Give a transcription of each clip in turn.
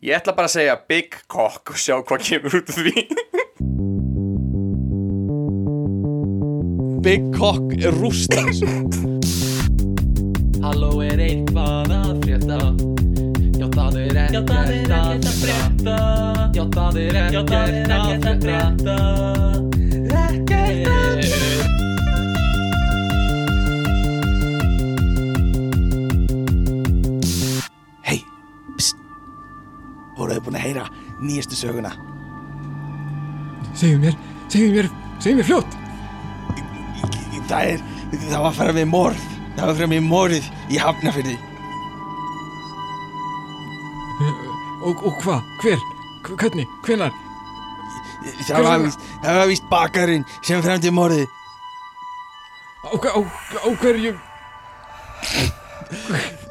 Ég ætla bara að segja Big Cock og sjá hvað kemur út af því. Big Cock rústa þessu Halló er eitthvað að frétta? Já það er ekkert að frétta. Já það er ekkert að frétta. Ekkert að Hei, búin að heyra nýjastu söguna. Segðu mér, segðu mér, segðu mér fljótt. Það er, það var að fara með morð Það var að fara með morð í Hafnafyrði Og, og hvað, hver, Hv- hvernig, hvenar Það var víst, það var víst bakarinn sem fremdi morði Á, á, á hverju?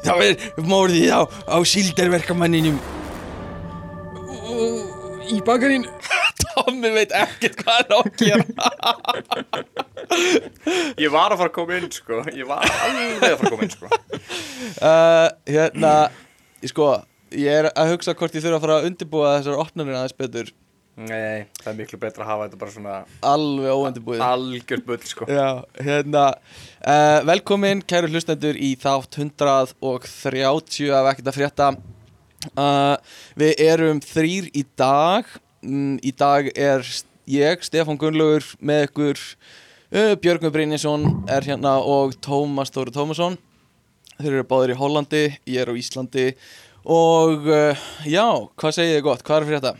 Það er morðið á, á síldarverkamanninum Í bakarinn Tommi veit ekkert hvað er á að gera. Ég var að fara að koma inn sko. Ég var alveg að fara að koma inn sko. Uh, Hérna, ég sko Ég er að hugsa hvort ég þurfa að fara að undirbúa þessar opnarnir aðeins betur. Nei, það er miklu betra að hafa þetta bara svona Alveg óundibúið algjört bull sko. Já, hérna uh, Velkomin, kæru hlustendur í þátt 130 af ekkert að frétta uh, Við erum þrýr í dag. Mm, Í dag er ég, Stefán Gunnlaugur með ykkur. Uh, Björgum Brynjason er hérna og Tómas Þóri Tómasson. Þeir eru báðir í Hollandi, ég er á Íslandi. Og uh, já, hvað segið þið gott? Hvað er að frétta?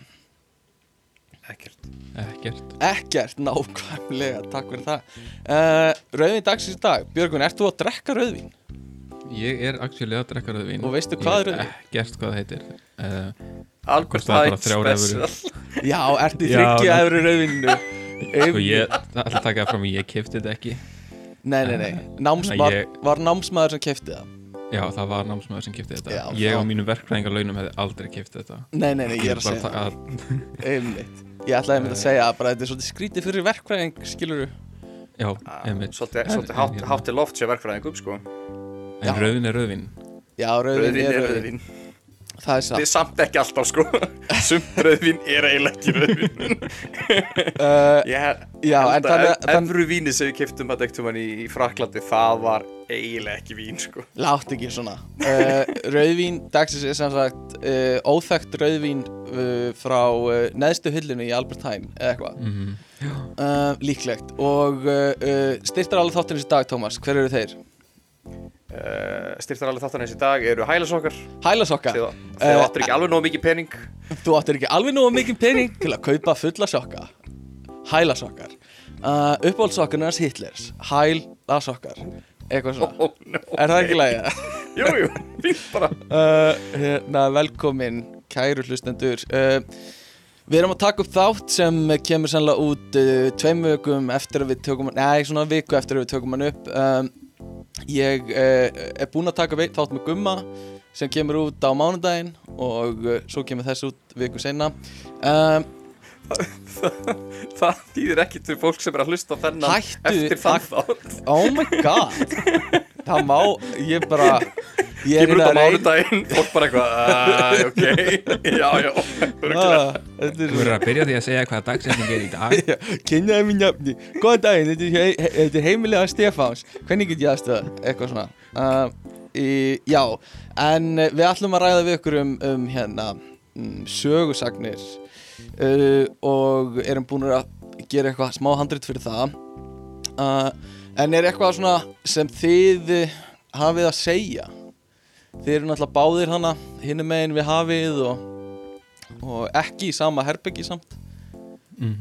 Ekkert. Ekkert. Ekkert, nákvæmlega, takk fyrir það. Uh, Rauðvín dagsins í dag. Björgun, ert þú að drekka rauðvín? Ég er actually að drekka rauðvín. Og veistu hvað er Ég veit Ekkert hvað það heitir. Uh, þrjár evrur. special. Já, ertu þryggja ná- efri rauðvínu Sko ég Það ætla að taka það fram að Ég kefti þetta ekki. Nei, nei, nei. Náms, Nei, var, ég- var námsmaður sem kefti það? Já það var námsmaður sem kefti þetta. Já, Ég á mínum verkfræðingarlaunum hefði aldrei kefti þetta. Nei, nei, nei, ég er að segja ta- að- Einmitt. Ég ætlaði einmitt að segja að bara þetta er svolítið skrítið fyrir verkfræðing, skilur Já, Ah, einmitt. Svolítið En- svolítið en hátt, hátt til loft sér verkfræðing upp sko. En rauðvín er rauðvín. Já, Rauðvín er rauðvín. rauðvín. Það er Þetta satt er samt ekki alltaf sko. Sumt rauðvín er eiginlega ekki rauðvín. Uh, Ég Já, en held þannig að Efru víni sem við keftum að dektum hann í, í Fraklandi Það var eiginlega ekki vín sko. Látt ekki svona. Uh, Rauðvín dagsins er sem sagt uh, Óþekkt rauðvín uh, frá uh, neðstu hyllinu í Albert Heijn eða eitthvað. Mm uh, Líklegt. Og uh, uh, styrtar alveg þáttinins í dag, Tómas. Hver eru þeir? Uh, Styrtar alveg þáttanins í dag eru hælasokkar Hælasokka? Þegar þú áttir ekki alveg nóg mikið pening. Þú áttir ekki alveg nógu mikið pening til að kaupa fulla sokka. Hælasokkar. Uh, Uppáhaldssokkarnir hans Hitlers. Hælasokkar. Eitthvað svona. Oh, no, Er það ekki lægja? Jú, jú, fínt bara. Uh, hérna, velkomin kæru hlustendur. Við erum að taka upp þátt sem kemur sannlega út tveim vikum eftir að við tökum Nei, svona viku eftir að við tökum hann upp. Um, Ég uh, er búinn að taka þátt með Gumma sem kemur út á mánudaginn og uh, svo kemur þess út viku senna um, Það þýðir ekki til fólk sem er að hlusta á þennan Hættu Eftir þátt. Oh my god. Það má, ég bara Ég Kemur út á að reyna- mánudaginn Fólk bara eitthvað uh, Ok, já, já. Ah, Þú er verður að byrja á því að segja hvaða dagsetning er í dag. Kynnaði mín nafni. Góðan daginn, þetta er, er heimilega Stefáns. Hvernig get ég aðstöða? Eitthvað svona. Uh, í, Já, en við ætlum að ræða við ykkur um, um hérna um, sögusagnir uh, og erum búin að gera eitthvað smá handrit fyrir það. Uh, en er eitthvað svona sem þið hafið að segja? Þið eru náttúrulega báðir hana hinum megin við hafið og, og ekki í sama herbyggi samt. Mm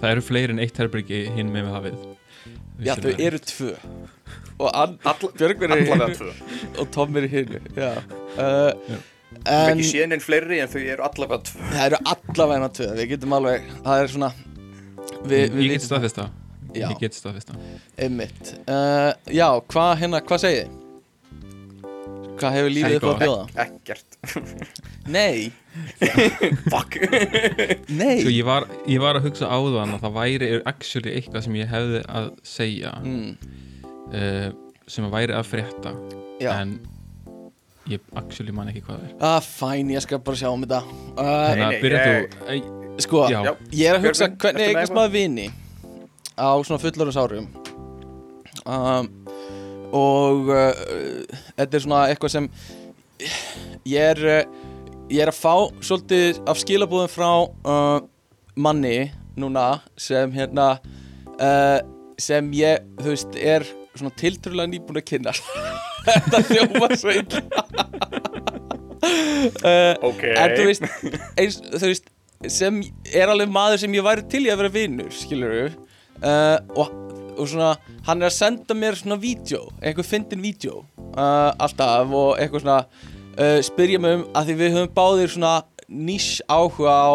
Það eru fleiri en eitt herbyrgi hinn með við hafið. Já, þau eru tvö. Og Björgvin er tvö. Og Tom er Já. Uh, Já. Ég hef En ekki séð neinn fleiri en þau eru allavega tvö. Það eru allavega tvö. Við getum alveg, það er svona Við, við Ég get staðfesta Já. Ég get staðfesta Einmitt. Uh, Já, hvað hérna, hvað segið þið? Hvað hefur lífið upp á að bjóða? Ekkert. Nei, Fuck. Nei. Sko ég var, ég var að hugsa áðan að það væri actually eitthvað sem ég hefði að segja mm, uh, sem að væri að frétta. Já, en ég actually man ekki hvað það er Ah, fæn, ég skal bara sjá um þetta uh, Þannig nei, að byrja ég- þú Æ, Sko, Já. Já. ég er að hugsa Björgvin, hvernig ertu með eignast eitthvað? maður vini á svona fullorðins árum um, og uh, þetta er svona eitthvað sem ég er uh, ég er að fá svolítið af skilabúðum frá uh, manni núna sem hérna uh, sem ég, þú veist, er svona tiltrúlega nýbúin að kynna þetta hljóma svo illa. Uh, Ok. En þú veist, eins, þú veist sem er alveg maður sem ég væri til í að vera vinnur, skilur við uh, og, og svona hann er að senda mér svona vídeo einhver fyndin vídeo uh, alltaf og eitthvað svona spyrja mig um að því við höfum báðir svona nýs áhuga á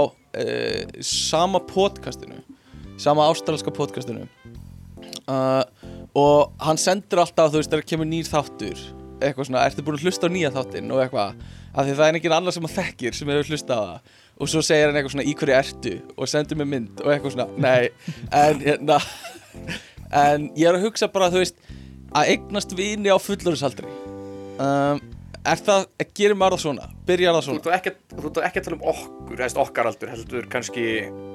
sama podcastinu sama ástralska podcastinu. Uh, og hann sendur alltaf þú veist þegar kemur nýr þáttur eitthvað svona, ertu búin að hlusta á nýja þáttinn? og eitthvað, af því það er enginn annar sem að þekkir sem hefur hlusta á það. Og svo segir hann eitthvað svona, í hverju ertu? og sendur mér mynd og eitthvað svona, nei en hérna en ég er að hugsa bara, þú veist að eignast vini á fullorðsaldri um, er það, gerir maður það svona? Byrjar það Þú svona, þú ert ekki að tala um okkur, hefst okkar aldur, heldur kannski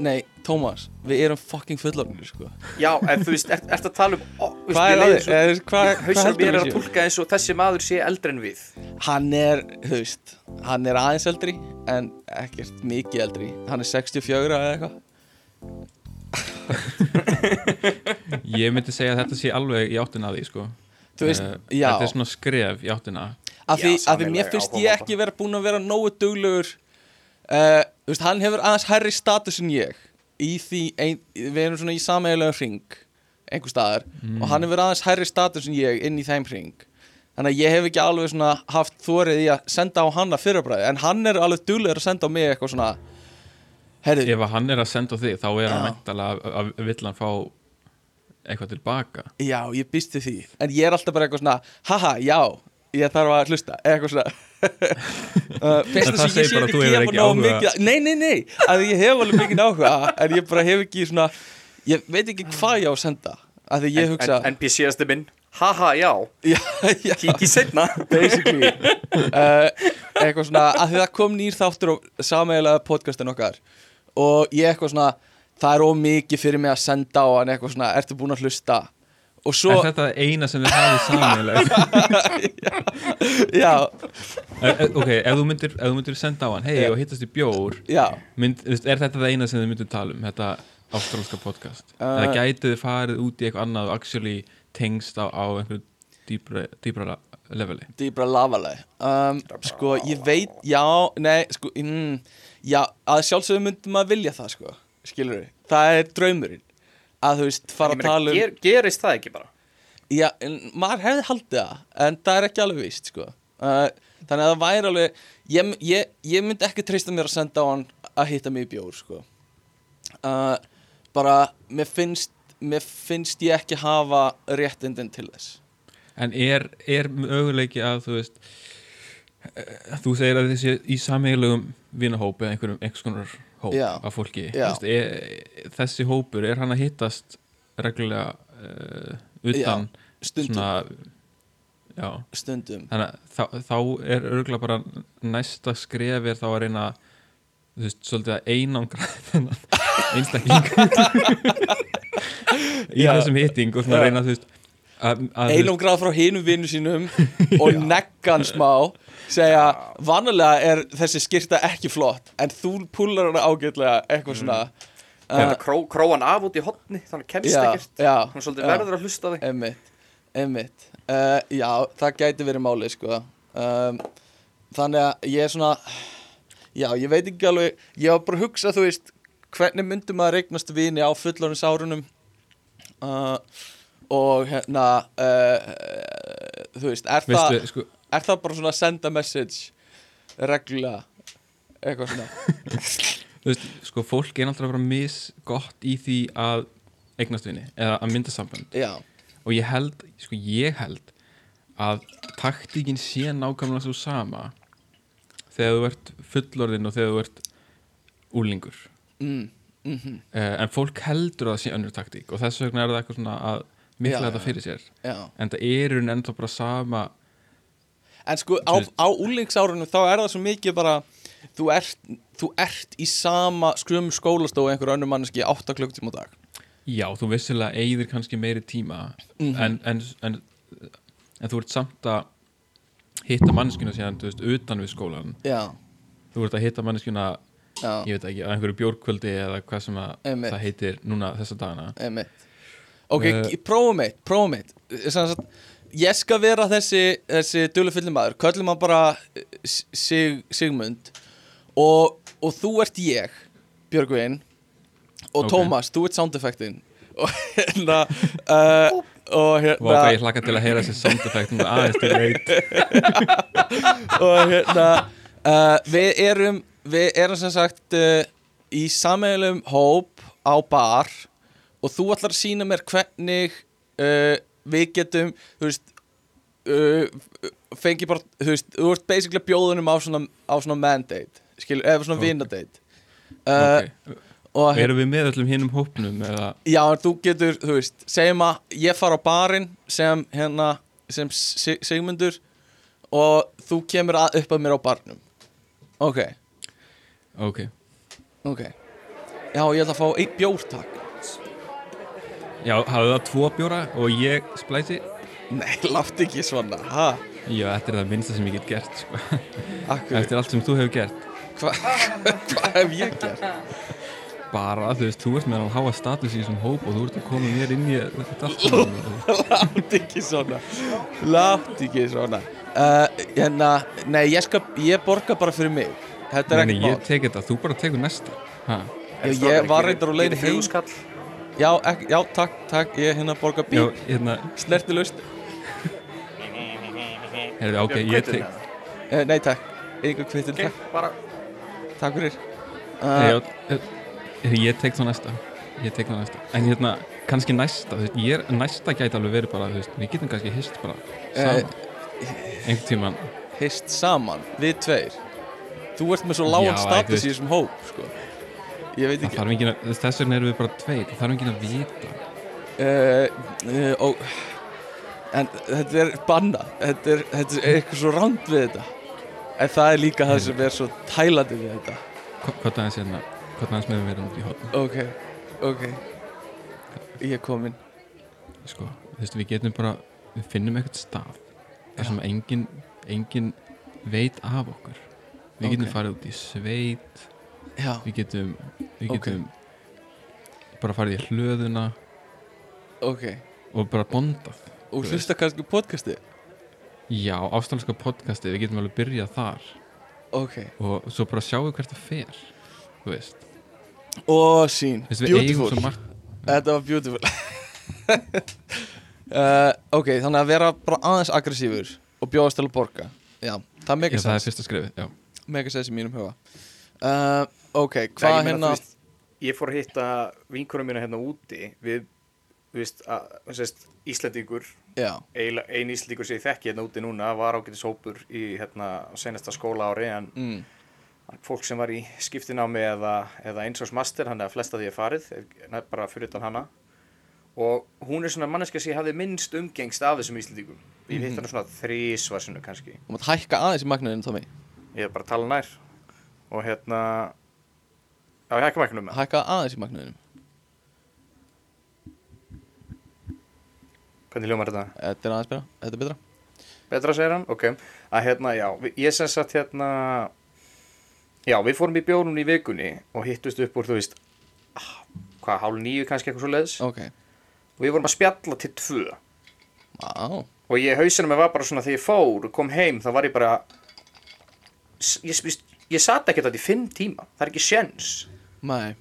nei, Tómas við erum fucking fullorðnir, sko. Já, en þú veist, ert, ert að tala um veist, hvað er mér að leiðir þið, svo- Eh, hvað, hvað heldur mér er við að séu? tólka eins og þessi maður sé eldri en við. Hann er, þú veist, hann er aðeins eldri en ekkert mikið eldri. Hann er 64 eða eitthvað. Ég myndi segja að þetta sé alveg í áttina að því sko. Veist, já. Þetta er svona skref í áttina Af því, af því mér finnst ég ekki vera búin að vera nógu duglegur uh, Þú veist, hann hefur aðeins hærri status en ég Í því, ein, við erum svona í sameiginlega ring einhver staðar og hann hefur aðeins hærri status en ég inn í þeim ring Þannig að ég hef ekki alveg svona haft þórið í að senda á hann að fyrirbræði En hann er alveg duglegur að senda á mig eitthvað svona Herðu, Ef hann er að senda á þig þá er hann Já. mæntalega að, vill hann fá eitthvað tilbaka? Já, ég býst við því. En ég er alltaf bara eitthvað svona Haha, já, ég þarf að hlusta Eitthvað svona. Uh, Fyrst þess það að ég segir sé bara að ekki þú hefur gefa áhuga. mikið Nei, nei, nei, að ég hef alveg mikið áhuga En ég bara hef ekki svona Ég veit ekki hvað ég á að senda Að því ég hugsa en NPC-asti minn, haha, já. Já, já, Kíkið setna basically. Uh, Eitthvað svona Að því það kom nýr þáttur á sameiginlega podcastin okkar Og ég eitthvað svona Það er of mikið fyrir mig að senda á hann Eitthvað svona, ertu búin að hlusta svo, Er þetta eina sem þið hafið samanlega? já, ok, ef þú myndir, ef þú myndir senda á hann Hei, og hittast í bjór. Mynd, Er þetta það eina sem þið myndir tala um? Þetta ástrálska podcast? Uh, Eða gætið þið farið út í eitthvað annað og actually tengst á, á einhverju dýbra, dýbra leveli? Dýbra lavaleg. Um, Sko, ég veit, já, nei sko, mm, Já, að sjálfsögum myndum maður vilja það, sko Skilur við, það er draumurinn Að þú veist, fara að tala um ger, Gerist það ekki bara? Já, en maður hefði haldið það En það er ekki alveg víst, sko. Uh, Þannig að það væri alveg ég, ég, ég myndi ekki treysta mér að senda á hann Að hitta mig í bjór, sko. Uh, Bara, mér finnst Mér finnst ég ekki hafa réttindin til þess. En er, er möguleiki að þú veist eh, Þú segir að þessi í sameiginlegum vinahópi eða einhverjum einhvers konar hóp Já. af fólki Já. veist, er, þessi hópur, er hann að hittast reglulega uh, utan Stundum, svona já, stundum þannig að þá, þá er örgulega bara næsta skref er þá að reyna þú veist, svolítið að einangra þennan einstakling í Já. þessum hitting og svona Já. reyna þú veist að, að gráð frá hinum vinnu sínum og neggan smá segja, vanalega er þessi skyrta ekki flott en þú púlar hana ágætlega eitthvað svona. Þetta kró, króan af út í hotni, þannig kemst ekkert. Hún er svolítið verður að hlusta þig. Einmitt, einmitt. Uh, já, það gæti verið málið sko. Um, þannig að ég er svona já, ég veit ekki alveg ég var bara að hugsa, þú veist hvernig myndum maður regnast vini á fullorins árunum uh, og hérna uh, þú veist, er það sko, Er það bara svona senda message reglulega eitthvað svona? Þú veist, sko, fólk er náttúrulega bara misgott í því að eignast vinni eða að mynda sambönd. Já, og ég held, sko, ég held að taktíkin sé nákvæmlega svo sama þegar þú ert fullorðinn og þegar þú ert úlingur mm, mm uh, en fólk heldur að það sé önnur taktík og þess vegna er það eitthvað svona að mikla þetta fyrir sér. Já. En það er hún ennþá bara sama En sko á, á úlingsárunum þá er það svo mikið bara Þú ert, þú ert í sama skrum skólastofu einhver önnur manneski 8 klukktíma á dag. Já, þú vissilega eigðir kannski meiri tíma Mhm. en, en, en, en þú ert samt að hitta manneskuna síðan, þú veist, utan við skólan Já, þú ert að hitta manneskuna, já, ég veit ekki á einhverju bjórkvöldi eða hvað sem það heitir núna þessa dagana. Einmitt Ok, Eh, uh, prófum eitt, prófum eitt. Sagt, Ég skal vera þessi, þessi dulufyllir maður. Köllum hann bara eh, sig, Sigmund. Og, og þú ert ég, Björgvin. Og Ok. Tómas, þú ert sound effectin Og hérna uh, Og og hvað ég hérna hlakka til að heyra þessi sound effect núna aðeins til leit. Og hérna uh, Við erum Við erum sem sagt Í sammeilum hóp á bar Og þú ætlar að sína mér hvernig uh, Við getum Þú veist uh, Fengi bara Þú veist Þú ert basically bjóðunum á svona, á svona mandate Skilur, eða svona Ok. vinadate uh, okay. Og erum við með öllum hinnum hópnum eða, Já, þú getur, þú veist, segjum að ég fara á barinn sem hérna, sem Sigmundur og þú kemur að, upp að mér á barnum. Ok, ok, ok. Já, ég ætla að fá einn bjór, takk. Já, hafðu það tvo bjóra og ég splæsi Nei, látt ekki svona, ha? já, þetta er það minnsta sem ég get gert sko. Akkur, eftir allt sem þú hefur gert hvað hva hef ég gert? bara, þú veist, þú ert með að háa status í þessum hóp og þú ert að koma mér inn í þetta. Látt ekki svona, látt ekki svona. Uh, hérna, nei, ég skal, ég borga bara fyrir mig. Þetta er Nei, nei, ekkert ég mál. tek þetta, þú bara tekur næsta ha? Já, ég var reyndar á leiðinni heim. Já, ekki, já, takk, takk, ég hérna borga já, bíl, hérna, snertilust. heyrðu, ok, ég tek Uh, nei, takk, einhver kvittin, Ok, takk, bara takk fyrir. Uh, já, eh, ég tek þá næsta ég tek þá næsta, en hérna kannski næsta, þú veist, ég er, næsta gæti alveg verið bara, þú veist, við getum kannski hist bara saman, einhvern tíman hist saman, við tveir. Þú ert með svo lágan status í þessum hóp, sko. Ég veit ekki. veist, þess vegna erum við bara tveir það þarf enginn að vita Uh, uh, ó, en þetta er banna, þetta er, þetta er eitthvað svo ránd við þetta. En það er líka það sem er svo tælandi við þetta. Hvað aðeins hérna, hvað aðeins með við erum í hotn Ok, ok, ég er komin. sko, þú veist, við getum bara við finnum eitthvað stað þar sem enginn engin veit af okkur við getum Ok. farið út í sveit Já, við getum, við getum bara farið í hlöðuna ok. og bara bondað Og Þú hlusta kannski podcasti? já, ástralska podcasti, við getum alveg byrjað þar Ok. og svo bara sjáum við hvert það fer þú veist, Og sín, eigum beautiful. Þetta var beautiful. uh, ok, þannig að vera bara aðeins aggressífur og bjóðast til að borga. Já, það er já, mega það er fyrsta skrifið, já Mega sens í mínum huga. Uh, ok, Nei, hvað ég meina, hérna... veist, Ég fór að hitta vinkunum mína hérna úti við, þú veist, að, veist, eiginlega ein Íslandingur sem ég þekki hérna úti núna var ágætis hópur í hérna senasta skóla ári en mm, fólk sem var í skiptinámi eða, eða eins og master, hann er að flesta því er farið bara fyrir utan hana. Og hún er svona manneska sem ég hafði minnst umgengst af þessum Íslandingum ég Mhm. hitt hann svona þrísvar sinu kannski. Þú mátt hækka aðeins í magnaðinu, Tommy. ég er bara að tala nær. Og hérna já, ég hækka með Hækka aðeins í magnaðinu. hvernig hljómar þetta? Þetta er aðeins betra, þetta er betra. Betra segir hann, ok. Að hérna, já, ég sem sagt hérna já, við fórum í bjórnum í vikunni og hittust upp úr, þú veist hvað, hálf nýju kannski eitthvað svo leiðis Ok, og við vorum að spjalla til tvö. Á, og ég hausinum var bara svona þegar ég fór og kom heim, þá var ég bara ég, ég, ég sat ekki þetta í fimm tíma, það er ekki sjens mæ,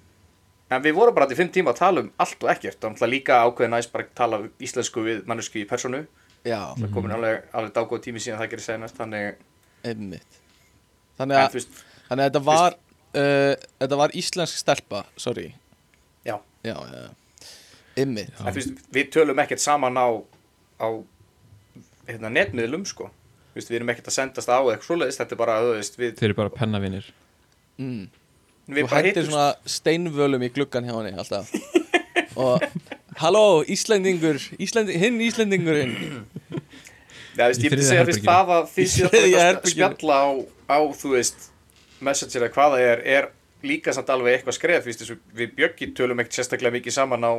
en við vorum bara í fimm tíma að tala um allt og ekkert og náttúrulega líka ákveðin næst bara að tala íslensku við mannesku í personu já, það komin alveg, alveg dágóð tími síðan það gerir senast þannig, einmitt. Þannig að, veist, þannig að þetta var, uh, þetta var íslensk stelpa, sorry. já Já, já. Einmitt. Já. veist, við tölum ekkert saman á, á hérna, netmiðlum sko Þú veist, við erum ekkert að sendast á eða eitthvað svoleiðis, þetta er bara, þú veist, við, þeir eru bara pennavinir Mm. Við Þú hættir hittumst svona steinvölum í gluggan hjá henni alltaf. og, halló, Íslendingur, Íslending, hinn Íslendingurinn. Já, veist, ég myndi segja herberginu. það að Í þið séð þriðja að spjalla á, á, þú veist, messenger eða hvað það er, er líka samt alveg eitthvað skref, veist, þessu, við Bjöggi tölum ekkert sérstaklega mikið saman á,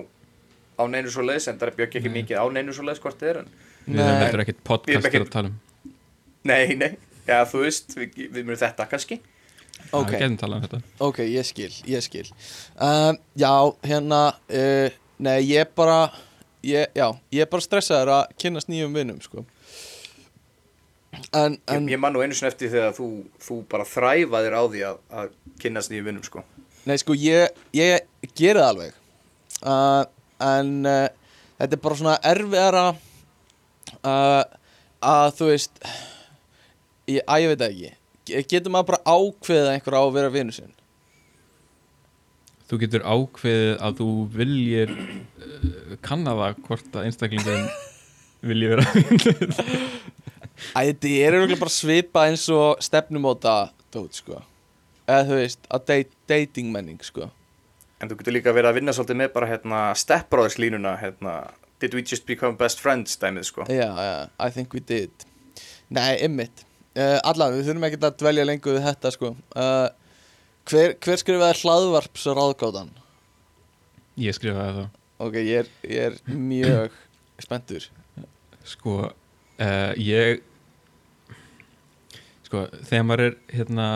á neinu svo leiðis, en það er Bjöggi ekki mikið á neinu svo leiðis hvort þið er, en Við erum ekkert Við podcast erum ekkert- að tala um nei, nei, já, þú veist, við, við munum þetta kannski. Ok, Við getum talað um þetta. Ok, ég skil, ég skil. Um, Já, hérna uh, Nei, ég bara ég, Já, ég er bara stressaður að kynnast nýjum vinnum, sko. En, en Ég, ég man nú einu sinni eftir þegar þú, þú bara þræfaðir á því að, að kynnast nýjum vinnum, sko. Nei, sko, ég, ég það alveg. Uh, En uh, þetta er bara svona erfiðara uh, að þú veist ég, að ég veit ekki Getur maður bara ákveðið einhver á að vera vinnu sinn? Þú getur ákveðið að þú viljir uh, kanna það hvort að einstaklingin vilji vera Æ, þetta er eiginlega bara svipa eins og stefnumóta dót, sko. Eða þú veist, að date, dating menning, sko. En þú getur líka verið að vinna svolítið með bara, hérna, Step Brothers línuna, hérna, Did we just become best friends, dæmið, sko. Já, já, I think we did. Nei, ymmit uh, Allan, við þurfum ekki að dvelja lengur við þetta, sko. Uh, Hver, hver skrifaði hlaðvarps ráðgátan? Ég skrifaði það. Ok, ég er, ég er mjög spenntur. Sko, uh, ég Sko, þegar maður er hérna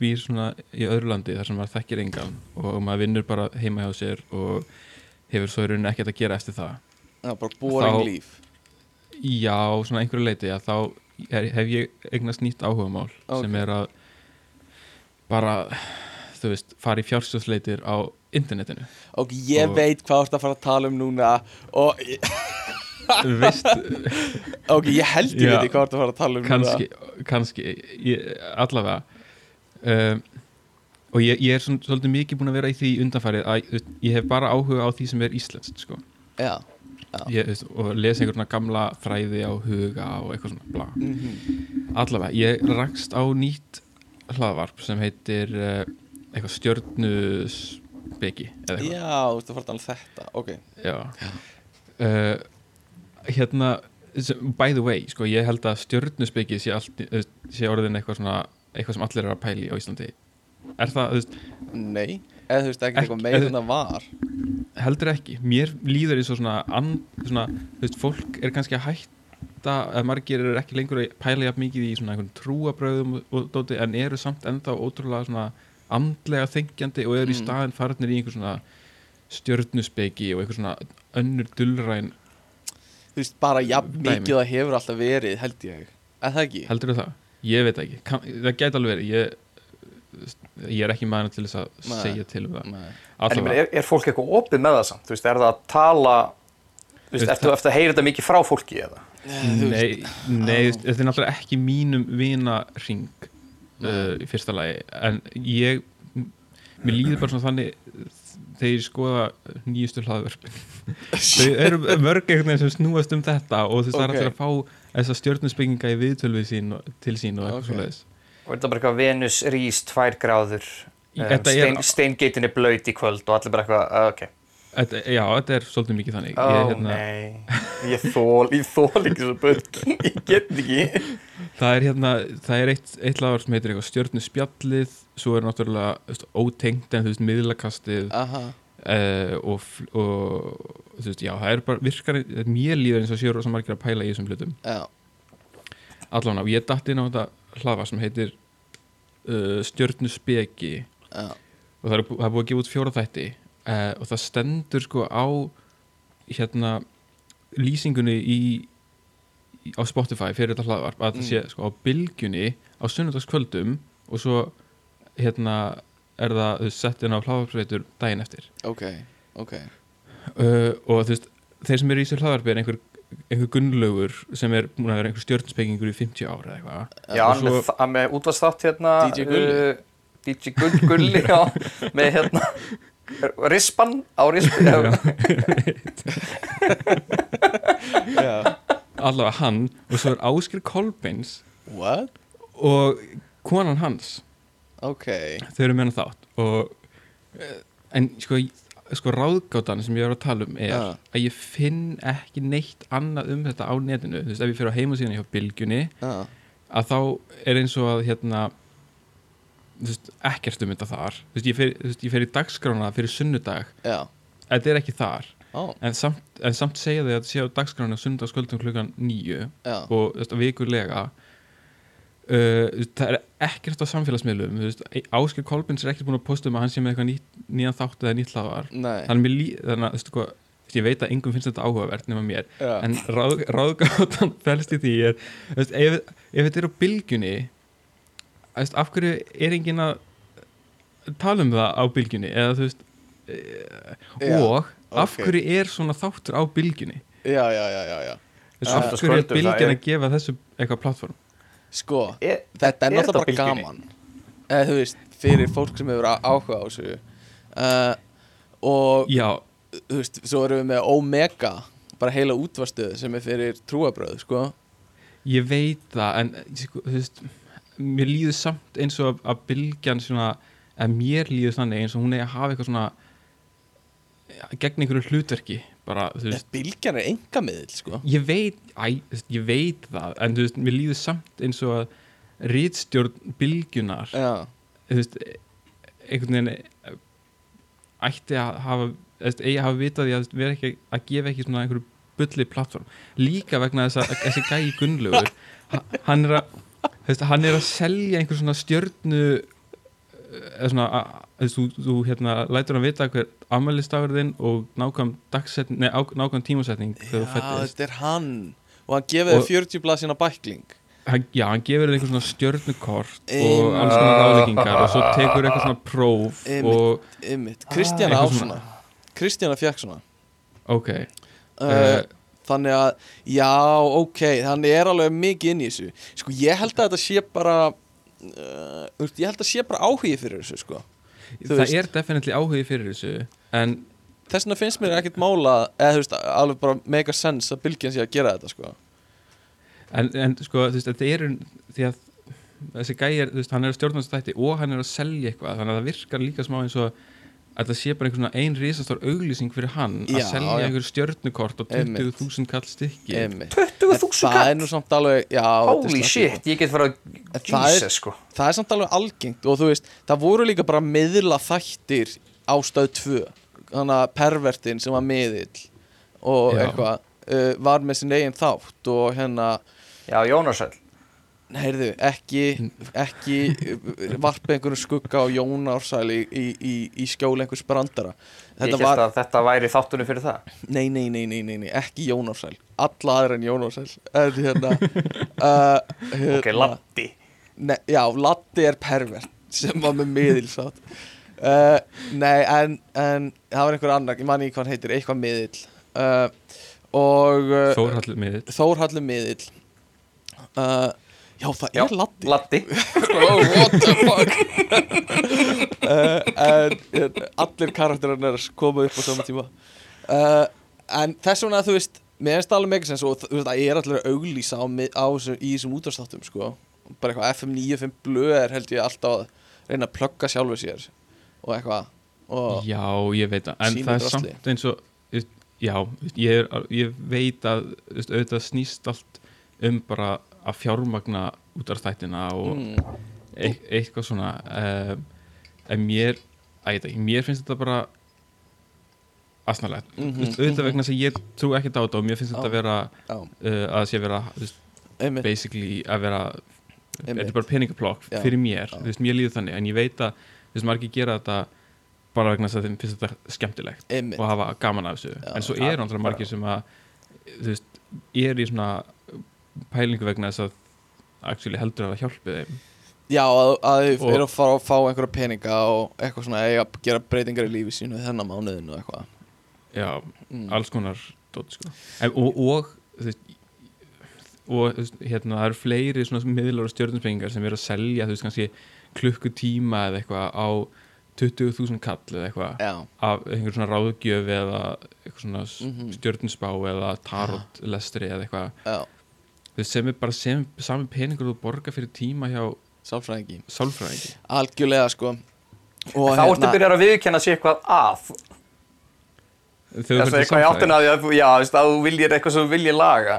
býr svona í öðru landi þar sem maður þekkir engan og maður vinnur bara heima hjá sér og hefur svo í rauninni ekkert að gera eftir það Já, bara boring Þá- líf. Já, svona einhverju leiti að þá er, hef ég eignast nýtt áhugamál Ok. sem er að bara, þú veist, fara í fjársjóðsleitir á internetinu Ok, ég Og- veit hvað þú ert að fara að tala um núna Og, ok, ég held ég veit hvað þú ert að fara að tala um kannski, kannski ég, allavega um, og ég, ég er svona, svolítið mikið búin að vera í því undanfarið að ég hef bara áhuga á því sem er íslenskt sko. núna Já, ég, og lesa einhver svona gamla fræði á huga og eitthvað svona bla. mhm. Allavega, ég rakst á nýtt hlaðvarp sem heitir uh, eitthvað eitthvað. Já, þú ert að fara að tala um þetta Ok. Uh, hérna sem- by the way, sko, ég held að stjörnusbyggi sé, allt, eh, sé orðin eitthvað svona eitthvað sem allir eru að pæli á Íslandi. Er það, þú veist, nei Eða þú veist Ekki- eitthvað meira en það var. Heldur ekki. Mér líður eins og svona, and, svona veist, fólk er kannski að hætta að margir eru ekki lengur að pæla jafn mikið í svona trúabröðum og, dóti, en eru samt ennþá ótrúlega svona andlega þengjandi og eru í Mm. staðin farnir í einhver svona stjörnusbyggi og einhver svona önnur dullræn Þú veist, bara jafn mikið það hefur alltaf verið, held ég. Eða það ekki? Heldur það? Ég veit ekki, kann, það gæti alveg verið. Ég, ég er ekki maður til þess að Nei. segja til um það Nei En ég meina, er, er fólk eitthvað opið með það samt? Þú veist, er það að tala, þú veist, ertu eftir að heyra þetta mikið frá fólki eða? Nei, nei þú veist, þetta er náttúrulega ekki mínum vina ring uh, í fyrsta lagi en ég mér líður bara svona þannig þegar ég skoða nýjustu hlaðvörpin þau eru mörg einhvern veginn sem snúast um þetta og þú veist það er Ok. allir að fá þessa stjörnusbygginga í viðtölvið sín til sín og eitthvað Ok. Og er þetta bara eitthvað Venus rís tvær gráður, um, Þetta er- stein, steingeitin er blöyt í kvöld og allir bara eitthvað, uh, ok. þetta, Já, þetta er svolítið mikið þannig. Ó, ég, hérna, nei, ég þól, ég þól ekki svo börn, ég get ekki. Það er hérna, það er eitt, eitt lagar sem heitir eitthvað stjörnuspjallið svo er náttúrulega ótengt en þú veist miðlakastið Aha. uh, og, og þú veist, já, það er bara virkar, mér líður eins og séu rosa margir að pæla í þessum hlutum. Allan og ég datt inn á þetta hlaða sem heitir uh, stjörnuspeki Já. Og það er, bú- það er búið að gefa út fjóra þætti uh, og það stendur sko á hérna lýsingunni í, í á Spotify fyrir þetta hlaðvarp að Mm. það sé sko á bylgjunni á sunnudagskvöldum og svo hérna er það þú veist, sett inn á hlaðvarpsveitur daginn eftir. Ok, ok. Uh, og þú veist þeir sem eru í sér hlaðvarpi er einhver, einhver gunnlaugur sem er búin að vera einhver stjörnspekingur í 50 ára eða eitthvað Já, hann með, svo- hann með útvarsþátt hérna. DJ Gulli. Uh, DJ Gull, Gulli, já, með hérna, rispan á rispan, Já allavega hann og svo er Áskir Kolbeins What? og konan hans Ok þau eru með hann þátt og eh, en sko sko ráðgátan sem ég var að tala um er Já. að ég finn ekki neitt annað um þetta á netinu. Þú veist, ef ég fyrir á heimasíðan hjá Bylgjunni Já, að þá er eins og að hérna þú veist, ekkert um þetta þar. Þú veist, ég fer, fer í dagskrána fyrir sunnudag. Já, þetta er ekki þar. Á, en samt, en samt segja þau að þetta sé á dagskrána sunnudagskvöldum klukkan nýju og þú veist, vikulega uh, það er ekkert á samfélagsmiðlum Áskil Kolbins er ekkert búin að posta um að hann sé með eitthvað nýtt, nýjan þátt eða nýtt hlaðvar þannig, að veist, ég veit að engum finnst þetta áhugavert nema mér já, en ráð, ráðgáttan fælst í því er veist, ef, ef þetta er á bylgjunni veist, af hverju er enginn að tala um það á bylgjunni? Eða þú veist eh, Já, og af ok. hverju er svona þáttur á bylgjunni? Já, já, já, já, já. Af hverju er er- að gefa þessu eitthvað plattform Sko, Er- þetta er náttúrulega bara bylgjunni? gaman. Eða þú veist, fyrir fólk sem hefur áhuga á þessu uh, og já, þú veist, svo erum við með Omega bara heila útvarstöð sem er fyrir trúabröð, sko. Ég veit það en sko, þú veist mér líður samt eins og að, bylgjan svona, að mér líður þannig eins og hún er að hafa eitthvað svona gegn einhverju hlutverki bara, þú veist Bylgjan er engamiðl, sko. Ég veit, æ, ég veit það en þú veist, mér líður samt eins og að rítstjórn bylgjunar Já, þú veist einhvern veginn eh, ætti að hafa eigi að hafa vitað því að vera ekki að gefa ekki svona einhverju bulli plattform. Líka vegna þess að þessi gæi Gunnlaugur ha- hann er að hann er að selja einhver svona stjörnu svona að, þú, þú, hérna lætur hann vita hver ammælistagur þinn og nákvæm nei, á- nákvæm tímasetning já þetta er hann. Og hann Og- þér 40 blað sína bækling. Hann, já, hann gefur þér einhver svona stjörnukort og Einmitt. alls konar ráðleggingar og svo tekur eitthvað svona próf Einmitt. og Ymmit, Kristjana á svona Kristjana fjekk svona. Ok. Uh, Eh, Þannig að, já, ok, hann er alveg mikið inn í þessu. Sko, ég held að þetta sé bara uh, Ég held að sé bara áhugi fyrir þessu, sko það veist. er definitely áhugi fyrir þessu en Þess vegna finnst mér ekkert mála eða þú veist, alveg bara mega sens að bylgjan sé að gera þetta, sko en, en sko, þú veist, þetta er því að þessi gæi er, þú veist, hann er að stjórnast þætti og hann er að selja eitthvað þannig að það virkar líka smá eins og að það sé bara einhvern svona ein risastór auglýsing fyrir hann að Já, selja já. einhver stjörnukort og Einmitt. 20.000 kall stykki Einmitt. 20.000 En Það er kall nú samt alveg, já Holy shit, ég get fara er- Jesus sko Það er samt alveg algengt og þú veist, það voru líka bara miðla þættir á stöð 2 Þannig að pervertin sem var miðill og Já. eitthvað uh, var með sin eigin þátt og hérna Já, Jónasæl heyrðu, ekki, ekki uh, varpa einhvern skugga á Jón Ársæl í, í, í, í skjóli einhvers brandara. Ég þetta held var, að þetta væri þáttunum fyrir það. Nei, nei, nei, nei, nei, nei ekki Jón Ársæl, alla aðra en Jón Ársæl. Hérna, uh, hérna Ok, Latti Nei, já, Latti er pervert sem var með miðilsátt uh, Nei, en, en það var einhver annar, ég man ekki hvað hann heitir eitthvað miðil uh, og uh, Þórhallur miðill. Þórhallur miðil uh, Já, það Já, er Latti Latti oh, What the fuck? Uh, en, en allir karakterarnir koma upp á sama tíma. Uh, En þess vegna þú veist Mér finnst það alveg megasens og þú veist það er allir að auglýsa á, á í þessum útvarstáttum sko. bara eitthvað FM 95 blöð er held ég alltaf að reyna að plugga sjálfur sér og eitthvað. Og Já, ég veit það, en það er drasli. samt eins og já, ég, er, ég veit að auðvitað snýst allt um bara að fjármagna útarstættina og mm, e eitthvað svona um, en mér, að ekki, mér finnst þetta bara asnalegt, mm Mhm, auðvitað vegna þess að ég trú ekki á þetta og mér finnst þetta Já. vera Já, uh, að sé vera veist, basically að vera þetta er bara peningaplokk Já. fyrir mér, þú veist, mér líður þannig en ég veit að, þú veist, margir gera þetta bara vegna þess að þeim finnst þetta skemmtilegt Einmitt. og hafa gaman af þessu Já. en svo andra bara- margir sem að þú veist, er í svona pælingu vegna þess að actually heldur að það hjálpi þeim Já, að, að þau eru að fara að fá einhverja peninga og eitthvað svona eiga að gera breytingar í lífi sínu þennan mánuðinu eitthvað já, mm. alls konar dót, sko. en, og, og veist og veist, hérna, það eru fleiri svona miðlar og stjórnuspengingar sem eru að selja þú veist, kannski klukkutíma eða eitthvað á 20.000 kall eða eitthvað af einhver svona ráðgjöf eða eitthvað svona Mhm. stjörnusspá eða tarot lestri eða eitthvað já, veist, sem er bara sem, sami peningur þú borga fyrir tíma hjá sálfræðingi. Sálfræðingi. Algjörlega sko. Og Þá ertu byrjar að viðkenna sér eitthvað að. Þegar Það þú fyrir eitthvað í áttina að þú, já, veist, að þú viljir eitthvað sem þú viljir laga.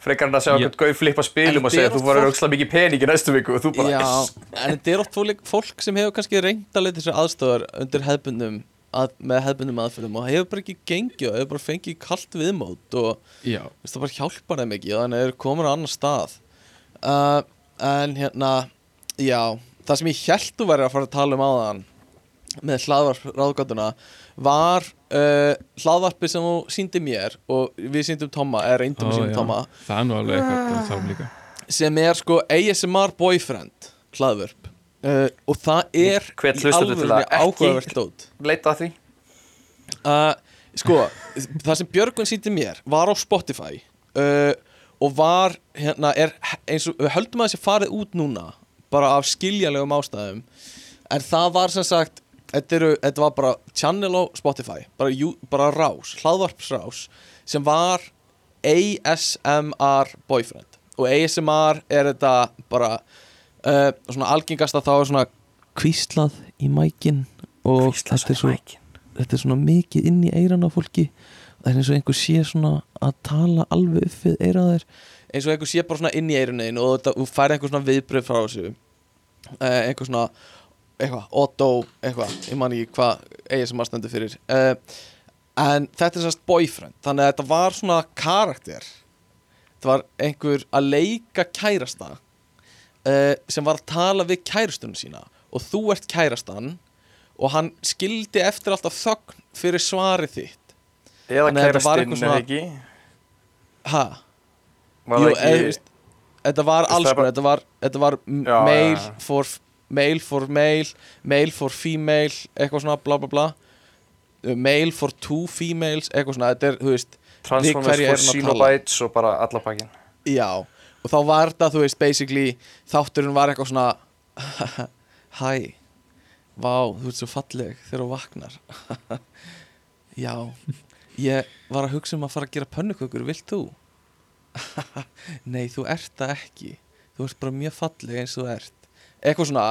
Frekar en að Já. eitthvað gauð flippa spilum og segja þú voru aukslega mikið pening í næstu viku og þú bara, en þetta er oft fólk, fólk sem hefur kannski reynd að leita sér aðstöðar undir hefbundum að, með hefbundum aðferðum og hefur bara ekki gengið og hefur bara fengið kalt viðmót og veist, það bara hjálpar þeim ekki og þannig er komin á annar stað. Uh, en hérna já, það sem ég held þú væri að fara að tala um áðan með hlaðvarp ráðgátuna var uh, hlaðvarpi sem þú síndi mér og við síndum Tomma, eða reyndum að já. Tomma. Það er nú alveg eitthvað að sem er sko ASMR boyfriend hlaðvörp uh, og það er í ekki- áhugavert dót. leita því. Uh, sko, það sem Björgun sýndi mér var á Spotify uh, og var hérna, er eins og við höldum að þessi farið út núna bara af skiljalegum ástæðum en það var sem sagt þetta, eru, þetta var bara channel á Spotify bara, jú, bara rás, hlaðvarpsrás sem var ASMR boyfriend. Og ASMR er þetta bara uh, svona algengast að þá er svona kvíslað í mækin og þetta er, svo, þetta er svona mikið inn í eiran á fólki. Það er eins og einhver sé svona að tala alveg upp við eiraðir eins og einhver sé bara svona inn í eirunniðin og þú færi einhver svona viðbröð frá þessu. Uh, einhver svona eitthvað, Otto, eitthvað, ég man ekki hvað ASMR stendur fyrir. Uh, en þetta er sérst boyfriend þannig að þetta var svona karakter. Þetta var einhver að leika kærasta uh, sem var að tala við kærastunum sína. Og þú ert kærastan og hann skildi eftir alltaf þögn fyrir svarið þitt. Eða kærastinn eða ekki? Ha, var Jú, eða, veist, þetta var alls konar þetta var, þetta var Já, mail já. for mail for mail mail for female, eitthvað svona bla bla bla. Uh, mail for two females eitthvað svona, þetta er, þú veist Transformers er for Xenobites og bara alla pakkin Já, og þá var þetta, þú veist, basically þátturinn var eitthvað svona Hæ, vá, þú ert svo falleg þegar þú vaknar. Já, ég var að hugsa um að fara að gera pönnukökur, vilt þú? Nei, þú ert það ekki. Þú ert bara mjög falleg eins og þú ert Eitthvað svona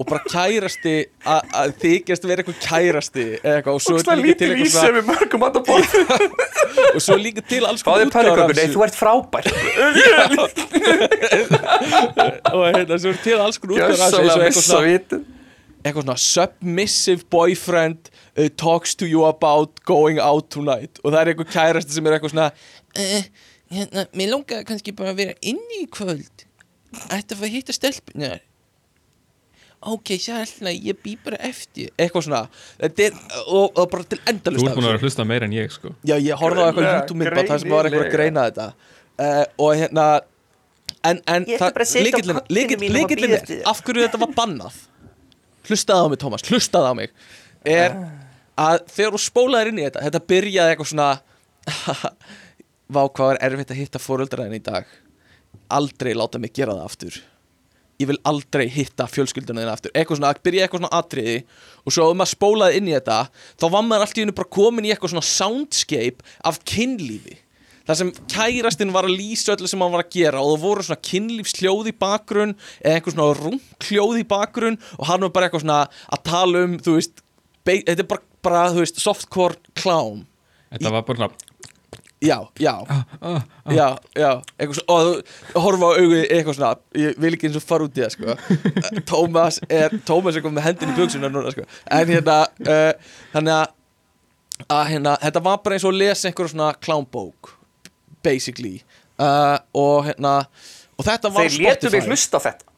og bara kærasti að að þykjast vera eitthvað kærasti eða eitthvað og svo er líka til eitthvað svona við mörgum að það bóð og svo er líka til alls af pönnukökur, nei þú ert frábær. Og hérna, svo er til alls konar Gjössalega eitthvað missa svona, eitthvað svona submissive boyfriend uh, talks to you about going out tonight. Og það er eitthvað kærasti sem er eitthvað svona uh, hérna, mér langar kannski bara að vera inni í kvöld. Ætti að fara að hitta stelpunar ok, sérlega, ég bý bara eftir. Eitthvað svona þetta er, og, og bara til endalust þú ert búin að vera að hlusta meira en ég sko. Já, ég horfði á eitthvað Greinilega, YouTube myndband þar sem var eitthvað að greina þetta. Uh, og hérna en, en Ég ætla bara að sitja á líkillinn kollinum líkill, mínum og líkillinn bíða er af hverju þetta var bannað? Hlustaði á mig Tómas, hlustaði á mig. Er að þegar þú spólaðir inn í þetta þetta byrjaði eitthvað svona vá hvað er erfitt að hitta fóröldræðin í dag. Aldrei láta mig gera það aftur ég vil aldrei hitta fjölskylduna þína aftur. Eitthvað svona, að byrja eitthvað svona atriði og svo ef maður spólaði inn í þetta þá var maður allt í hennu bara komin í eitthvað svona soundscape af kynlífi. Þar sem kærastinn var að lýsa öllu sem hann var að gera og það voru svona kynlífsljóð í bakgrunn eða eitthvað svona rungkljóð í bakgrunn og hann var bara eitthvað svona að tala um þú veist, þetta er bara, bara þú veist, softcore klám Þetta var bara svona já, já, ah, já, já. Eitthvað svo, og þú horfa á augu eitthvað svona, ég vil ekki eins og fara út í það sko. Tómas er Tómas er komið með hendin í buksuna núna sko. en hérna uh, þannig að, að hérna, þetta var bara eins og að lesa einhverja svona klámbók basically. Uh, og hérna og þetta var Þeir létu mig hlusta þetta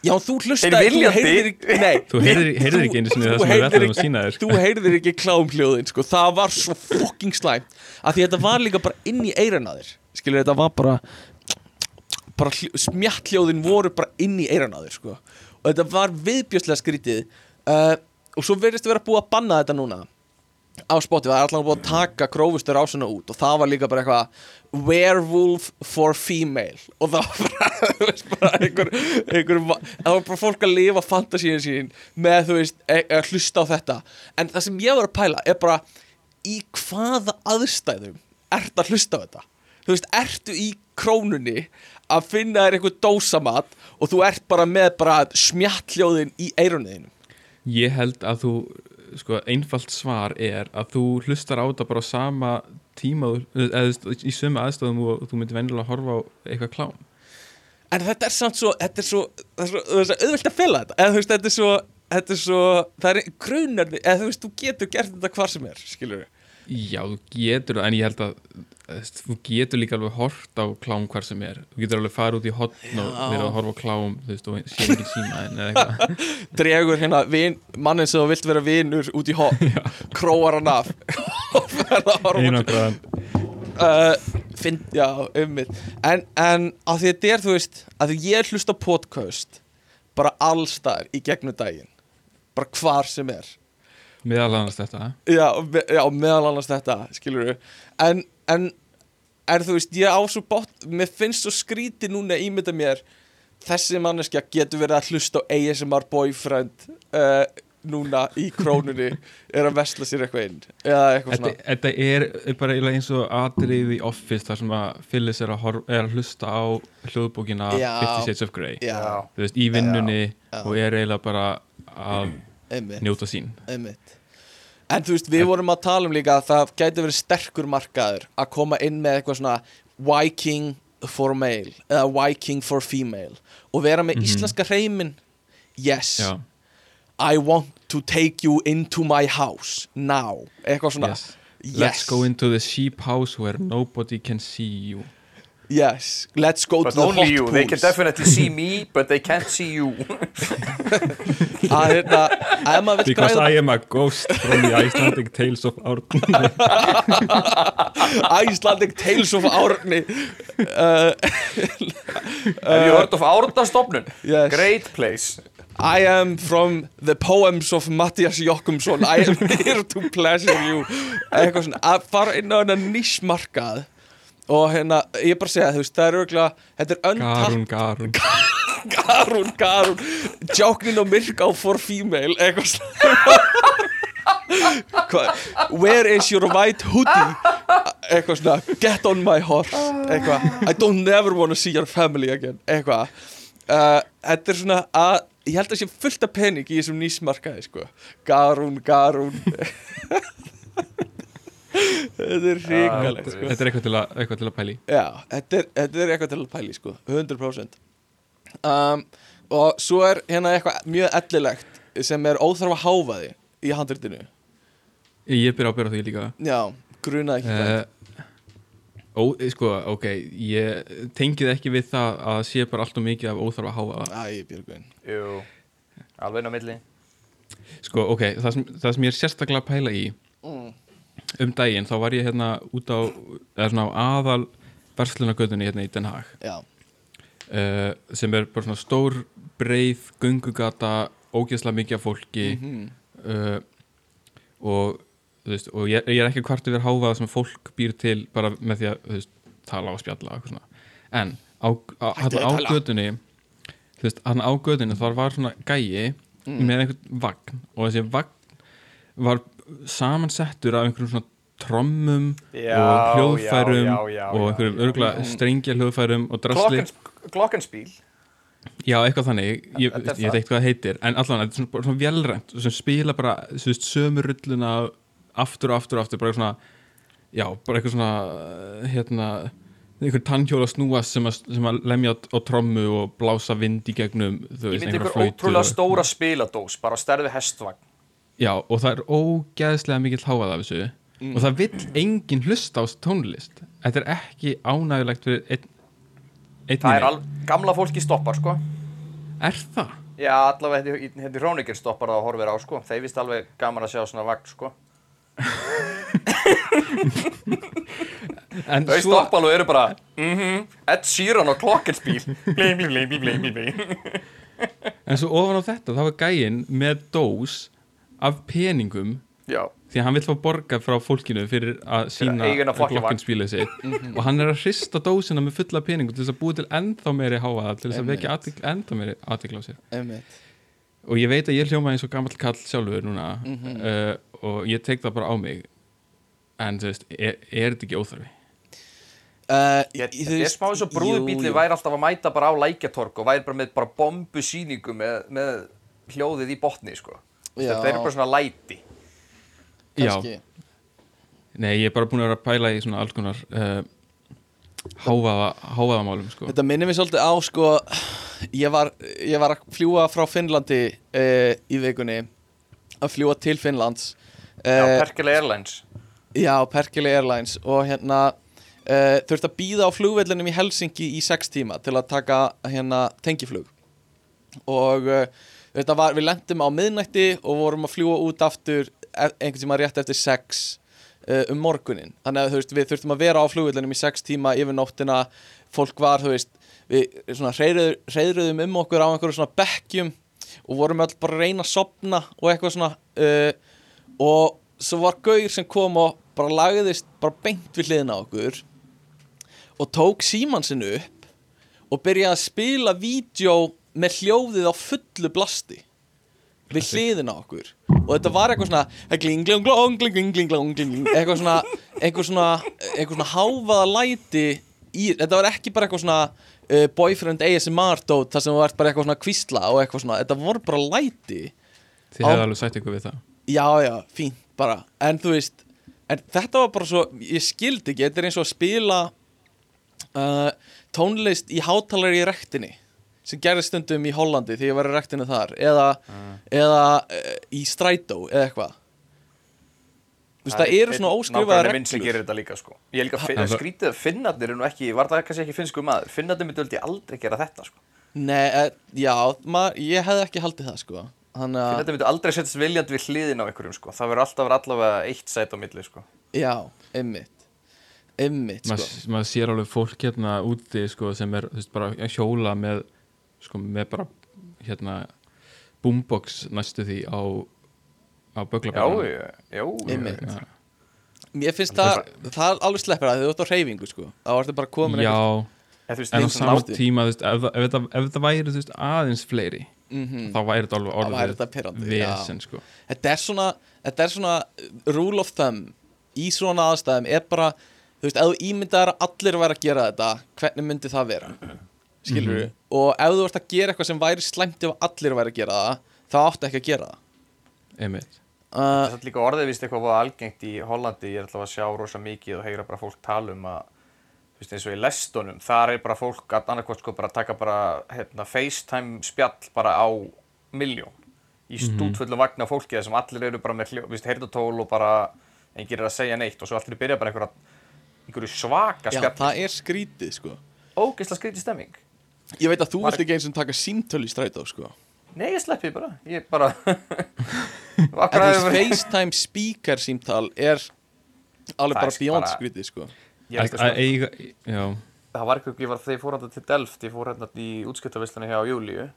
Já, þú hlustaði, Þeir þú heyrðir ekki, nei Þú heyrðir, ekki einu sinni það sem við ætlum að sína þér sko. Þú heyrðir ekki klámhljóðin sko. Það var svo fucking slæmt Af því þetta var líka bara inn í eirana þér Skilur þetta var bara bara hljó, smjallhljóðin voru bara inn í eirana þér sko. Og þetta var viðbjörslega skrítið uh, Og svo verðist vera búið að banna þetta núna á Spotify, það er alltaf búið að taka grófustur ásuna út og það var líka bara eitthvað werewolf for female. Og það var bara, þú veist, bara einhver, einhver, það var bara fólk að lifa fantasíin sín með, þú veist, e e hlusta á þetta. En það sem ég var að pæla er bara í hvaða aðstæðum ert að hlusta á þetta? Þú veist, ertu í krónunni að finna þér einhver dósamat og þú ert bara með bara smjalljóðin í eirunniðinu Ég held að þú sko, einfalt svar er að þú hlustar á þetta bara á sama tíma eða í sömu aðstæðum og þú myndir venjulega að horfa á eitthvað klám. En þetta er samt svo, þetta er svo, það er svo, svo auðvelt að fela þetta. Eða þú veist, þetta er svo, þetta er svo, það er grunar Eða þú veist, þú getur gert þetta hvar sem er, skilur við Já, þú getur það, en ég held að þú getur líka alveg hort á klám hvar sem er, þú getur alveg farið út í hotn og Já. verið að horfa á klám þú veist, og sé ekki síma en eða eitthvað. Dregur hérna vin, mannin sem þú vilt vera vinur út í hot Króar hann af Og verða að horfa uh, finn, Já, ummið En, en að því þetta er, þú veist Að því ég hlusta á podcast Bara allstar í gegnum daginn Bara hvar sem er. Meðal annars þetta Já, me, já meðal annars þetta, skilur við En, en, er þú veist, ég á svo bótt Mér finnst svo skrítið núna ímynda mér Þessi manneskja getur verið að hlusta á ASMR boyfriend uh, Núna í krónunni Er að vesla sér eitthvað inn. Eða eitthvað svona. þetta er bara eiginlega eins og atrið í Office þar sem að Phyllis er að, horf, er að hlusta á hljóðbókina Já. Fifty Shades of Grey. Já, veist, í vinnunni Já. og er eiginlega bara að einmitt, njóta sín. Einmitt En þú veist, við vorum að tala um líka að það gæti verið sterkur markaður að koma inn með eitthvað svona Viking for male eða Viking for female og vera með íslenska hreimin Yes, Já, I want to take you into my house now. Eitthvað svona. Yes. Let's go into the sheep house where nobody can see you Yes, let's go But to the only hot you, pools they can definitely see me But they can't see you. Að hérna, ef maður vill Because græða. I am a ghost from the Icelandic Tales of Árni. Icelandic Tales of Árni. Uh, Have you heard of Árnastofnun? Yes. Great place. I am from the poems of Mattias Jokkumsson I am here to pleasure you. Eitthvað svona, að fara inn á hennar nýsmarkað og hérna, ég bara segja, þú veist, það er örgulega þetta er Garun, untapped Garun Garún, Garún Jóknin og Myrká for female eitthvað svona. Where is your white hoodie? Eitthvað svona Get on my horse. Eitthvað I don't never wanna see your family again. Eitthvað. Uh, Þetta er svona að ég held að sé fullt af pening í þessum nýsmarkaði sko. Garún, Garún Þetta er ríkalegt sko. Þetta er eitthvað til að, eitthvað til að pæli Já, þetta er, þetta er eitthvað til að pæli sko. 100% um, Og svo er hérna eitthvað mjög ellilegt sem er óþarfa háfaði í handritinu. Ég byrja að byrja því líka. Já, grunaði ekki uh, Ó, sko, ok Ég tengið ekki við það að sé bara allt og mikið af óþarfa háa Æ, Björgvin. Jú, alveg inn á milli. Sko, ok, það sem, það sem ég er sérstaklega að pæla í mm. Um daginn, þá var ég hérna út á á aðal verslunagötunni hérna í Den Haag uh, sem er bara svona stór breið, göngugata ógeðslega mikið af fólki Mhm. uh, og veist, og ég, ég er ekki hvart yfir háfaða sem fólk býr til bara með því að veist, tala og spjalla og eitthvað svona. en á, á, á, götunni þú veist, hann á götunni þar var svona gæi Mm. með einhvern vagn og þessi vagn var samansettur af einhverjum svona trommum Já, og hljóðfærum já, já, og einhverjum já, örgulega strengja hljóðfærum og drasli. Glockenspiel? Já, eitthvað þannig, ég, ég veit það. ekki hvað það heitir en allan, þetta er svona, bara svona vélrænt sem spila bara, þú veist, sömu rulluna aftur og aftur og aftur, bara eitthvað svona já, bara eitthvað svona hérna, einhver tannhjóla snúast sem, að- sem að lemja á, trommu og blása vind í gegnum, þú Ég veist, einhverja ykkur flautu ótrúlega og- stóra spiladós bara á stærði hestvagn Já, og það er ógeðslega mikill háað af þessu. Mm. og það vill enginn hlusta á tónlist. Þetta er ekki ánægulegt fyrir einn einn Það er í al, gamla fólki stoppar sko. Er það? Já, allavega hérna í- hérna í Hrónikir stoppar það og horfir á sko. Þeir vist alveg gaman að sjá svona vagn sko. Þau stoppa alveg og eru bara mhm, Ed Sheeran og Glockenspiel Blei, blei, blei, blei, blei, En svo ofan á þetta, þá var gæinn með dós af peningum Já, því að hann vill fá borga frá fólkinu fyrir að sína glokkinspílið sitt og hann er að hrista dósina með fulla peningum til þess að búi til ennþá meiri háaða til þess að vekja ennþá meiri aðtikla á sér. Einmitt. Og ég veit að ég hljóma eins og gammal kall sjálfur núna Mhm. uh, og ég tek það bara á mig. En þú veist, er, er þetta ekki óþarfi? uh, ég, ég er smá eins og brúðubíli væri alltaf að mæta bara á lækjatorg og væri bara með bara bombu með, með hljóðið í botni sko Já. Þetta er bara svona læti Já. kannski Nei, ég er bara búin að vera að pæla í svona alls konar uh, hávaða, hávaðamálum sko. Þetta minnir mér svolítið á sko ég var, ég var að fljúa frá Finnlandi uh, í vikunni að fljúa til Finnlands Já, uh, Perkele Airlines Já, Perkele Airlines og hérna uh, þurfti að býða á flugvellinum í Helsinki í sex tíma til að taka hérna tengiflug og uh, þetta var, við lendum á miðnætti og vorum að fljúa út aftur e- einhvern tíma rétt eftir sex uh, um morgunin þannig að veist, við þurftum að vera á flugvellinum í sex tíma yfir nóttina, fólk var veist, við hreyruðum um okkur á einhverju svona bekkjum og vorum öll bara að reyna að sopna og eitthvað svona uh, og svo var gaur sem kom og bara lagðist bara beint við hliðina okkur og tók síman sinu upp og byrjaði að spila vídeo með hljóðið á fullu blasti við hliðina okkur. Og þetta var eitthvað svona gling, gling, glong, gling, gling, gling, gling, gling, eitthvað svona eitthvað svona, svona háfaða læti í, þetta var ekki bara eitthvað svona uh, boyfriend ASMR dót þar sem það var bara eitthvað svona kvísla og eitthvað svona, þetta voru bara læti Þið hefðu alveg sætt ykkur við það. Já, já, fínt bara. En þú veist, en þetta var bara svo Ég skildi ekki, þetta er eins og að spila uh, Tónlist í hátalari í rektinni sem gerði stundum í Hollandi því ég var í rektinu þar eða, eða uh, í strætó eða eitthvað. Þú veist, það eru svona óskrifaða Nákvæmlega minn sem reglur. gerir þetta líka sko. Ég er líka Ha- að skrítið að finnarnir er nú ekki Var það kannski ekki finnsku maður? Finnarnir myndi veldi aldrei gera þetta sko. Nei, uh, já, maður, ég hefði ekki haldið það sko. Þannig að, Finnarnir myndi aldrei setjast viljandi við hliðin á einhverjum sko. Það verður alltaf allavega eitt sæt á milli sko. Já, ymmit Ymmit, sko. Maður sér alveg fólk hérna úti sko, sem er þú veist, bara hjóla með, sko, með bara hérna boombox næstu því á, á Já, böglabæðinu já, já. Já, Mér finnst það, það er alveg sleppur að þau ert á hreyfingu sko. Þá ertu bara komin já. veist, en á nátti. tíma veist, ef, það- ef, þetta, ef þetta væri veist, aðeins fleiri mm þá væri þetta alveg orðið vesen sko. þetta er svona þetta er svona uh, rule of thumb í svona aðstæðum er bara þú veist, ef þú ímyndaðar að allir væri að gera þetta hvernig myndi það vera skilur Mhm. og ef þú ert að gera eitthvað sem væri slæmt ef allir væri að gera það þá áttu ekki að gera það. Einmitt. Uh, Það er líka orðið vist eitthvað voða algengt í Hollandi, ég er alltaf að sjá rosa mikið og heyra bara fólk tala um að þú veist eins og í lestunum, þar er bara fólk að annarkvort sko bara taka bara hérna, FaceTime spjall bara á miljón í stútfullum vagna fólki þar sem allir eru bara með heyrðutól og bara engir er að segja neitt og svo allir byrja bara einhverja einhverju svaka já, spjall það er skrítið sko. Ógeðslega skrítið stemming ég veit að þú Var- vilt ekki eins og taka síntöl í strætó sko. Nei, ég sleppi bara, ég bara FaceTime speaker símtal er alveg bara beyond bara- skrítið sko. Það var eitthvað, ég var þegar ég fór hérna til Delft, ég fór hérna í útskiptavislunni hjá Júlíu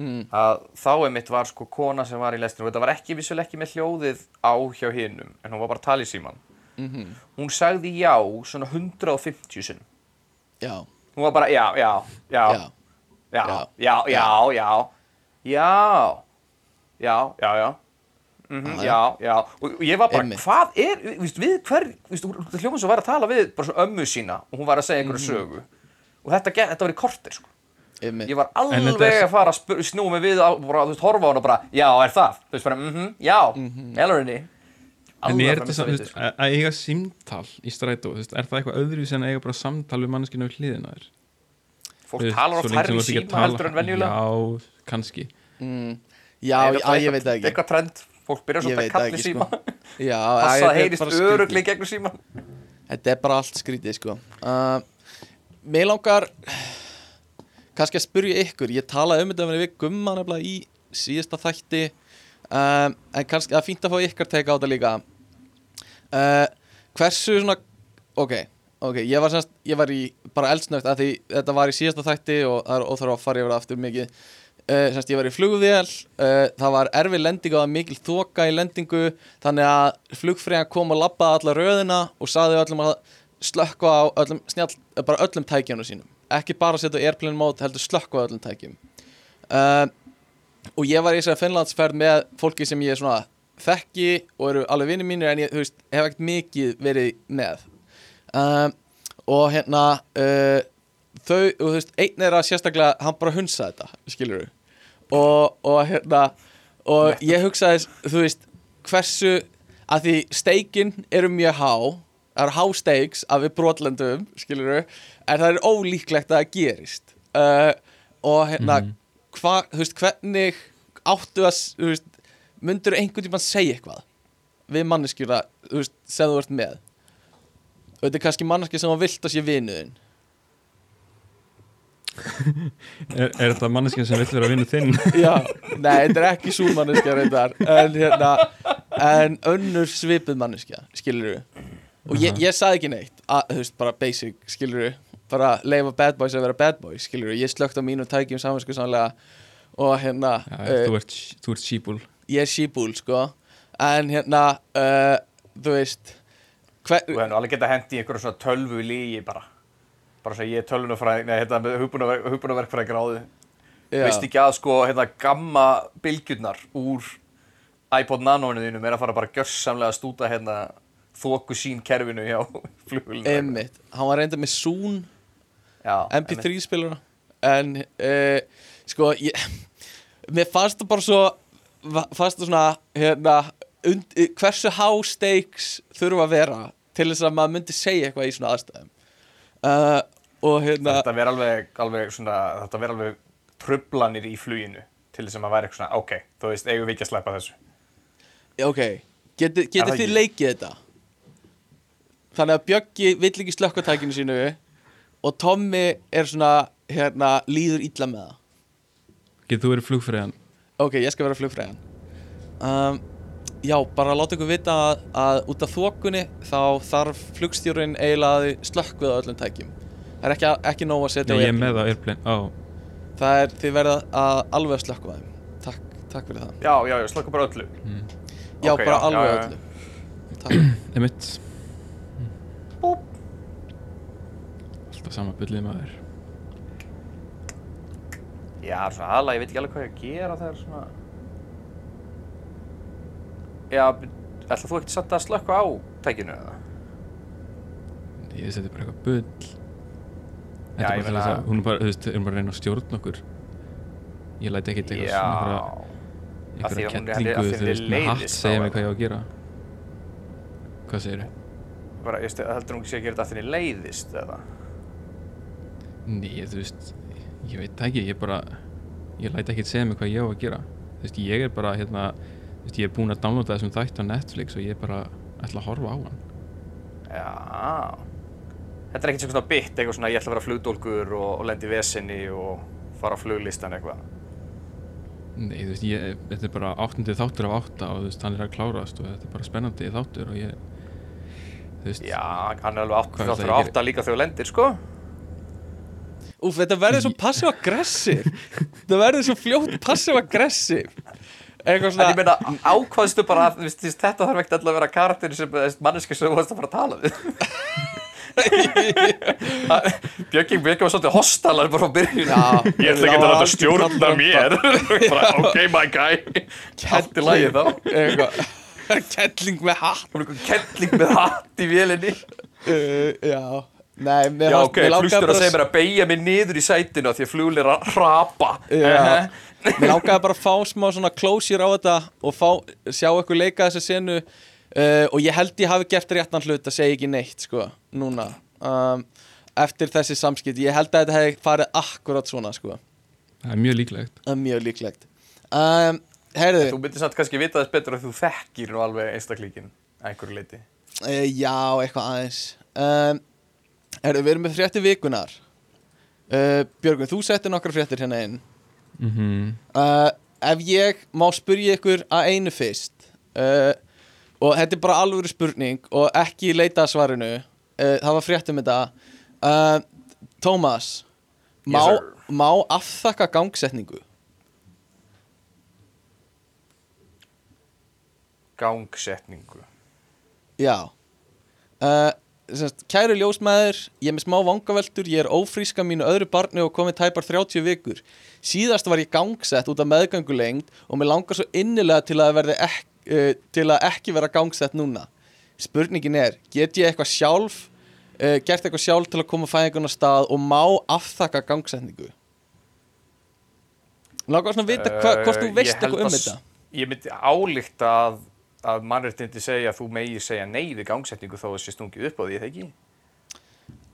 mm. að þá einmitt var sko kona sem var í lestinu og þetta var ekki vissulega ekki með hljóðið á hjá hinnum en hún var bara að tala í síman Mm hún sagði já svona 150 sinn já, hún var bara já, já, já. Já, já, já, já já, já, já, já. Mm -hmm, já, já, og ég var bara, Einmitt. hvað er, víst, við hver, hljóðum sem var að tala við bara svona ömmu sína og hún var að segja einhverju mhm. sögu. Og þetta, þetta var í kortir sko, Einmitt. ég var alveg er... að fara að snúa mig við og bara, þú veist, horfa á hún og bara, já, er það, þú veist bara, mhm, mm já, mm -hmm. elurinni en er þetta veist, að að eiga símtal í strætó, er það eitthvað öðruvísi en að eiga bara samtal við manneskinu við hliðina þér Fólk talar oft hærri sem síma tala- heldur en venjulega. já, kannski mm. já, já, ég veit það ekki Eitthvað trend, fólk byrjar Ég svolítið að kalla síma. sko. þetta að er heyrist örugli gegnum síman. Þetta er bara allt skrítið sko uh, Mér langar kannski að spyrja ykkur Ég talaði um þetta við gumma nefnilega í síðasta þætti um, En kannski það er fínt að fá ykkar teka á þetta líka. Uh, Hversu svona Ok, ok, ég var, semst, ég var í bara eldsnögt að því þetta var í síðasta þætti og það er óþarf að fara yfir það aftur mikið. Uh, semst, ég var í flugvél uh, það var erfið lending og það var mikil þoka í lendingu þannig að flugfræðan kom og labbaði alla röðina og saði öllum að slökka á öllum, snjall, bara öllum tækjunum sínum. Ekki bara setja airplane mode, heldur slökka á öllum tækjum. Uh, og ég var í þessari Finnlandsferð með fólki sem ég svona þekki og eru alveg vinni mínir en ég þú veist, hef ekkert mikið verið með. Um, og hérna uh, þau, og þú veist, einn er að sérstaklega hann bara hunsa þetta, skilur og, og hérna og ég hugsaði, þú veist hversu, að því steikin eru mjög há það eru há steiks af við brotlendum skilur en það er ólíklegt að það gerist. Uh, og hérna Mhm. Hva, þú veist, hvernig áttu að, þú veist myndur einhvern tímann segja eitthvað við manneskjura, þú veist, sem þú ert með? Þetta er kannski manneskja sem þú vilt að sé vinuðin Er, er þetta manneskja sem vill vera að vinna þinn? Já, nei, þetta er ekki sú manneskja reyndar. En hérna En önnur svipuð manneskja Skilur við Og ég, ég saði ekki neitt. Að, Þú veist, bara basic, skilur við Bara leifa bad boys að vera bad boys, skilur við Ég slögt á mínu tækjum saminsku sannlega Og hérna Já, uh, þú ert, þú ert síbúl Ég er síbúl, sko En hérna uh, Þú veist hver, Þú hefði nú alveg geta hendi í einhverju svona tölvu lígi bara. Bara svo ég er tölvunafræðing, nei, hérna með hugbúnaverkfræðing gráðu. já, Veist ekki að sko, hérna, gamma bylgjurnar úr iPod Nano-inu þínum er að fara bara gjörsamlega að stúta hérna þóku sín kerfinu hjá flugulinu. Einmitt, hann var reynda með Zoom MP3 spiluna En uh, Sko ég, Mér fannst það bara svo Fannst það svona hérna, und, Hversu há stakes Þurfa að vera Til þess að maður myndi segja eitthvað í svona aðstæðum. Uh, Og hérna Þetta verður alveg, alveg svona, þetta verður alveg trublanir í fluginu til þess að maður væri eitthvað svona, ok, þú veist, eigum við ekki að sleppa þessu. Ok. Það þið leikið þetta? Þannig að Bjöggi vill ekki slökka tækinu sínu Og Tommy er svona Hérna líður illa með það. Getur þú verið flugfræðan? Ok, ég skal vera flugfræðan um, Já, bara láta ykkur vita að, að út af þokunni þá þarf flugstjórinn eiginlega að slökkvið á öllum tækjum. Það er ekki, ekki nóg að setja á ég er airplane. með það airplane Á, Það er, þið verða að alveg slökkva þeim. Takk, takk fyrir það. Já, já, já, slökkum bara öllu. Já, Ok, bara já, alveg já, já. öllu. Takk emitt Alltaf sama bullið maður. Já, svona aðalega, ég veit ekki alveg hvað ég að gera þegar svona... Já, ætla þú ekkert satt að slökka á tækinu eða? Ég veist er bara eitthvað bull. Þetta er bara þess að Hún er bara, þú veist, erum bara að reyna að stjórna okkur. Ég læti ekkert eitthvað svona Af því einhverja að hún er- kettlingu þú veist, með hatt segja mig hvað ég á að gera. Hvað segir bara, ég stu- heldur hún ekki sé að gera þetta að þinni leiðist eða? Nei, þú veist, ég veit ekki, ég bara, ég læt ekki segja mig hvað ég á að gera. Þú veist, ég er bara, hérna, þú veist, ég er búinn að downloada þessum þætt á Netflix og ég bara ætla að horfa á hann. Já. Þetta er ekkert svona bitt, eitthvað svona ég ætla að vera flugdólkur og, og lendi vesinni og fara á fluglistan eitthvað. Nei, þú veist, ég, þetta er bara áttundið þáttur af átta og þú veist, hann er að klárast og þetta er bara spennandi þáttur og ég, þú veist, Já, hann er alveg átt, Hvað er það þáttur ég átta líka þegar þú lendir, sko. Úf, þetta verður svo passiv-aggressiv Þetta verður svo fljótt passiv-aggressiv Eitthvað En svona ég meina, ákvaðstu bara að þetta þarf ekkert alltaf að vera karakterin sem manneski sem þú varst að fara að tala við. Björking Björking var svolítið hostalar bara á byrjun. Já, Ég ætla ekki að þetta stjórna mér. bara, ok, my guy. Í lagi þá. Eitthvað Kettling með hatt kettling með hatt í vélinni. uh, Já Nei, mér Já, ok, flustur að bara- segja mér að beigja mig niður í sætinu af því að flugl er að hrapa. Já. Mér langaði bara að fá smá svona closure á þetta og fá, sjá eitthvað leika þessa senu uh, og ég held ég hafi gert réttan hlut að segja ekki neitt sko, núna um, eftir þessi samskipt, ég held að þetta hefði farið akkurat svona sko, það er mjög líklegt. það er mjög líklegt um, Heyrðu, Þú myndir samt kannski vita þess betur að þú þekkir nú alveg einstaklíkin einhverju leiti. uh, já, eitthvað aðeins um, Heyrðu, við erum með frétti vikunar uh, Björgun, þú settir nokkra fréttir hérna inn. Mm uh, ef ég má spyrja ykkur að einu fyrst uh, og þetta er bara alvöru spurning og ekki leita að svarinu uh, það var frétt um þetta. Uh, Tómas má, Yes, má afþakka gangsetningu? Gangsetningu. já. Uh, semst, kæri ljósmaður ég er með smá vangaveltur, ég er ófríska mínu öðru barni og komið tæpar 30 vikur. Síðast var ég gangsett út af meðgöngulengd og mér langar svo innilega til að, ek, uh, til að ekki vera gangsett núna. Spurningin er, get ég eitthvað sjálf uh, gert eitthvað sjálf til að koma fæðingun á stað og má afþakka gangsetningu? Mér langar svona að vita hva, hvort þú Eh, veist eitthvað um þetta. Ég myndi álíkta að að mannréttindi segja að þú megir segja nei við gangsetningu þó að sé stungið upp á því, eða ekki?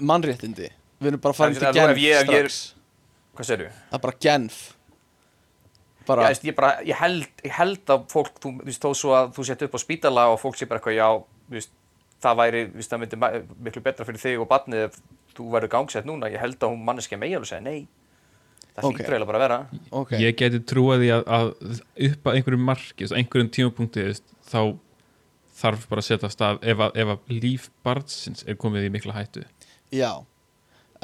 Mannréttindi Við erum bara farin til Genf ég- ef ég strax Hvað segirðu? Það er bara Genf Já, Bara, veist, ég, bara, ég, held, ég held að fólk, þú þú veist, þó svo að þú sett upp á spítala og fólk sé bara eitthvað, já, þú veist, það væri, þú veist, það myndi miklu betra fyrir þig og barnið ef þú verður gangsett núna, ég held að hún manneskja megi alveg segja nei. Það Ok. hlýtur eiginlega bara að vera. ok ég geti trúið því að, að upp að einhverjum marki, einhverjum tímapunkti þá þarf bara að setja af stað ef að, ef að líf barnsins er komið í mikla hættu Já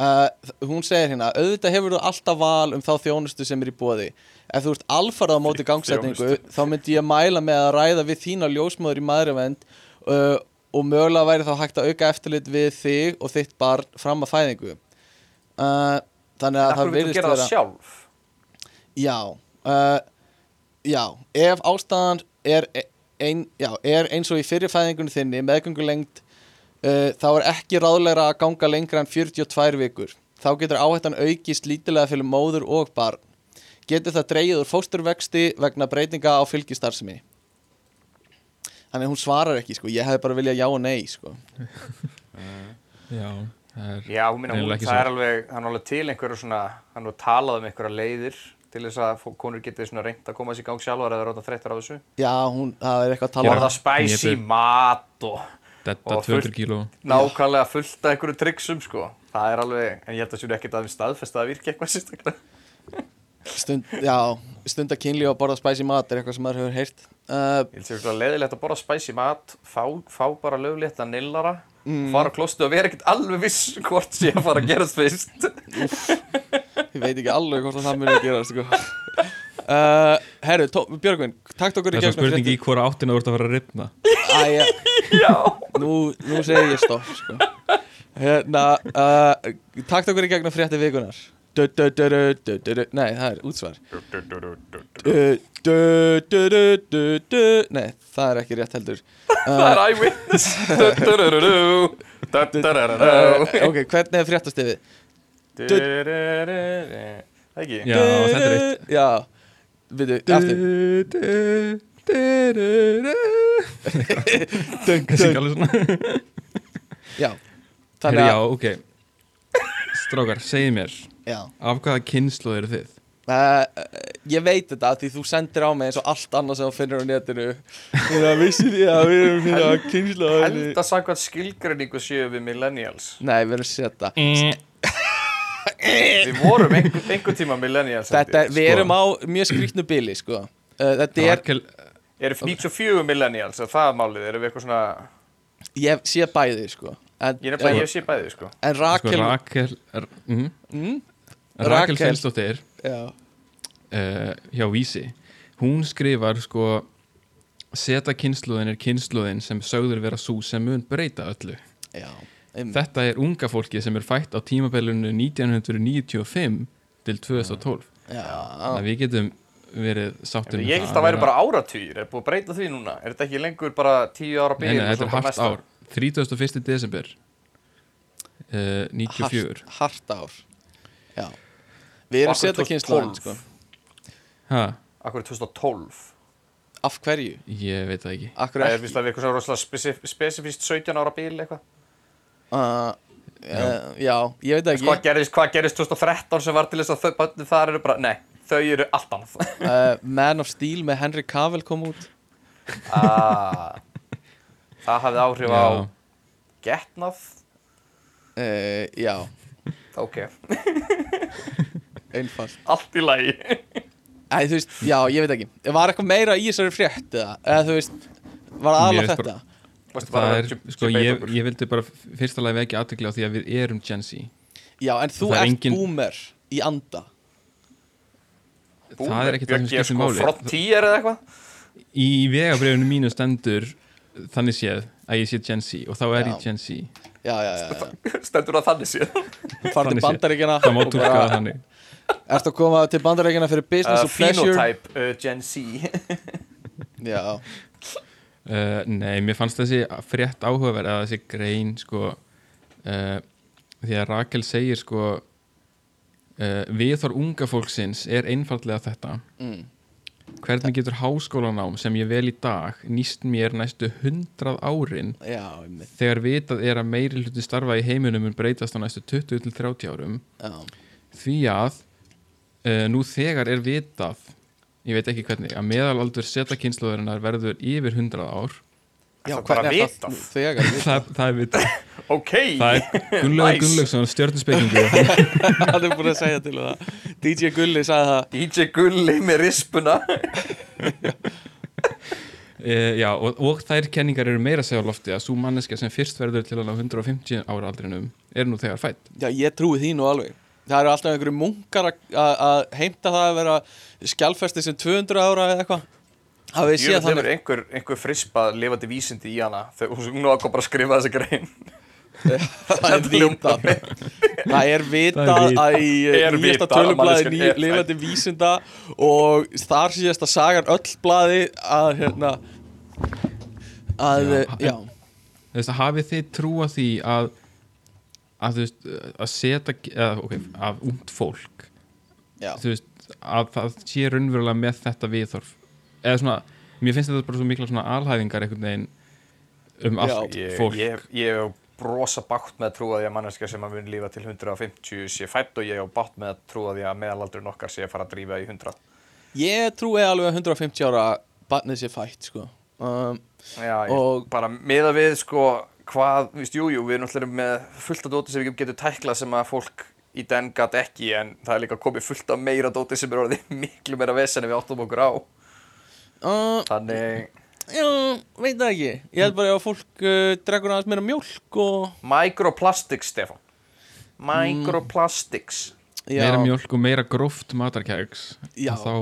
uh, Hún segir hérna Auðvitað hefur þú alltaf val um þá þjónustu sem er í bóði Ef þú ert alfarað á móti gangsetningu Þjónustu. þá myndi ég mæla með að ræða við þína ljósmóður í maðurvend uh, og mögulega væri þá hægt að auka eftirlit við þig og þitt barn fram að fæðingu uh, Þannig að það gera vera? Já uh, Já, ef ástæðan er, ein, já, er eins og í fyrirfæðingunni þinni meðgöngulengd uh, þá er ekki ráðlegra að ganga lengra en 42 vikur. Þá getur áhættan aukist lítilega fyrir móður og barn. Getur það dreigið úr fósturvexti vegna breytinga á fylgistarsmi Þannig að hún svarar ekki sko, ég hefði bara viljað já og nei sko. Já, er Já, hún minna, hún, það svo. er alveg, það er alveg til einhverju svona, hann er talað um einhverja leiðir til þess að konur getið svona reynd að koma sér í gang sjálfar eða ráta þreyttar á þessu. Já, hún, það er eitthvað að tala Borða um spæsi Ég mat og þetta Og 200 fullt- kíló nákvæmlega fullt af einhverju tryggsum, sko. Það er alveg, en ég held að sér ekkert að við staðfesta að virka eitthvað sérstaklega. stund, Já, stunda kynli og borða spæsi mat er eitthvað sem maður hefur heyrt uh, Ég held sér svona leiðilegt að borða spæsi mat, fá, fá bara löglétta nillara, fara á klostu og vera ekkert alveg viss hvort sé að fara að gerast fyrst. Ég veit ekki alveg hvort að það muni að gera sko. uh, Herru, Björgvin, takt okkur í þess að gegnum spurningi í hvora áttina þú ert að fara að ripna Já. nú, nú segir ég stopp sko. Hérna, uh, takt okkur í gegnum frétti vikunar Nei, það er útsvar. Nei, það er ekki rétt heldur Það er uh, Ok, hvernig er fréttastifið? Ekki? já, þetta er eitt Já, við aftur Þessi ekki alveg svona Já, þannig já, að ok Strákar, segið mér Já Af hvaða kynslu eru þið? Uh, ég veit þetta af því þú sendir á mig eins og allt annað sem þú finnir á netinu Þú veist, vissir því að við erum fyrir að kynsla Held að samkvæmt skilgreiningu séu við millennials. Nei, við erum setja Við vorum einhver, einhver tíma millennials. Þetta, ég. við erum á mjög skrýtnu bili, sko uh, Þetta er, Rakel, Erum 94 millennials, er það málið? Erum við eitthvað svona... ég sé bæði, sko En, Ég er ég sé bæði, sko. en sko, Rakel Rakel er, mm, mm, Rakel Já, uh, hjá Vísi Hún skrifar sko Seta kynsluðin er kynsluðin sem sögður vera svo sem mun breyta öllu. Já um, Þetta er unga fólki sem er fætt á tímabellinu 1995 til 2012 Já, að við getum verið sáttir Ég held að það væri bara áratugir, er búið að breyta því núna? Er þetta ekki lengur bara 10 ára Nei, byrjun? nei, og þetta er bara hart ár. 31. desember uh, 94 hart, hart ár. Já Við erum setja 2012. kynsla sko. ha, Akkur er 2012 Af hverju? Ég veit það ekki. Akkur er að við eitthvað svona rosalega spesif spesifíst 17 ára bíl eitthvað? Uh, uh, Já, ég veit það Hvað ekki. gerist, hvað gerist 2013 sem var til þess að þau börnir þar eru bara Nei, þau eru allt annað. Uh, Man of Steel með Henry Cavill kom út. Ah, Það hafði áhrif á Já, getnað. Uh, Já, Ok, einfalt. Allt í lagi. Æ, þú veist, já, ég veit ekki. Var eitthvað meira í þessari frétt eða, eða þú veist, var það finnst þetta? Varstu það bara er, að deb- sko, debate ég, okkur? ég vildi bara fyrsta lagi vekja aðtekli á því að við erum Gen Z. Já, en þú Það er ert engin- boomer í anda. Búmer, það er ekkert það sem Björk, ég skiptir sko máli. Frontier eða eitthvað? Í vegabrifinu mínu stendur þannig séð að ég sé Gen Z og þá er Já. ég Gen Z. Já, já, já, já. Stendur það þannig séð? Þú farið til Þannig sé. bandaríkjana það má og túlka bara- það þannig Ertu að koma til bandaríkjana fyrir business uh, og pleasure? Phenotype uh, Gen Z. Já, uh, Nei, mér fannst þessi frétt áhugaverð að þessi grein sko uh, því að Rakel segir sko uh, viðþór unga fólksins er einfaldlega þetta. Mm. hvernig getur háskólanám sem ég vel í dag nýst mér næstu hundrað árin Já, einmitt. þegar vitað er að meiri hluti starfa í heiminum mun breytast á næstu 20-30 árum? Já, því að nú þegar er vitað ég veit ekki hvernig, að meðalaldur setakynsluðurinnar verður yfir 100 ár. Já Það er bara hvernig er vitað. það þegar vitað? það, það er vitað. Ok, það er Gunnlaugur Nice. Gunnlaugsson stjörnusbeikingu Hann er búin að segja til það. DJ Gulli sagði það. DJ Gulli með rispuna. E, já, og, og þær kenningar eru meira að segja á lofti að svo manneskja sem fyrst verður til að ná 150 ára aldrinum er nú þegar fætt Já, ég trúi því nú alveg Það eru alltaf einhverju munkar að- að að heimta það að vera skjálfesti sem 200 ára eða eitthvað. Þið Ég séð þannig. einhver, einhver frispað lifandi vísindi í hana þegar hún nú ákom bara að skrifa þessa grein? Það er vitað. Það er vitað Það að í Er nýjasta að tölublaði ný, lifandi vísinda og þar síðast að sagan öll blaði að hérna að, Já, já, Þú veist, hafið þið trúa því að að þú veist, að setja eða, ok, að ungt fólk já, þú veist, að það sé raunverulega með þetta viðþorf eða svona, mér finnst þetta bara svo mikla svona alhæfingar einhvern veginn um allt Ég, fólk. ég, ég hef brosa bátt með að trúa því að manneskja sem að mun lífa til 150 sé fætt og ég hef bátt með að trúa því að meðalaldurinn okkar sé að fara að drífa í 100 Ég trúi alveg að 150 ára barnið sé fætt sko. Um, Já, ég, Og- bara miða við sko hvað, víst, jú, jú, við erum náttúrulega með fullt af dóti sem við getum tæklað sem að fólk í den gat ekki en það er líka komið fullt af meira dóti sem er orðið miklu meira vesen en við áttum okkur á. Uh, þannig Já, veit það ekki. Ég held bara að fólk uh, dregur aðeins meira mjólk og Microplastics, Stefán. Microplastics. Já, meira mjölk og meira gróft matarkæks Já. og þá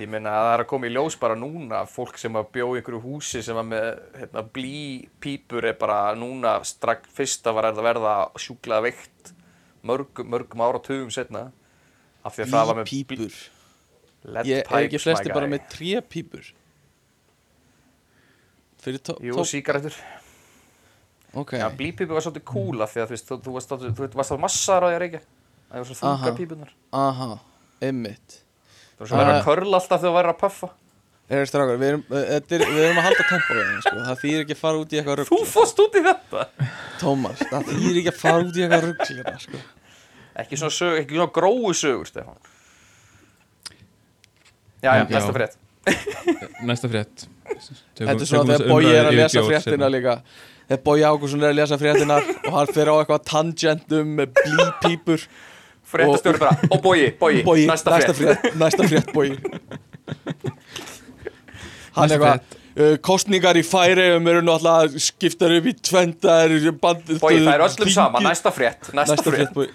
Ég meina að það er að koma í ljós bara núna fólk sem að bjó í einhverju húsi sem að með hérna, blípípur er bara núna strax fyrsta var að verða sjúklega veikt mörgum, mörgum áratugum setna af því að það var með blí- pípur lead Ég er ekki flesti bara með Fyrir tó, Jú, tó sígarettur. Ok, Já, blípípur var svolítið af því að þú, veist, þú, varst, þú, þú varst á að reykja. Það var svo Aha. þunga pípunar aha, einmitt Það var svo verið Ah. að körla alltaf þegar þú væri að puffa. Er strákar, við erum, uh, þetta er, við erum að halda tempo við henni, sko. Það þýr ekki að fara út í eitthvað Þú rugg fórst út í þetta. Tómas, það þýr ekki að fara út í eitthvað rugg hérna, sko. Ekki svona, sög, ekki svona gróu sögur, Stefán. Já, já, næsta frétt. Næsta frétt. Þetta er svona þegar Bói er að lesa fréttina líka. Þegar Bói Ágússon er að lesa fréttinar og hann fer á eitthvað tangentum með blípípur Fréttastjóri bara, bói, bói, Bói, næsta, frétt. Næsta frétt, Bói Hann Næsta eitthvað uh, Kostningar í færiðum eru náttúrulega skiptar upp í tvend Það er band Bói, það er öllum sama, næsta frétt Næsta, Næsta frétt, Bói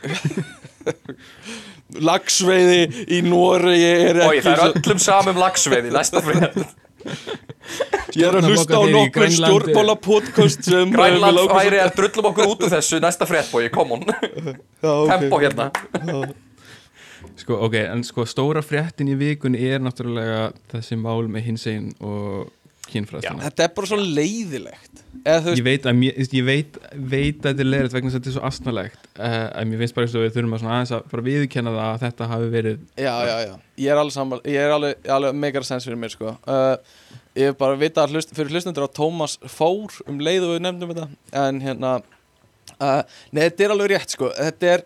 Lagsveiði í Noregi er ekki það er öllum samum lagsveiði Næsta frétt Ég er að hlusta á nokkur stjórnmála podcast sem uh, Grænland færi að drullum okkur út úr þessu Næsta frétt, bói, come on. Tempo hérna. Sko, ok, en sko stóra fréttin í vikunni er náttúrulega þessi mál með hinsegin og kynfræðsluna Þetta er bara svo leiðilegt. Eða ég veit að, mér, ég veit, veit að þetta er leirið vegna að þetta er svo astnalegt uh, en mér finnst bara eins og við þurfum að aðeins að viðurkenna það að þetta hafi verið Já, já, já, ég er alveg Ég er alveg, alveg megar sens fyrir mér sko. Uh, Ég hef bara vita að hlust, fyrir hlustundur að Tómas fór um leið og við nefndum þetta En hérna uh, Nei, þetta er alveg rétt sko. Þetta er,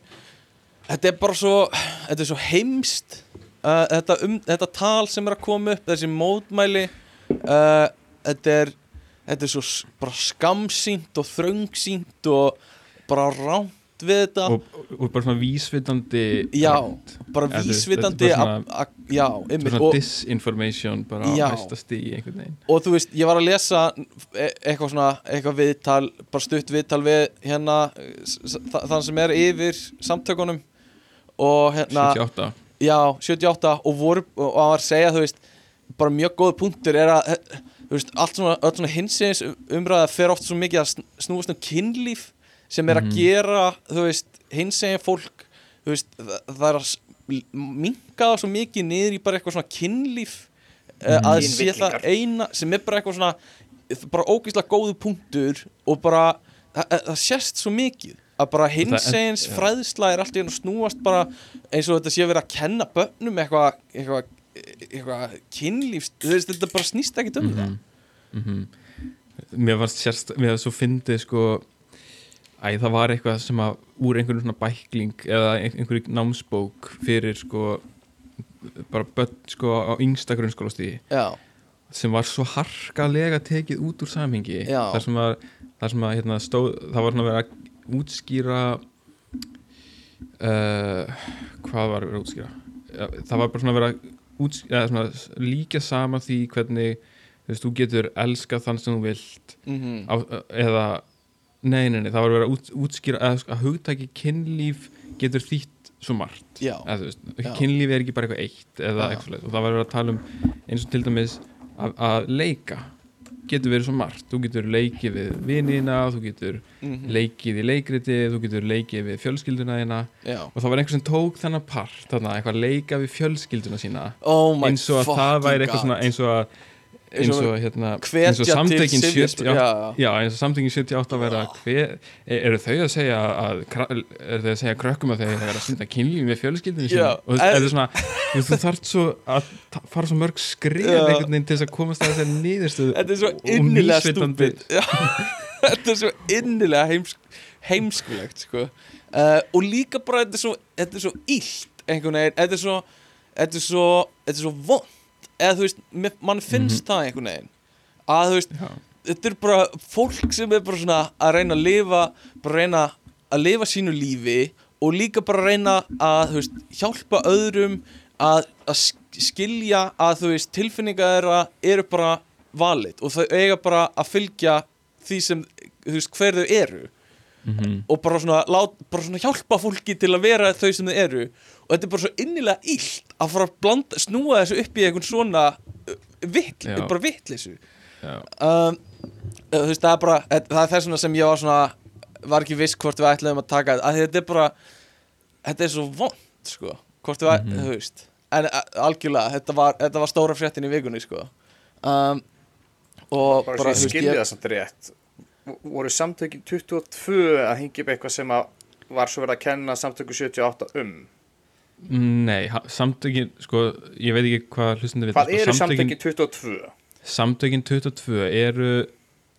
þetta er bara svo Þetta er svo heimst þetta, um, þetta tal sem er að koma upp Þessi mótmæli uh, Þetta er Þetta er svo bara skamsýnt og þröngsýnt og bara rámt við þetta og, og bara svona vísvitandi Já, rámt. bara veist, vísvitandi þetta er bara að- svona- að- Já, Þetta einmitt svona og, disinformation bara Já. á hæsta stíi einhvern veginn og þú veist, ég var að lesa e- eitthvað svona, eitthvað viðtal bara stutt viðtal við hérna þann sem er yfir samtökunum og hérna 78 já, 78 og voru, og hann var að segja, þú veist bara mjög góð punktur er að eh, þú veist, allt svona, öll svona hinsins umræða fer oft svo mikið að sn- snúast um kynlíf sem er að Mhm. gera þú veist, hinsegin fólk þú veist, það, það er að minka það svo mikið niður í bara eitthvað svona kynlíf mm. að sé það eina sem er bara eitthvað svona bara ógeðslega góðu punktur og bara, það, það sést svo mikið að bara hinsegins já. fræðsla er alltaf að snúast bara eins og þetta sé verið að kenna börnum eitthvað eitthva, eitthvað kynlífs þetta bara snýst ekkit um það. Mhm. mér varst sérst mér var svo fyndið sko æ, það var eitthvað sem að úr einhverjum svona bækling eða ein- einhverju námsbók fyrir sko bara börn sko á yngsta grunnskólastíði sem var svo harkalega tekið út úr samhengi. Já. þar sem að, þar sem að hérna, stóð, það var svona verið að útskýra uh, hvað var verið að útskýra? Það var bara svona verið að útskýra, svona, líka sama því hvernig veist, þú getur elskað þann sem þú vilt. Mhm. Á, eða nei, nei, nei, það var verið að út, útskýra að, að hugtæki kynlíf getur þýtt svo margt. Eða, veist, kynlíf er ekki bara eitthvað eitt eða og það var verið að tala um eins og til dæmis að, að leika getur verið svo margt, þú getur leikið við vinina, þú getur mhm, leikið í leikriti, þú getur leikið við fjölskylduna þína. Já. Og það var einhver sem tók þennan part, þarna, eitthvað leika við fjölskylduna sína. Oh eins og að það væri eitthvað God. svona eins og að Eins og hérna eins og samtökin sifjasp- 70 já, já, eins og samtökin 78 að vera hver, eru þau að segja að eru þau að segja krökkum að þau að vera að synda kynlífi með fjölskyldinu sína og er svona þú, þú þarft svo að fara svo mörg skrif Já. einhvern veginn til þess að komast að þessari niðurstöðu Þetta er svo innilega stúpid. Þetta er svo innilega heimsk, heimskulegt sko. uh, Og líka bara þetta er svo, þetta er svo illt einhvern veginn. Þetta er svo, svo, svo vond Eða þú veist, mann finnst það einhvern veginn Að þú veist, Já. þetta er bara fólk sem er bara svona að reyna að lifa bara reyna að lifa sínu lífi og líka bara reyna að þú veist, hjálpa öðrum að, að sk- skilja að þú veist, tilfinninga þeirra eru bara valid og þau eiga bara að fylgja því sem, þú veist, hver þau eru Mhm. og bara svona, lát, bara svona hjálpa fólki til að vera þau sem þau eru og þetta er bara svo innilega illt að fara að blanda, snúa þessu upp í einhvern svona uh, Já. bara vittlisu Já. um, þú veist, það er bara það er þess vegna sem ég var svona var ekki viss hvort við ætlaðum að taka að þetta er bara þetta er svo vond sko, hvort við, Mhm. þú veist. En a- algjörlega, þetta var, þetta var stóra fréttin í vikunni sko. Um, og bara, bara, þú veist, ég, það samt rétt. Voru samtökin 22 að hengja upp eitthvað sem að var svo verið að kenna samtöku 78 um Nei, samtökin sko, ég veit ekki hvað hlustandi vita hvað sko, eru samtökin 22? Samtökin 22 eru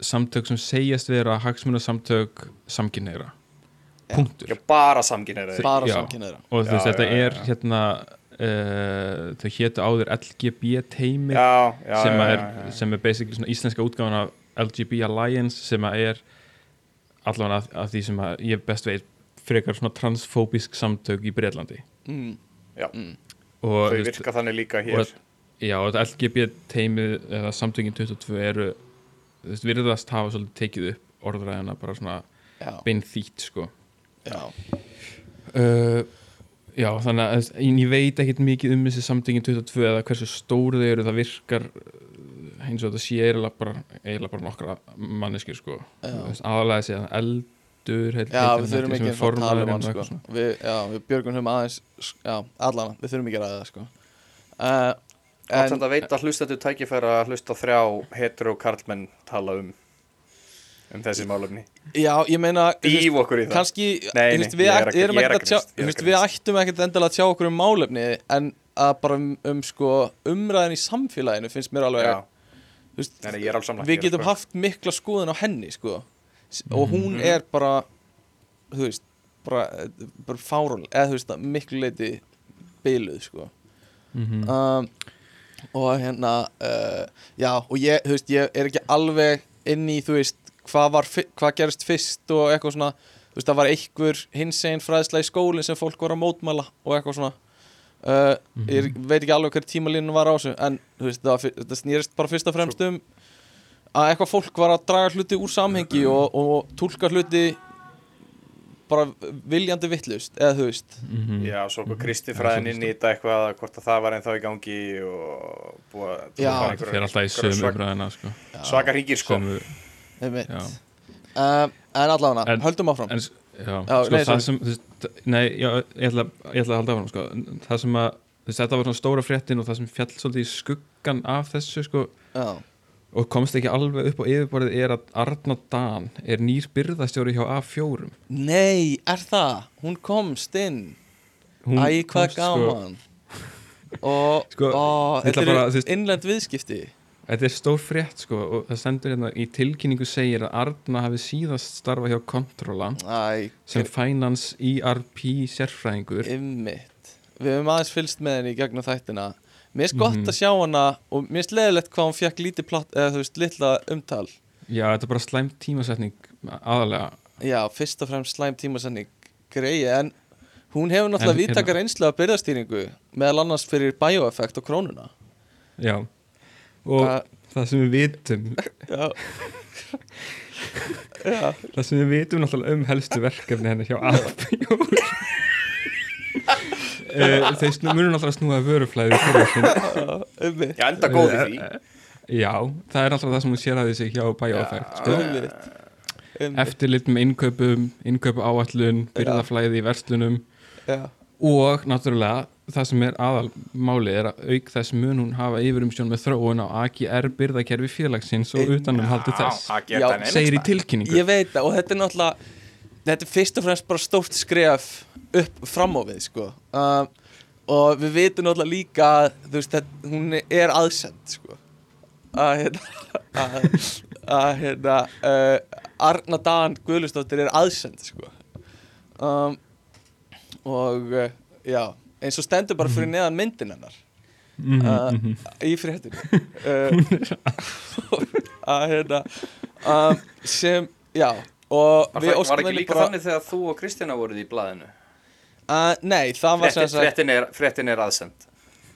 samtök sem segjast vera hagsmuna samtök samkynneira punktur Já, bara samkynir bara Já. samkynniðra og þú veist þetta já, já, er já. hérna uh, þau hétu áður LGB teimi já, já, sem, já, er, já, já. sem er basically svona íslenska útgáfan af LGB Alliance sem er allavega að, að því sem að ég best veit frekar svona transfóbisk samtök í Breitlandi mm, og þau virka þannig líka hér. og- Já, og þetta LGB teimið eða samtökin 22 eru þú veist, virðast hafa svolítið tekið upp orðræðina bara svona bein þýtt sko. Já, uh, Já, þannig að ég veit ekkert mikið um þessi samtökin 22 eða hversu stóru þau eru, það virkar uh, eins og þetta sé eiginlega bara, bara nokkra manneskir sko. Já. Þú veist, aðalega sé eldur heit, já heitir við þurfum ekki að tala um formaðurinn hann og sko. við, já, við björgum höfum aðeins já, allana, við þurfum ekki að ræða það sko. Uh, en þetta veit að hlusta þetta tækifæra að hlusta þrjá hetero karlmenn tala um um þessi málefni. Já, ég meina kannski, við að- að að að ættum ekkert endilega að tjá okkur um málefni en að bara um, um sko umræðin í samfélaginu finnst mér alveg nei, er við getum haft mikla skoðun á henni sko og hún Mhm. er bara þú veist bara, bara fárál, eða þú veist miklu leiti byluð sko Mhm. um, og hérna uh, já og ég, þú veist, ég er ekki alveg inn í, þú veist, hvað var hvað gerist fyrst og eitthvað svona þú veist, það var einhver hins einn fræðsla í skólinn sem fólk var að mótmæla og eitthvað svona uh, ég veit ekki alveg hver tímalínu var á þessu en þú veist, það, þetta snýrist bara fyrst og fremst um að eitthvað fólk var að draga hluti úr samhengi og, og túlka hluti bara viljandi vittlust eða þú veist. Mhm. Já, svo okkur Kristi fræðin inn í þetta eitthvað hvort að það var ennþá í gangi og búið að það fer alltaf í sömu umræðina sko. svaka hringir sko. Sömu- um, en allavega, En- höldum áfram. en já, Já, sko, nei, það sem nei, já, ég ætla, ég ætla að halda áfram sko. það sem að þetta var svona stóra fréttin og það sem fjall svolítið í skuggan af þessu sko, já, og komst ekki alveg upp á yfirborðið er að Arna Dan er nýr byrðastjóri hjá A4 Nei, er það? Hún komst inn. Hún Æ, hvað sko, gaman. Og Sko, ég þetta ætla bara, innlend viðskipti. Þetta er stór frétt sko og það stendur hérna í tilkynningu segir að Arna hafi síðast starfa hjá Controla Æ, sem finance ERP sérfræðingur. Ymmit Við höfum aðeins fylgst með henni í gegnum þættina Mér finnst gott Mhm. að sjá hana og mér finnst leðilegt hvað hún fekk lítið plott eða þú veist, litla umtal. Já, þetta er bara slæmt tímasetning aðalega Já, fyrst og fremst slæm tímasenning greiði en hún hefur náttúrulega einslu af byrðastýringu meðal annars fyrir bioeffekt og krónuna. Já. Og Það- það sem við vitum. Já. Já, það sem við vitum náttúrulega um helstu verkefni henni hjá Alpjór uh, þeir snú, munum náttúrulega snúa vöruflæði Ég enda góð í því. Já, það er náttúrulega það sem hún sér að þessi hjá Bioeffect sko. Eftirlit með innkaupum, innkaupu áallun byrðaflæði í verslunum. Já, og náttúrulega það sem er aðalmáli er að auk þess mun hún hafa yfirumsjón með þróun á AGR byrðakerfi félagsins og utanum haldi þess að segir í tilkynningu. Ég veit það og þetta er náttúrulega Þetta er fyrst og fremst bara stórt skref upp fram á við sko. Um, og við veitum náttúrulega líka að þú veist, þetta, hún er aðsend sko. Að hérna að, hérna uh, Arna Dan Guðlustóttir er aðsend sko. Um, og uh, já eins og stendur bara fyrir neðan myndin hennar. Mhm, uh, mhm. í fréttinu uh, að hérna um, sem, já og Var, við það, var óskum ekki líka bara þannig þegar þú og Kristjana voruð í blaðinu uh, nei, það var sem Fréttin, sagt fréttin, er, fréttin er aðsend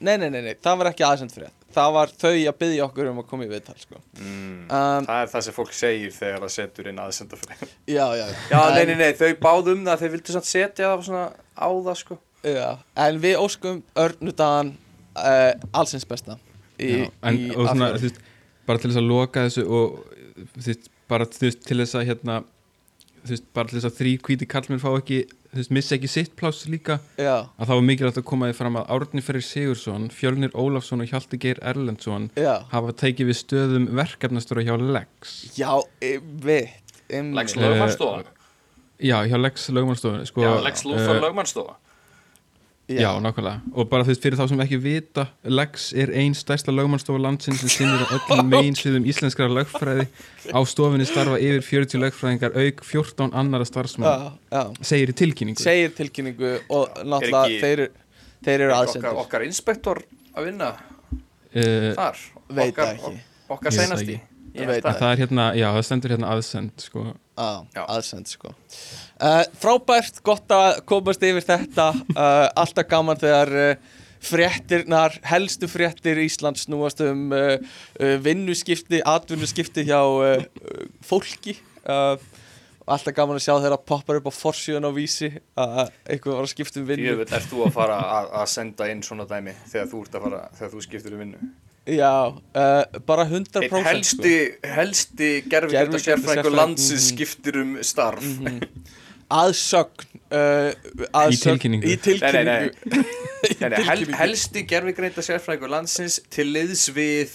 nei, nei, nei, nei, það var ekki aðsend frétt það var þau að byggja okkur um að koma í viðtal sko. mm. um, Það er það sem fólk segir þegar það setur inn aðsenda frétt já, já, Já, En- nei, nei, nei, þau báðu um það þeir vildu samt setja það svona á það sko já, en við óskum Örnudan uh, allsins besta í, Já, en, í og svona, A4. þú veist, bara til þess að loka þessu og þú veist, bara þú veist, til þess að hérna, veist, bara til þess að þrý hvíti kallmenn fá ekki, þú veist, missa ekki sitt pláss líka, já, að það var mikilvægt að koma því fram að Árni Ferri Sigursson, Fjölnir Ólafsson og Hjalti Geir Erlendsson já, hafa tekið við stöðum verkefnastóra hjá Lex. Já, ymmit Lex Eh, lögmannstofa Já, hjá Lex lögmannstofunni sko, Já, Lex eh, lögmannstofa Já, nákvæmlega. Og bara þú veist fyrir þá sem ekki vita Lex er ein stærsta lögmannstofa landsins sem sinnir á öllum megin sviðum íslenskra lögfræði. Á stofinni starfa yfir 40 lögfræðingar auk 14 annara starfsmann já, já. Segir í tilkynningu. Segir tilkynningu og náttúrulega ekki- þeir, eru- þeir eru okkar, aðsendur okkar inspektor að vinna uh, þar? Veit okkar, ekki. Okkar Ég veit seinasti? það Ég veit það er hérna, já það stendur hérna aðsend sko. Aðsend sko. Uh, frábært, gott að komast yfir þetta. Uh, alltaf gaman þegar uh, fréttirnar, helstu fréttir Íslands snúast um vinnuskipti, atvinnuskipti hjá fólki. Alltaf gaman að sjá þegar það poppar upp á forsjöðun á vísi að eitthvað var að skipta um vinnu. Jöfnveld, ert þú að fara að, senda inn svona dæmi þegar þú að fara, þegar þú skiptir um vinnu Já, uh, bara 100% Einn helsti, helsti gerfingölda Gervigreindar sérfræðingur sérfræðing- landsins mhm. skiptir um starf. Aðsögn uh, aðsögn, tilkynningu. í tilkynningu. Nei, nei, Nei, nei, hel, tilkynningu. helsti gerfigreinda sérfræðingur landsins til liðs við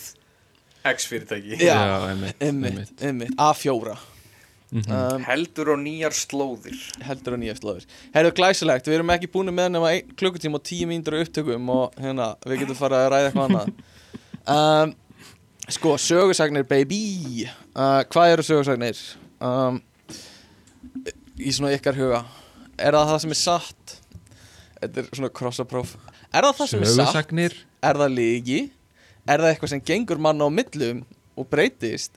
X fyrirtæki Já. einmitt, Einmitt, einmitt, A4 Mhm. um, heldur á nýjar slóðir. Heldur að nýjast loður Herðu glæsilegt, við erum ekki búin með nema ein klukkutíma og tíu mínútur á upptökum og hérna, við getum farið að ræða eitthvað annað um, Sko, sögursagnir baby uh, Hvað eru sögursagnir? Um, í svona ykkar huga Er það það sem er satt? Þetta er svona krossapróf Er það það sem er satt? sögusagnir Er það lígi? Er það eitthvað sem gengur mann á millum og breytist?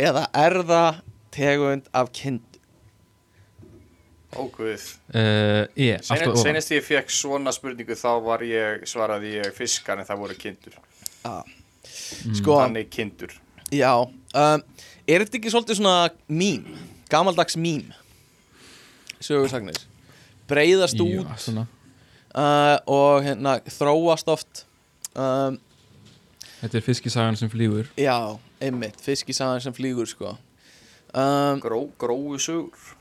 Eða er það tegund af kind? Ó guð uh, e, Senast, ofan senast ég fekk svona spurningu þá var ég, svaraði ég fiskar en það voru kindur Sko, Þannig kindur. Já um, Er þetta ekki svolítið svona mím? Gamaldags mím? Sögursagnir Breiðast Já, út svona. uh, og hérna þróast oft um, Þetta er fiskisagan sem flýgur. Já, einmitt, fiskisagan sem flýgur sko. Um, Gró, Gróu sugur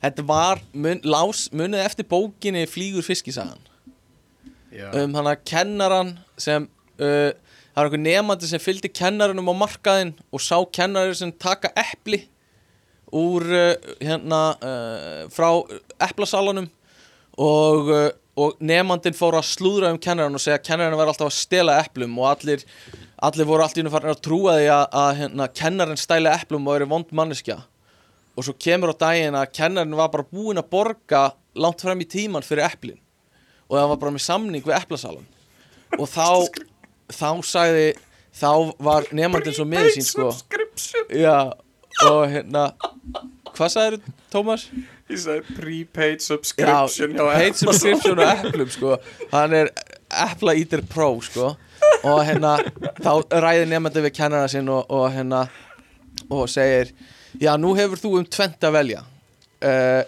Þetta var, mun, lás, munið eftir bókinni Flýgur fiskisagan? Já, um hann að kennaran sem uh, það var einhver nefandi sem fylgdi kennaranum á markaðinn og sá kennari sem taka epli úr uh, hérna uh, frá eplasalanum og uh, og nefandinn fór að slúðra um kennaran og segja að kennaran var alltaf að stela eplum og allir, allir voru allt í hennu farin að trúa því að, að hérna, kennaran stæla eplum og eru vond manneskja. Og svo kemur á daginn að kennarin var bara búinn að borga langt fram í tíman fyrir eplin og það var bara með samning við eplasalan og þá, þá sagði þá var nefandinn svo með sín sko. Subscription Já, og hérna Hvað sagðir Tómas? Ég sagði prepaid Já, subscription hjá paid subscription og Apple sko. Hann er Apple Eater Pro sko. Og hérna, þá ræðir nefndi við kennara sinn og, og hérna Og segir Já, nú hefur þú um tvent að velja. Uh,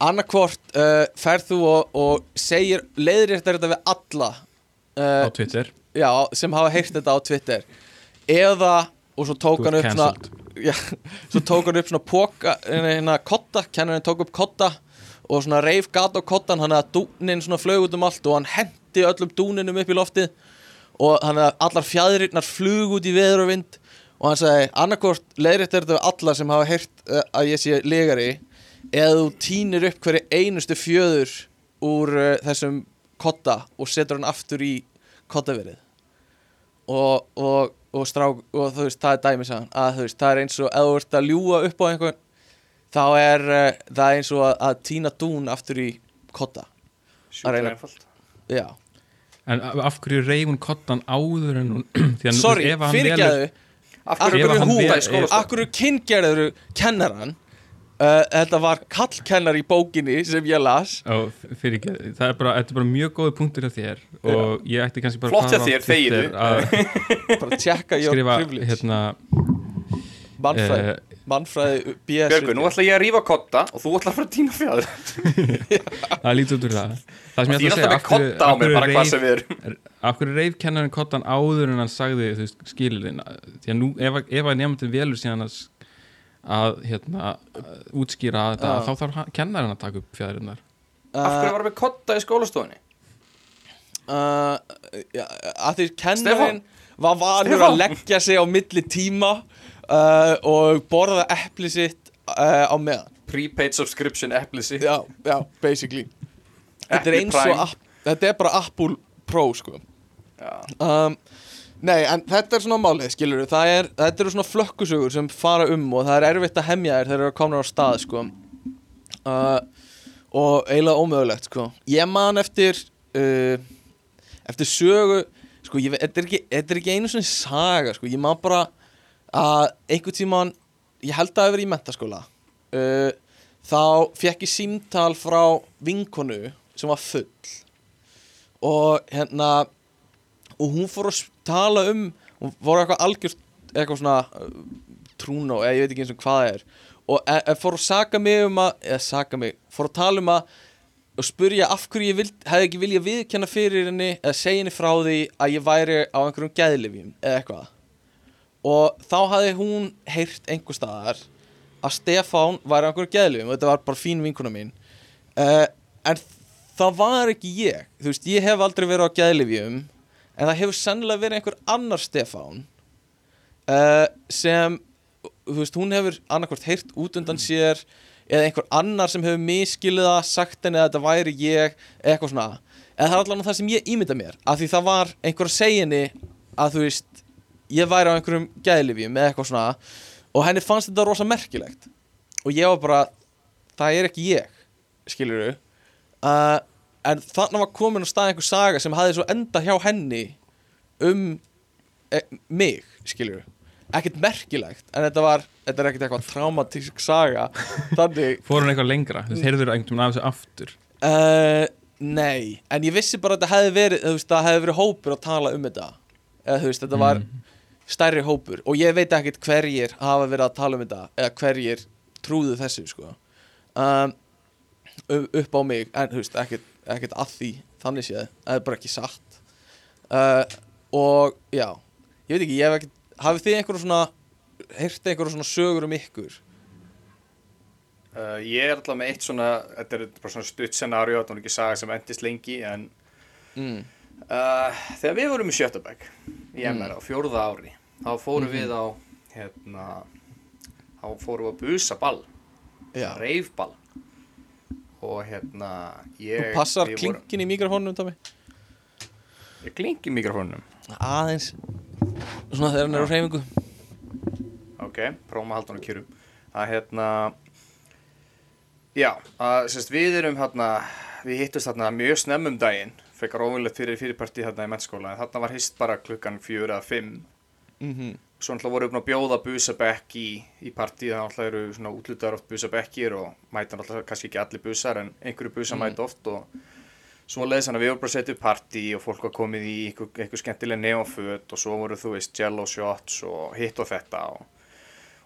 Annarkvort uh, ferð þú og, og segir leiðréttar þetta við alla á uh, Twitter Já, sem hafa heyrt þetta á Twitter Eða, og svo tók hann upp svona cancelled. já, svo tók hann upp svona póka hérna kotta, kennarinn tók upp kotta og svona reif gat á kottan hann að dúnin svona flög út um allt og hann hendi öllum dúninum upp í loftið og hann að allar fjæðirinnar flug út í veður og vind og hann sagði annarkort leiðrétt er þetta alla sem hafa heyrt uh, að ég sé legari eða þú tínir upp hverju einustu fjöður úr uh, þessum kotta og setur hann aftur í kottaverið og, og, og strák og þú veist, það er dæmi sagðan að þú veist, það er eins og ef þú ert að ljúga upp á einhvern þá er uh, það er eins og að, að tína dún aftur í kotta reyna- einfalt. já, En af hverju reyfun kottan áður en hún því að sorry, ef hann fyrirgæðu Af Af hverju Ef er hann uh, Þetta var kallkennar í bókinni sem ég las. Ó, fyrir ekki, það er bara, þetta er bara mjög góði punktur hjá þér og ég ætti kannski bara Flott hjá fara á þér, Twitter að bara að tjekka ég skrifa á privilege. hérna Mannfræði, eh, mannfræði BS Björgu, nú ætla ég að rífa kotta og þú ætla að fara að týna fjáður það lítur út úr það. Það sem ég ætla að segja af hverju reyf kennarinn kottan áður en hann sagði skilirinn því að nú, ef, að- ef að nefndin velur síðan að, að hérna, að útskýra þetta, Já. þá þarf kennarinn að taka upp fjæðirinnar Af hverju var með kotta í skólastofunni? uh, já, að því kennarinn var Stefán. að leggja sig á milli tíma uh, og borða epli sitt uh, á meðan Prepaid subscription Apple sitt já, já, basically þetta er eins og þetta er bara Apple Pro sko Já. um, Nei, en þetta er svona málið, skilur það er, þetta eru svona flökkusögur sem fara um og það er erfitt að hemja þér þegar eru komin á stað, sko. Uh, og eiginlega ómögulegt, sko. Ég man eftir uh, eftir sögu sko, ég, þetta, er ekki, þetta er ekki einu svona saga, sko, ég man bara að einhvern tíman ég held að það verið í mentaskóla uh, þá fekk ég símtal frá vinkonu sem var full. Og hérna og hún fór að tala um hún fór eitthvað algjört eitthvað svona uh, trúnó, eða ég veit ekki eins og hvað það er. Og e, e, fór að saka mig um að eða saka mig, fór að tala um að og spurja af hverju ég vild, hefði ekki viljað viðkenna fyrir henni eða segja henni frá því að ég væri á einhverjum geðlifjum eða eitthvað. Og þá hafði hún heyrt einhver staðar að Stefán væri á einhverjum geðlifjum og þetta var bara fín vinkuna mín. Uh, en það var ekki ég. Þú veist, ég hef aldrei verið á geðlifjum en það hefur sennilega verið einhver annar Stefán uh, sem þú veist, hún hefur annarkvort heyrt út undan sér eða einhver annar sem hefur miskilið það sagt henni að þetta væri ég eitthvað svona, eða það er allan það sem ég ímynda mér, af því það var einhver að segja henni að þú veist ég væri á einhverjum gæðlifjum eða eitthvað svona og henni fannst þetta rosa merkilegt. Og ég var bara það er ekki ég, skilur du uh, en þannig var komin á stað einhver saga sem hafði svo enda hjá henni um e, mig, skilur ekkert merkilegt, en þetta var þetta er ekkert eitthvað traumatísk saga. Þannig, fór hann eitthvað lengra, þú heyrður veginn af þessu aftur? Uh, nei en ég vissi bara að þetta hefði verið þú veist, það hefði verið hópur að tala um þetta. Eða þú veist, þetta var stærri hópur. Og ég veit ekkert hverjir hafa verið að tala um þetta eða hverjir trúðu þessu sko. Um, upp á mig en þú veist, ekkert, ekkert að því þannig séð, það er bara ekki satt uh, og já ég veit ekki, ég hef ekkert hafið þið einhverjum svona heyrt einhverjum svona sögur um ykkur Uh, ég er alltaf með eitt svona, þetta er bara svona stutt scenario, þetta er ekki saga sem endist lengi, en mm. uh, þegar við vorum í Sjötabæk í Mm. MR á fjórða ári, þá fórum Mhm. við á, hérna, þá fórum við að busa ball, reifball og hérna ég, Þú passar klinkin í mikrofónum, Tómi Ég klingi mikrofónum. Aðeins. Svona þegar hann er á hreyfingu. Ok, prófum að halda hann á kjörum. Að hérna já, að sérst við erum hérna við hittust hérna mjög snemmum daginn. Frekar óvinnlegt fyrir fyrirparti hérna í mennskóla en þarna var hist bara klukkan fjör eða fimm. Mm svo náttúrulega voru upp að bjóða busabekk í, í partí, það náttúrulega eru svona útlutaðar oft busabekkir og mæta náttúrulega kannski ekki allir busar en einhverju busa mæta oft og svo leiðis hann að við vorum bara upp partí og fólk var komið í einhver, einhver skemmtileg neonföt og svo voru þú veist jello shots og hitt og þetta og,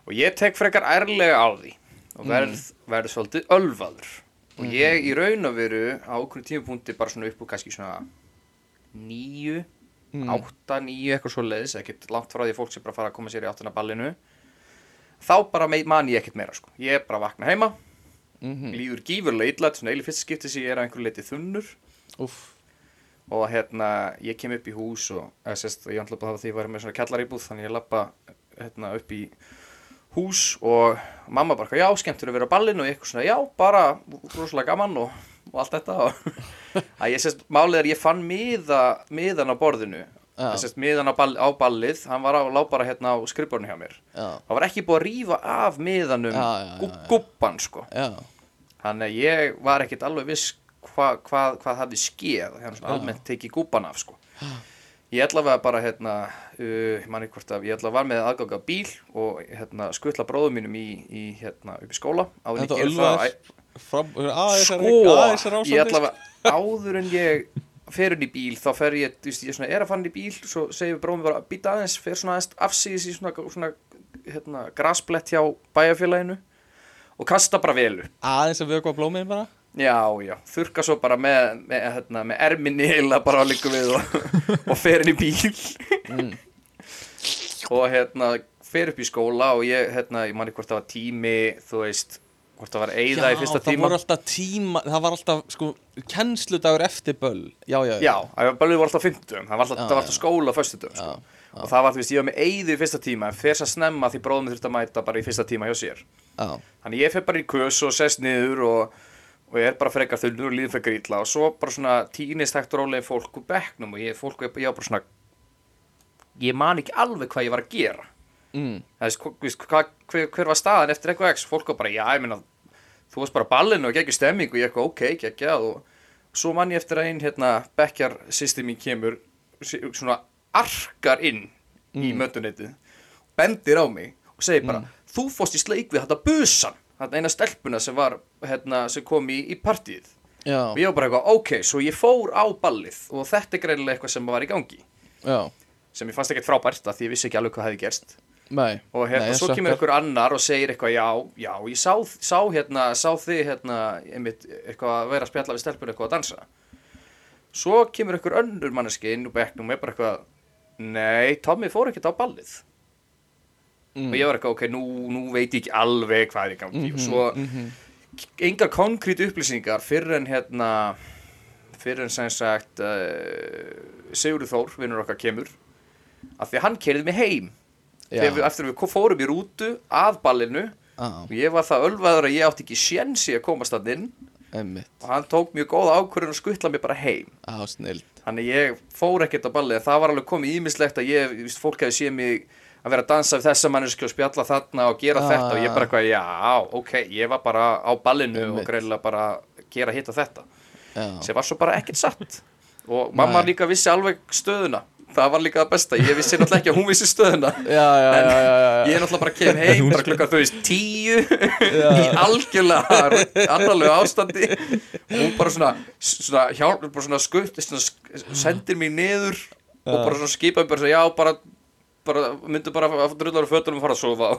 og ég tek frekar ærlega á því og verð, verð svolítið ölvaður. Og ég í raun og veru á okkur tímapunkti bara svona upp úr kannski svona Mm. Átta, níu, eitthvað svo leiðis ekkert langt frá því fólk sem bara fara að koma sér í áttina ballinu þá bara man ég ekkert meira sko. ég er bara að vakna heima Mhm. líður gífurlega illa, er svona eili fyrst skipti sem ég er að einhverju leiti þunnur Úff og hérna, ég kem upp í hús og eða, sérst, ég ætla bara að því að ég var með svona kjallaríbúð þannig ég lappa hérna, upp í hús og mamma bara, já, skemmtur að vera á ballinu og ég eitthvað svona, já, bara rosalega gaman og, og allt þetta að ég sérst, málið er ég fann miða, miðan á borðinu. Já. sérst, miðan á, ball, á ballið, hann var á, lá bara hérna á skrifborinu hjá mér. Það var ekki búið að rífa af miðanum já. gúbban sko. Þannig að ég var ekkert alveg viss hva, hvað, hvað hafði skeð. Hérna svona almennt tekið gúpan af sko. Ég ætla bara hérna, uh, ég man ekki hvort að ég ætla var með aðgang að bíl og hérna skuttla bróðum mínum í, í hérna upp í skóla. Þetta ég Fram, aðeins er Sko, aðeins er ég ætla að áður en ég fer inn í bíl þá fer ég, þú veist, ég svona er að fara inn í bíl svo segir bróðum bara býta aðeins fer svona aðeins afsýðis í svona, svona hérna, grasblett hjá bæjarfélaginu og kasta bara velu Aðeins að vökva blómiðin bara? Já, já, þurka svo bara með, með, hérna, með erminni heila bara líka við og, og fer inn í bíl. Og hérna fer upp í skóla og ég, hérna, ég manni hvort það var tími, þú veist hvort það var eigða í fyrsta það tíma. voru alltaf tíma Það var alltaf, sko, kennsludagur eftir böll. Já, já, Já, bælið voru alltaf 50 það var alltaf, Já, það var alltaf já. skóla á föstudum sko. Já, og það var, veist, ég var með eigðu í fyrsta tíma en fer svo snemma því bróðum þurfti að mæta bara í fyrsta tíma hjá sér. Já, Þannig ég fer bara í kös og sest niður og, og ég er bara frekar þunnur og líður frekar illa. Og svo bara svona tínist hægt og rólega fólk úr bekknum og ég, fólk, ég bara svona ég man ekki alveg hvað ég var að gera. Mm, það veist, hva, hver, hver var staðan eftir eitthvað x? Fólk var bara, já, ég meina þú varst bara ballinu og geggjur stemming og ég eitthvað, ok, geggjað og svo man ég eftir að einn hérna, bekkjar sýsti mín kemur svona arkar inn í mötuneytið bendir á mig og segir bara þú fórst í sleik við þetta busan þetta eina stelpuna sem var hérna, sem kom í, í partíið. Já, og ég var bara eitthvað, ok, svo ég fór á ballið og þetta er greinilega eitthvað sem var í gangi. Já. Sem ég fannst ekkert frábært að því ég vissi ekki alveg hvað hefði gerst Nei, og hérna, Nei, svo sökkar. kemur einhver annar og segir eitthvað, já, já, ég sá, sá hérna, sá þið hérna, einmitt, eitthvað að vera að spjalla við stelpur eitthvað að dansa. Svo kemur einhver önnur manneski inn úr bekknum og er bara eitthvað, nei, Tommy fór ekkert á ballið. Mm. og ég var eitthvað, ok, nú, nú veit ég ekki alveg hvað er í gangi. Mhm, og svo engar konkrét upplýsingar fyrir en hérna fyrir en sem sagt uh, Sigurður Þór, vinnur okkar kemur. Af því að hann kerði mig heim við, eftir að við fórum í rútu að ballinu Já, og ég var það ölvaður að ég átti ekki sjensi að komast að inn. Einmitt. Og hann tók mjög góða ákvörðun og skuttla mig bara heim. Snild. Þannig ég fór ekkert á ballið. Það var alveg komið ímislegt að ég, víst, fólk hefði séð mig að vera að dansa við þessa manneski og spjalla þarna og gera Ah. þetta og ég bara eitthvað, já, ok, ég var bara á ballinu Einmitt. og greinilega bara að gera hitt og þetta. Já, sem var svo bara ekkert satt. Og mamma Nei. líka vissi alveg stöðuna það var líka það besta, ég vissi náttúrulega ekki að hún vissi stöðuna. Já, já, já, já, já, já. ég náttúrulega bara kem heim bara klukkan þú veist tíu í algjörlega annarlega ástandi. Og hún bara svona, svona, hjálp, bara svona skutt svona, sendir mér niður og bara svona skipaði bara svona, já bara bara, myndu bara að drullar á fötunum og fara að sofa.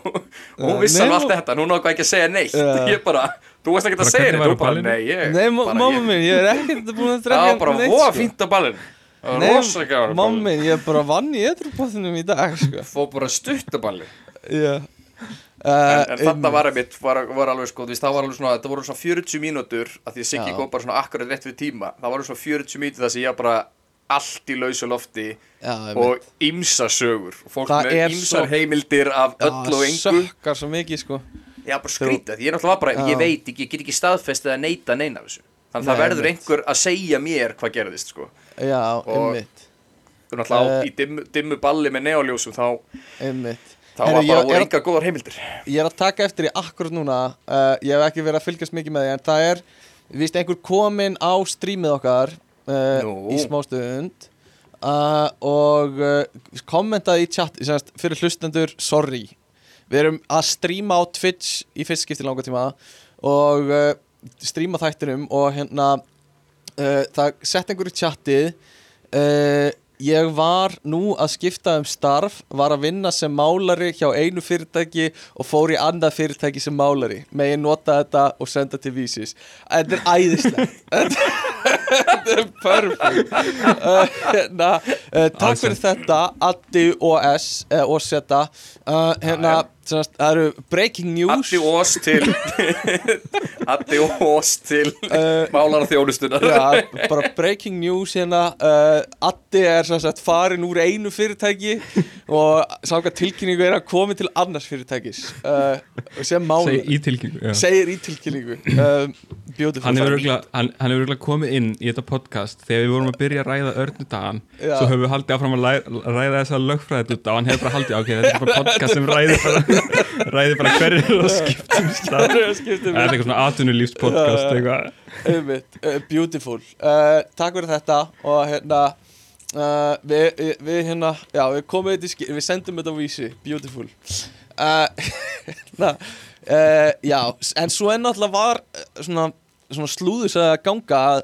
Og hún vissi alveg allt þetta. En hún náðu ekki að segja neitt. Já. ég bara, þú veist ekki að segja neitt. nei, ég Nei, bara, mamma ég- minn, ég er ekkert búin að það drekka var bara neitt, sko. fínt á ballinu það var mamma ballinu minn, ég bara vann í edrupottinum í dag, sko. Fór bara stutt á balli Já. En, Uh, en þetta var einmitt, var, var alveg sko, það var alveg svona, þetta voru svona 40 mínútur að því að Siggi Já. kom bara svona akkurat rétt við tíma, það voru svona 40 mínútur þar sem ég var bara allt í lausu lofti Já, og ymsa sögur. Og fólk Það með er ymsar svo- heimildir af öll og Já, engu. sökkar svo mikið, sko. Já, bara skrítið, ég er náttúrulega bara, Já. ég veit ekki, ég get ekki staðfest eða neita neina þessu. Þannig að það Nei, verður einmitt. einhver að segja mér hvað gerðist, sko Já, einmitt Og náttúrulega á, Eh. í dimmu, dimmu balli með neoljósum þá, Einmitt þá var bara að- enga góðar heimildir Ég er að taka eftir í akkurat núna uh, Ég hef ekki verið að fylgjast mikið með því En það er, víst einhver komin á strímið okkar uh. Í smá stund uh, Og kommentaði í chat semast, Fyrir hlustendur, sorry Við erum að stríma á Twitch Í fyrst skipti langa tíma Og stríma þættinum Og hérna uh, Það sett einhver í chatið uh, Ég var nú að skipta um starf, var að vinna sem málari hjá einu fyrirtæki og fór í annað fyrirtæki sem málari. Megin nota þetta og senda til vísis. Þetta er æðislegt. Þetta er perfect. Uh, hérna, takk fyrir þetta, Addi og S, og Seta. Hérna, semast, það eru breaking news. Addi Ós til Addi Ós til Uh, málara þjónustunar Já, bara breaking news hérna. Uh, Addi er sagt farin úr einu fyrirtæki og samkvæmt tilkynningu er að komi til annars fyrirtækis. Uh, Segir í tilkynningu já. segir í tilkynningu. Hann hefur örugglega- hann hann hefur örugglega komið inn í þetta podcast þegar við vorum að byrja að ræða örnudagan Já. svo höfum við haldið áfram að ræða þessa lögfræðið út og hann hefur bara haldið ok, þetta er bara podcast sem ræði bara, ræði bara hverju er að skiptum stað. Það er að Það er eitthvað svona atvinnulífs podcast eitthvað? Uh, beautiful. Uh, Takk fyrir þetta og hérna uh, við, við, hérna já, við komum þetta í við sendum þetta á vísi. Beautiful. Uh, hérna, uh, já, en svo en náttúrulega var uh, svona, svona slúðus að ganga að,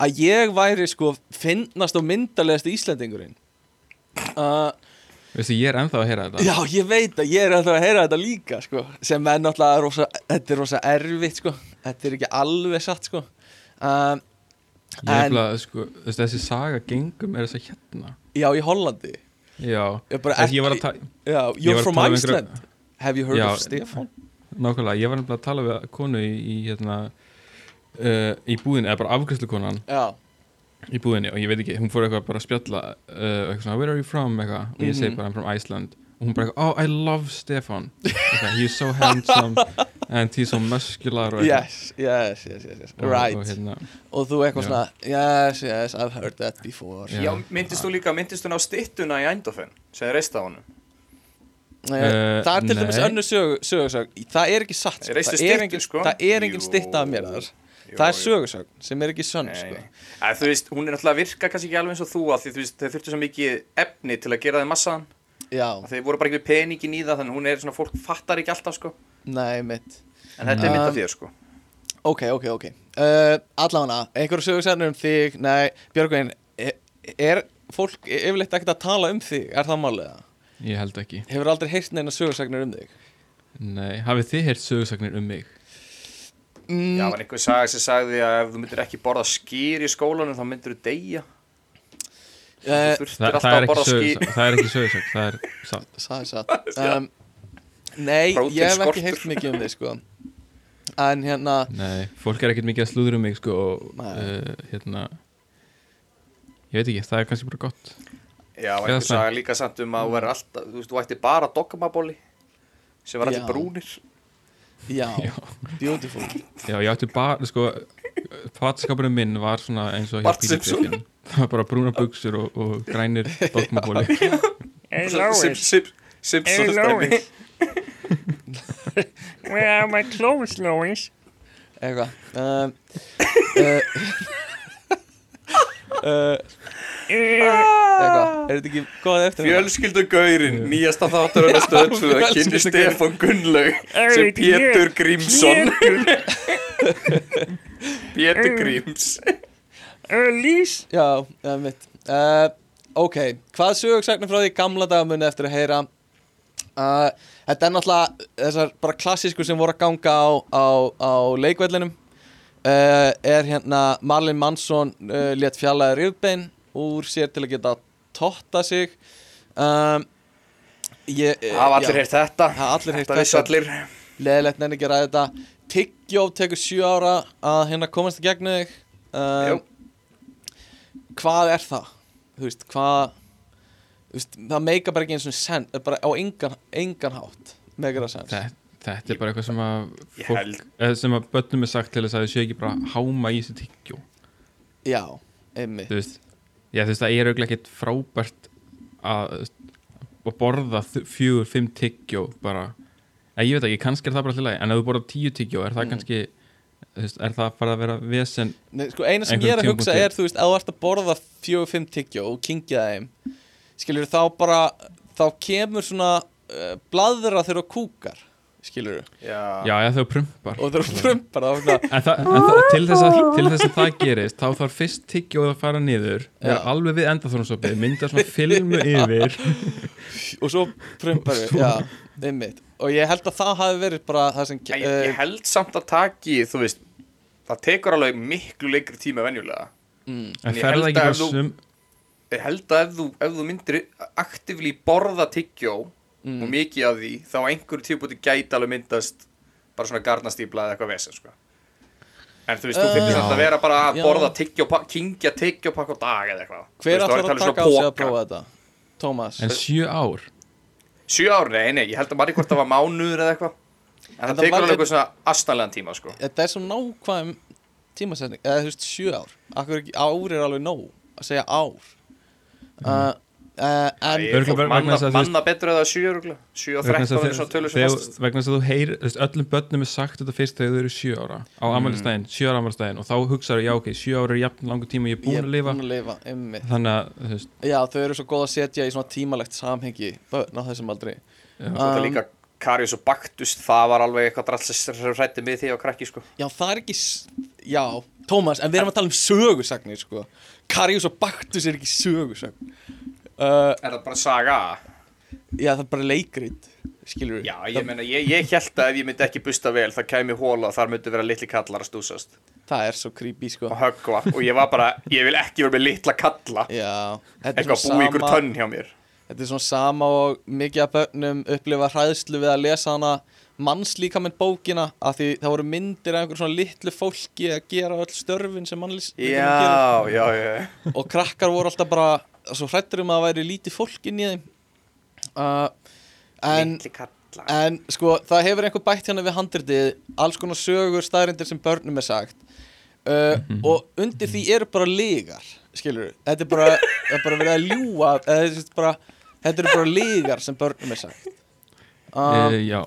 að ég væri sko finnast og myndalegast Íslendingurinn. Uh, Veistu, ég er ennþá að heyra þetta. Já, ég veit að ég er alltaf að heyra þetta líka sko, sem er náttúrulega rosa, þetta er rosa erfitt sko, þetta er ekki alveg satt sko. Um, en- bara, sko, veist, þessi saga gengum er þess að hérna. Já, í Hollandi. Já, Ég bara, Þess, ég var að ta- Já, ég you're að from tala Iceland. Have you heard Já. of Stefan? nákvæmlega, ég var að tala við konu í, í hérna uh, í búðinni, eða bara afgræslukonan Já, í búðinni og ég veit ekki, hún fór eitthvað bara að spjalla uh, eitthvað svona, where are you from, eitthvað og ég segi Mhm. bara, I'm from Iceland og hún bara eitthvað, oh, I love Stefan eitthvað, he's so handsome and he's so muscular yes, yes, yes, yes, yes. og, Right og hérna, Og þú eitthvað Já. svona Yes, yes, I've heard that before Já. Já, myndist þú líka, myndist þú ná styttuna í Eindhoven sem er reist á honum Eh, Eh, Það er til dæmis nei. önnur sög, sögursög Það er ekki satt sko. Það, er engin, sko? það er engin Jú. stytta af mér þar Það er jú. sögursög sem er ekki sönn sko. þú veist, hún er náttúrulega að virka kannski ekki alveg eins og þú af því þú veist, þau þurftu svo mikið efni til að gera þeim massaðan. Já, þau voru bara ekki með peningin í það þannig að hún er svona, fólk fattar ekki alltaf sko. Nei, mitt. En þetta er Um, mynd af þér sko. Ok, ok, ok. Uh, Allavega, einhverju sögursennur um þig? Nei, Björgvin er, er fólk yfirleitt ekkert að tala um þig? Er það málega? ég held ekki. Hefur aldrei heyrt neina sögursagnir um þig? nei, hafið þið heyrt sögursagnir um mig Mm, Já, var einhver saga sem sagði að ef þú myndir ekki borða skýr í skólanum þá myndir þú deyja eh, Þú Þa, alltaf það, er sögursag, það er ekki sögursag það er satt Það er satt um, Nei, ég hef ekki heyrt mikið um þig sko. En hérna nei, fólk er ekkert mikið að slúður um mig sko, og uh, hérna ég veit ekki, það er kannski bara gott. Já, einhver saga líka samt um að þú verður alltaf þú veist, þú ætti bara doggamabóli sem var allir Já. brúnir Já, beautiful. Já, ég átti bara, sko fatskapurinn minn var svona eins og Bart Simpson. Það var bara brúna buksur og, og grænir dogmabóli Hey Sim, Lois, sim, Simpsons Hey, dæmi Lois. where are my clothes, Lois? Eitthvað. Um, uh, uh, Uh, Eitthvað, er þetta ekki góð eftir Fjölskyldugaurin, nýjasta þáttur hennar stöð tvö, kynni Fjölskyldugaurinn. Stefán Gunnlaug sem Pétur? Grímsson. Pétur. Gríms. Lís, Já, það er mitt uh, Ok, hvað sögursagnar frá því gamla dagamuni eftir að heyra? Uh, Þetta er náttúrulega þessar bara klassísku sem voru að ganga á, á, á leikvellinum. Uh, er hérna Marlin Mansson uh, létt fjallaði rifbein úr sér til að geta totta sig. Um, ég, Hafa allir já, heyrt þetta? Hafa allir heyrt Þetta allir. Leðilegt nenni ekki að ræða þetta. Tyggjó tekur sjö ára að hérna komast í gegnu þig. Um, Hvað er það? Þú veist, hvað veist, Það meika bara ekki eins og sen bara á engan, engan hátt meikar það sens þetta, þetta er bara eitthvað sem að fólk, eða sem að börnum er sagt til þess að þau séu ekki bara háma í þessu tyggjó Já, einmitt. Þú veist, já þú veist það er auðvitað ekkert frábært að, að borða fjögur, fimm tyggjó bara, eða ég veit ekki, kannski er það bara alltaf lagi, en ef þú borða tíu tyggjó er það Mm. kannski, veist, er það bara að vera vesen, Nei, sko, eina sem ég er að hugsa er, þú veist, ef þú ert að borða fjögur, fimm tyggjó og kingja þeim skilur þá bara, þá kemur svona uh, bladra þegar þú kúkar skilur Já, já, já þau prumpar. Og þú prumpar en, það, en það, til, þess að, til þess að það gerist þá þarf fyrst tyggjó að fara niður vera Já. alveg við endaþrónsopið, mynda svona filmu yfir. Og svo prumpar við, já, einmitt. Og ég held að það hafi verið bara það sem ég, ég held samt að taki, þú veist það tekur alveg miklu lengri tíma venjulega. Mm, en ég held að ef þú- sum ég held að ef þú, ef þú myndir aktivli borða tyggjó mm, og mikið af því, þá einhverju tíupúti gæti alveg myndast bara svona garnastípla eða eitthvað vesen sko. en þú veist, þú Uh, finnir samt að vera bara að borða tyggjó, kingja tyggjó pakk á dag eða eitthvað. Hver veist, þá er að taka á svona sig að prófa þetta? Tómas en sjö ár? Sjö ár, nei, nei, ég held að maður hvort það var mánuður eða eitthvað. En það Þetta tekur alveg eitthvað svona astanlegan tíma sko. þetta er svo nákvæm tímasetning eða þú veist sjö ár. Akkur ár er alveg nóg að segja ár. Uh, uh, vegna manna, þess að þú veist- manna betur eða sjö örugglega. sjö og vegna þess þrettán að er svona tölur sem þegar- fastast vegna þess að þú heyr öllum börnum er sagt þetta fyrst þegar þau eru sjö ára á Mm. amalistæðin, sjö ára amalistæðin og þá hugsaðu, já ok, sjö ára er jafn langur tíma ég er búin er að lifa. búin að lifa þannig að, já þau eru svo góð að setja í svona tímalegt samhengi börn á þessum aldri. Þetta Um, líka Karius og Baktus, það var alveg eitthvað drall sem hrætti mig því á krakki sko. já það er ekki já Tómas en við erum að tala um sögusagnir sko. Karius og Baktus er ekki sögusagn uh, Er það bara saga? já það er bara leikrit skilur við Já, ég meina, ég, ég held að ef ég myndi ekki busta vel, það kæmi hóla og þar myndi vera litli kallar að stúsast. Það er svo creepy sko. Og höggva. Og ég var bara, ég vil ekki vera með litla kalla. Já eitthvað svona búi ykkur tönn hjá mér. Þetta er svona sama og mikið af börnum upplifa hræðslu við að lesa hana mannslíkament bókina af því það voru myndir af einhver svona litlu fólki að gera öll störfin sem mannslíkament Já, já, já. Og krakkar voru alltaf bara svo hrættur um að það væri lítið fólk inn í þeim. Uh, en, en sko það hefur einhver bætt hérna við handritið alls konar sögur, staðrindir sem börnum er sagt. Uh, og undir því eru bara ligar skilur þetta er bara, það er bara verið að ljúga eða, þetta eru bara ligar sem börnum er sagt. Um, e, já.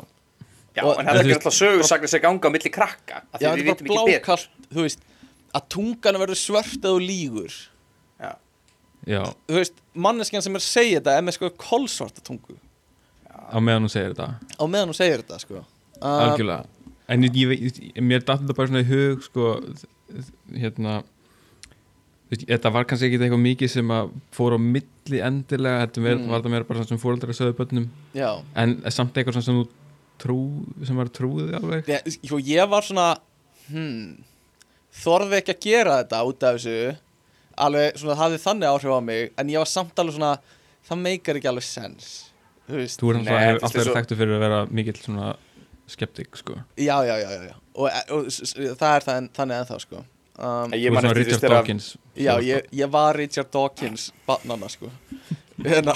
Já, og- en þetta er ekki alltaf sögursagnir sem ganga á milli krakka af því já, við þetta er vitum bara ekki betur. blákalt þú veist, að tungan verður svört eða lígur þú veist, manneskjan sem er að segja þetta er með sko kolsvarta tungu. Á meðan hún segir þetta? Á meðan hún segir þetta sko. Uh, algjörlega. En ég, veit- mér datt þetta bara svona í hug sko, hérna þetta var kannski ekki eitthvað mikið sem að fór á milli endilega þetta Mm. var það meira bara svona sem fóreldrar að sögðu börnum. Já, en samt eitthvað svona sem þú trú sem var trúið alveg. Ég, sko, ég var svona hmm, þorði ekki að gera þetta út af þessu alveg svona hafði þannig áhrif á mig en ég var samt alveg svona það meikar ekki alveg sens. Þú veist, þú er alltaf, er verið þekktu fyrir að vera mikill svona skeptik sko. Já, já, já, já, já. Og, og, s- s- það er það, þannig ennþá sko. Um, ég svona Richard Dawkins. Já, ég, ég var Richard Dawkins Bannana, sko. Hérna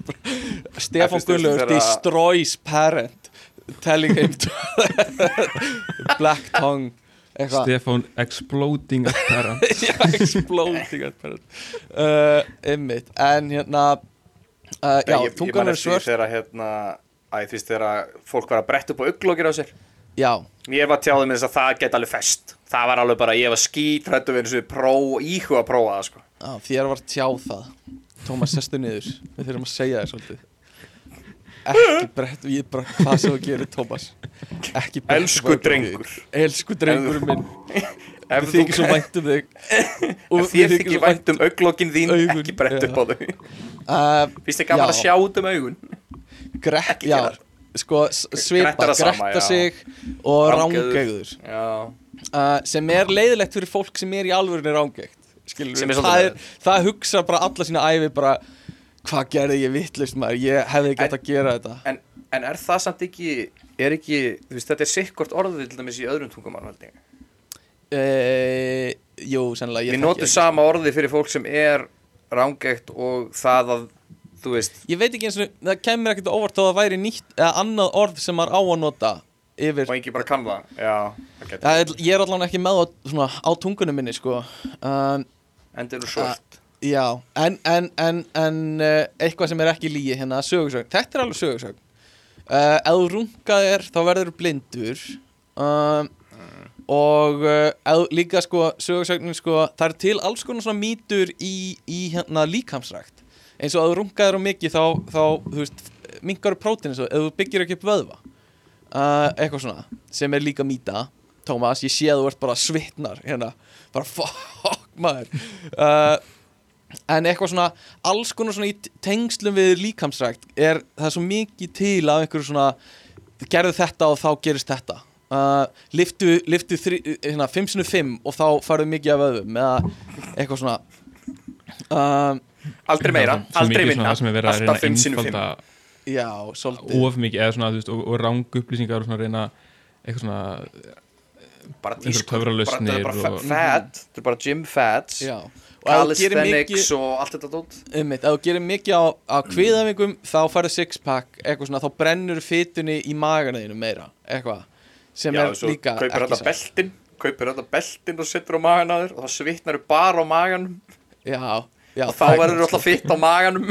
veistu Gunnlaugur þegar- destroys parent Telling him to Black tongue Eitthvað. Stefán Exploding at Parent Já, exploding at parent uh, Einmitt. En hérna uh, Já, ég, ég tungan er eftir því svört. þegar hérna fólk var að bretta upp á auglókir á sér. Já, Ég var tjáðið með þess að það geta alveg fest. Það var alveg bara, ég var skítrættu við þessu pró, íhuga að prófa það sko. Þér var tjáð það. Tómas, sestu niður. Við þurfum að segja þér svolítið Ekki brett Ég bara, hvað sem þú gerir, Tómas Ekki brett Elsku drengur. Elsku drengur minn. Ef Þið þykir svo vænt um þig. Ef þér þykir vænt um auglókin þín Augun, Ekki brett upp á þau. Uh, Fyrst þið gaman Já. að sjá út um augun? Grett, Ekki já. Sko, svipa, Gretta sama, sig Og rángegður uh, Sem er leiðilegt fyrir fólk sem er í alvörinni rángegt það, það hugsa bara alla sína æfi bara Hvað gerði ég vittlust maður? Ég hefði ekki hægt að gera þetta. en, en er það samt ekki Er ekki, þú veist, þetta er sikkort orðið til dæmis í öðrum tungumál held ég uh, Jú, sennilega Við notum ekki. sama orði fyrir fólk sem er rángegt og það að þú veist Ég veit ekki eins og það kemur ekkert á óvart þó að væri nýtt eða annað orð sem maður á að nota yfir og engi bara kann það. Já, það ég er allan ekki með á, svona, á tungunum minni sko. Um, endur nú svört Já, en, en, en, en uh, eitthvað sem er ekki lígi hérna, sögursögn Þetta er alveg sögursögn uh, Ef þú rungað er, þá verður þú blindur. Um, Og uh, ef, líka sko, sögursögnin sko Það er til alls konar svona mýtur í, í hérna líkamsrækt. Eins og ef þú rungað er á mikið þá, þá þú veist, minkar prótín eins og ef þú byggir ekki upp vöðva. Uh, Eitthvað svona, sem er líka mýta. Tómas, ég sé að þú ert bara svitnar hérna, bara fuck maður. Uh, en eitthvað svona alls konar svona í tengslum við líkamsrækt er það er svo mikið til af einhverju svona gerðu þetta og þá gerist þetta. Uh, liftu, liftu þri, hérna, 5 sinni 5 og þá farðu mikið af öðum eða eitthvað svona. Um, aldrei meira, Svo aldrei minna. það að alltaf að 5 sinni 5 einfalda já, svolítið. of mikið eða svona, þú veist, og, og rang upplýsingar og svona reyna eitthvað svona bara einhverjar tísku, bara, það bara fat það er bara gym fats. Já. Calisthenics og allt þetta dót Einmitt, ef þú gerir mikið á, á kviðavingum þá farið sixpack, eitthvað svona þá brennur fytunni í maganaðinu meira eitthvað, sem já, er svo líka kaupir satt. beltin kaupir þetta beltin og setur á magan á þér og það svitnar bara á maganum já, já, og þá verður alltaf fitt á maganum.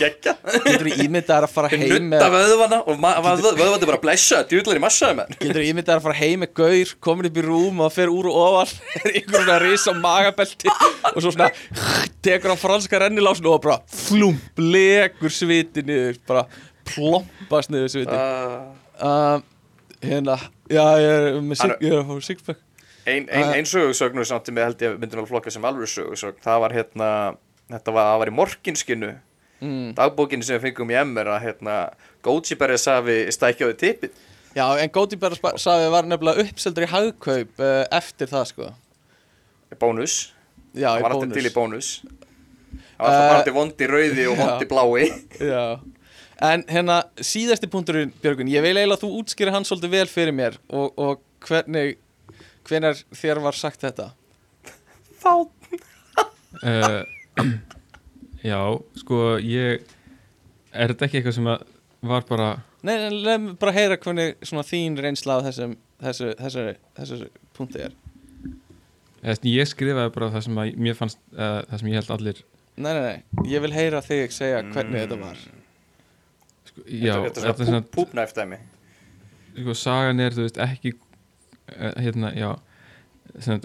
Geggja. Getur þú ímyndað að fara heim nutta með, vöðvana og vöðvana er bara blessa djúðlar í massaði menn. Getur þú ímyndað að fara heim með gaur komin upp í rúm og það fer úr og ofan er einhver svona risa magabelti og svo svona tekur hann franska rennilásnu og bara flum blekur sviti niður bara plompast niður sviti. Uh, uh, hérna, já ég er með að fá sixpack ein, ein, ein sögursögnu samt sem ég held ég myndi vel flokka sem alveg sögursögn það var hérna þetta var, það var í morginskinu mm. dagbókinu sem við fengum í MR að hérna Gótsiberja safi stækjaði tippið Já, en Gótiberg safi var nefnilega uppseldur í hagkaup uh, eftir það sko. Bónus, Já, það í var alltaf bónus. til í bónus. Það var alltaf Uh, bara vondi rauði og vondi blái. Já. En hérna, síðasti punkturinn, Björgun Ég vil eiginlega að þú útskýri hann svolítið vel fyrir mér og, og hvernig hvenar þér var sagt þetta? Þá uh, já, sko ég er þetta ekki eitthvað sem að var bara Nei, en leið mig bara heyra hvernig svona þín reynsla af þessum þessu, þessu, þessu, þessu punkti er. Eða, ég skrifaði bara það sem að mér fannst uh, það sem ég held allir Nei, nei, nei, ég vil heyra þig segja hvernig þetta var. Sko, já, þetta er svona púpnæftæmi sko, sagan er, þú veist, ekki hérna, já.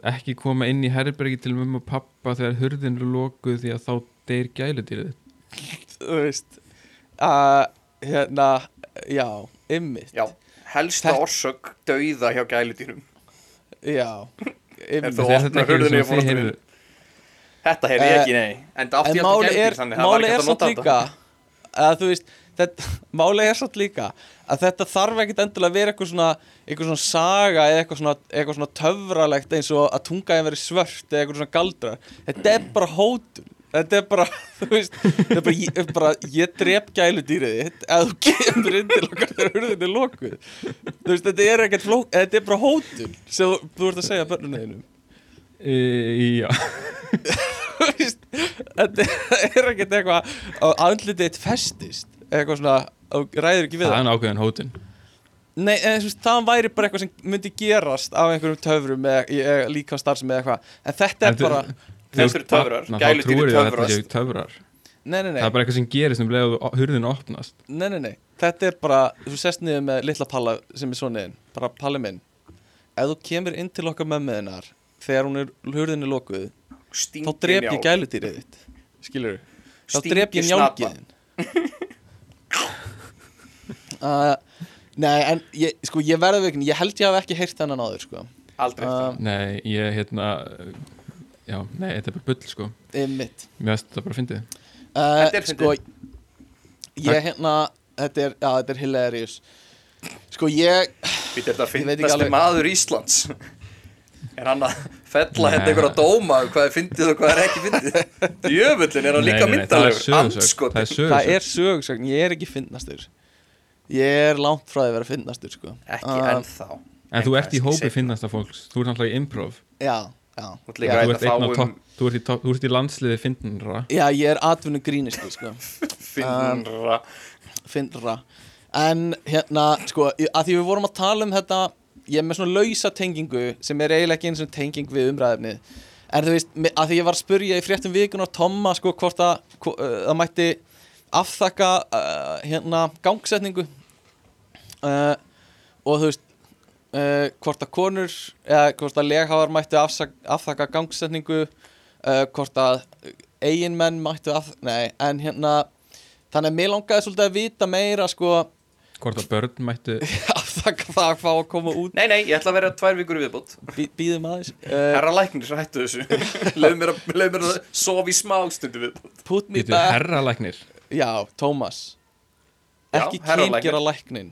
Ekki koma inn í herbergi til mömmu og pappa þegar hurðin eru lokuð því að þá deyr gæludýrið Þú veist að, hérna, já, ymmit já, helsta Þetta- orsök dauða hjá gæludýrum. Já, En ymmit Þetta er þið heyrðu þetta hef ég Eh, ekki, nei. En það átti máli alltaf er, gæludýr þannig að það var máli ekki er hægt að samt nota líka þetta að þú veist þetta, máli er samt líka að þetta þarf ekkit endilega að vera eitthvað svona eitthvað svona saga eða eitthvað svona, eitthvað svona töfralegt eins og að tungaðin veri svört eða eitthvað svona galdrar þetta er bara hótun. Þetta er bara, þú veist þetta er bara, ég, bara, ég drep gæludýrið þitt. Ef þú kemur inn til okkar þegar hurðin er lokuð. Veist, þetta er ekkert flók þetta er bara hótun sem þú, þú ert að segja börnunniðinum e, já, Þú veist, þetta er ekkert eitthvað að andlitið festist. Eitthvað svona, ræður ekki við það það er en ákveðin hótun. Nei, en þú veist, það væri bara eitthvað sem myndi gerast af einhverjum töfrum eða líka starfsum eða eitthvað. En þetta er bara, Þetta eru töfrar, þá gæludýr trúir ég að þetta töfrast. töfrar. Nei, nei, nei, það er bara eitthvað sem gerist um leið og hurðin opnast. Nei, nei, nei. Þetta er bara, þú sest niður með litla palla sem er svoniðin, bara palli minn. Ef þú kemur inn til okkar mömmuðinar þegar hún er hurðinni lokuð Sting þá í ég á. gæludýrið þitt. Skilur þá drep ég njálgiðin uh, Nei, en ég, sko, ég verði veginn, ég held ég hafi ekki heyrt þennan áður, sko. Aldrei uh, nei, ég hérna já, nei, þetta er bara bull sko. Einmitt. Mér finnst þetta bara að fyndið. Uh, Þetta er Sko, ég hérna, þetta er, já, þetta er hilarious. Sko, ég, þetta ekki finnast alveg- maður Íslands? Er hann að fella Nei. hérna einhverja dóma um hvað er fyndið og hvað er ekki fyndið? Djöfullin er hann líka nei, það er er er sögursögn, ég er ekki fyndnastur Ég er langt frá að vera fyndnastur, sko. Ekki Uh, ennþá. En þú ert í hópi finnasta fólks. Þú ert náttúrulega í improv. Já, já. Þú ert þú ert, um topp- þú ert í, topp- þú ert í landsliði fyndnara já, ég er atvinnu grínisti, sko. Finnra Finnra En hérna, sko, að því við vorum að tala um þetta Ég er með svona lausa tengingu Sem er eiginlega ekki eins og tenging við umræðefnið En þú veist, að því ég var að spurja í fréttum vikun á Tomma Sko, hvort að það mætti afþakka uh, hérna gangsetningu uh, Og þú veist uh, Hvort að konur Eða hvort að leghafar mættu afsak, afþakka gangsetningu uh, Hvort að eiginmenn mættu af Nei, en hérna Þannig að mér langaði svolítið að vita meira sko hvort að börn mættu afþakka það að fá að koma út. Nei, nei, ég ætla að vera tvær vikur í viðbútt Bí, Býðum aðeins. Uh, Herra læknir svo hættu þessu. Leif mér, að- leyfðu mér að sofa í smá stundu viðbútt Put me back. herralæknir Já, Tómas Ekki kyngera læknin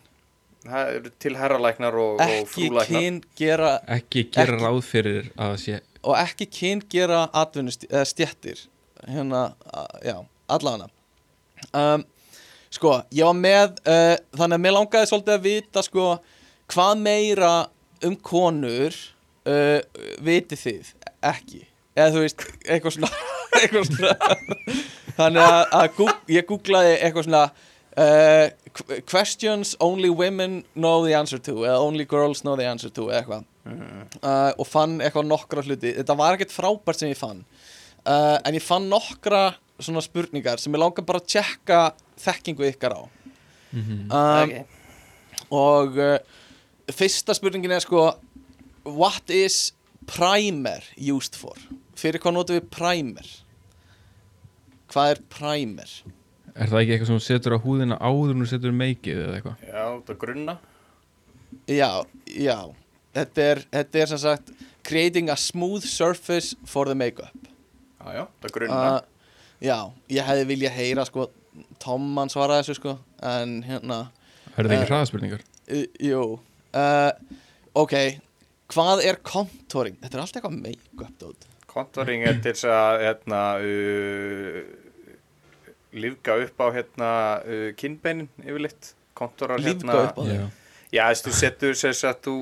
til herra læknar og, og Ekki frú læknar kyngera ekki gera Ekki- ráð fyrir að sé Og ekki kyngera atvinnustjættir Hérna, uh, já, allana um, Sko, ég var með uh, Þannig að mér langaði svolítið að vita sko Hvað meira um konur uh, Vitið þið Ekki? Eða þú veist, eitthvað svona Eitthvað svona Þannig að, að ég googlaði eitthvað svona uh, qu- Questions only women know the answer to Eða only girls know the answer to Eða eitthvað uh, Og fann eitthvað nokkra hluti Þetta var ekkert frábært sem ég fann uh, En ég fann nokkra svona spurningar Sem ég langar bara að tjekka Þekkingu ykkar á um, okay. Og uh, fyrsta spurningin er sko What is primer used for? Fyrir hvað notum við primer? Hvað er primer? Er það ekki eitthvað sem setur á húðina áður en þú setur meikið eða eitthvað? Já, það grunna. Já, já. Þetta er, þetta er sem sagt Creating a smooth surface for the makeup. Já, já, það grunna. Uh, Já, ég hefði viljað heyra sko Tomman svaraði þessu sko En hérna er það Eh, ekki hraðaspurningar? uh, Jú. Uh, Ok, hvað er contouring? Þetta er allt eitthvað make-up dót. Kontoring er til þess að hérna, lífga upp á hérna, uh, kinnbeinin yfirleitt Kontorar Lífga hérna. upp á þeim Já. Þú setur þess að þú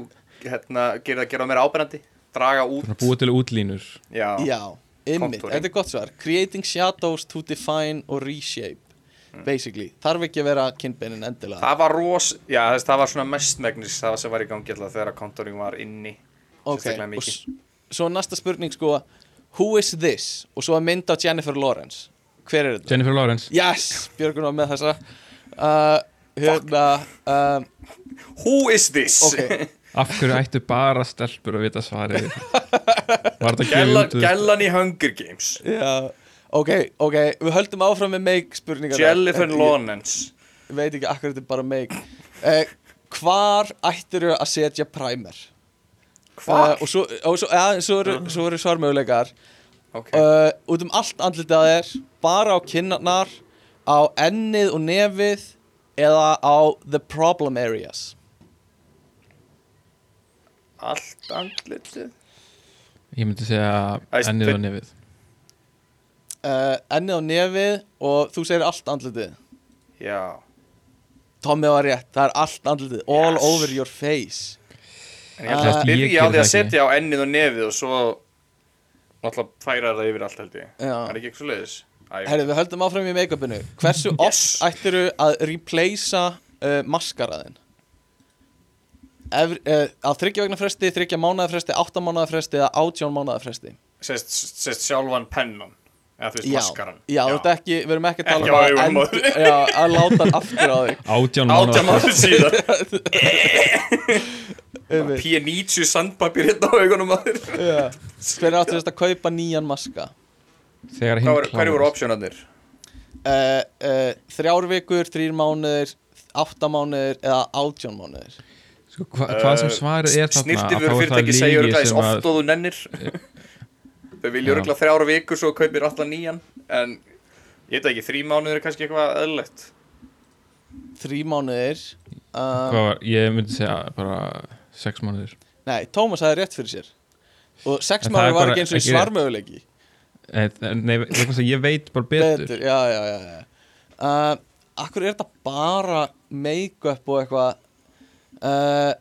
hérna, gerir það gera meira ábyrnandi draga út. Búið til útlínur. Já, Já, ymmið, Contouring. þetta er gott svar. Creating shadows to define or reshape. Mm. Basically, þarf ekki að vera kinnbeinin endilega. Það var ros, já þess, það var svona mestmegnis það sem var í gangi alltaf þegar kontoring var inni Ok, og svo næsta spurning sko. Who is this? Og svo að mynda Jennifer Lawrence Hver er þetta? Jennifer Lawrence. Yes, Björgun var með þessa. Uh, Hérna um, Who is this? Ok, af hverju ættu bara stelpur að vita svarið? Var þetta Gæla, gefið út Gælan í Hunger Games. Já. Ok, ok, við höldum áfram með make spurningar Jennifer Lawrence Ég veit ekki akkur þetta er bara make. Uh, Hvar ættirðu að setja primer? Hvar? Uh, og svo, og svo, ja, svo eru, svo eru svarmöguleikar Ok, uh, út um allt andlitið að þér bara á kinnarnar á ennið og nefið eða á the problem areas? Allt andlitið? Ég myndi segja Æst, ennið og nefið. Uh, ennið og nefið og þú segir allt andlitið? Já. Tommi var rétt, það er allt andlitið all Yes. over your face. En ég ætla að geri á því að setja á ennið og nefið og svo náttúrulega færa það yfir allt held ég. Já. Það er ekki ekki svo leiðis Herri, við höldum áfram í make-upinu. Hversu Yes. oft ættirðu að replacea uh, maskaraðin? Ef, uh, á þryggja vegna fresti, þryggja mánuða fresti, átta mánuða fresti eða átján mánuða fresti? Sest, sest sjálfan pennan Eða þú veist Já, maskaran já, þú ert ekki, við erum ekki að tala Ekki um að, end, já, að láta hann aftur á þig. Átján mánuða mánuð síðan. P90 sandpapir hérna á augunum Já. Hver áttu þess að kaupa nýjan maska? þegar hinn Hverju voru klárast. optionarnir? Uh, uh, þrjár vikur, þrýr mánuðir, átta mánuðir eða átján mánuðir sko, hva, hvað sem svarið er þarna það fyrirtæki sem oft að og þú nennir Þau vilja Já. örglega þrjára vikur svo kaupir alltaf nýjan En ég veit ekki, þrý mánuður er kannski eitthvað eðlilegt Þrý mánuðir uh, hvað var, ég myndi segja bara sex mánuðir. Nei, Tómas hafði rétt fyrir sér. Og sex mánuðir var ekki eins og í svarmöguleiki. Eh, nei, ég veit bara betur, Betur, já, já, já, já. Uh, Akkur er þetta bara make-up og eitthvað? Uh,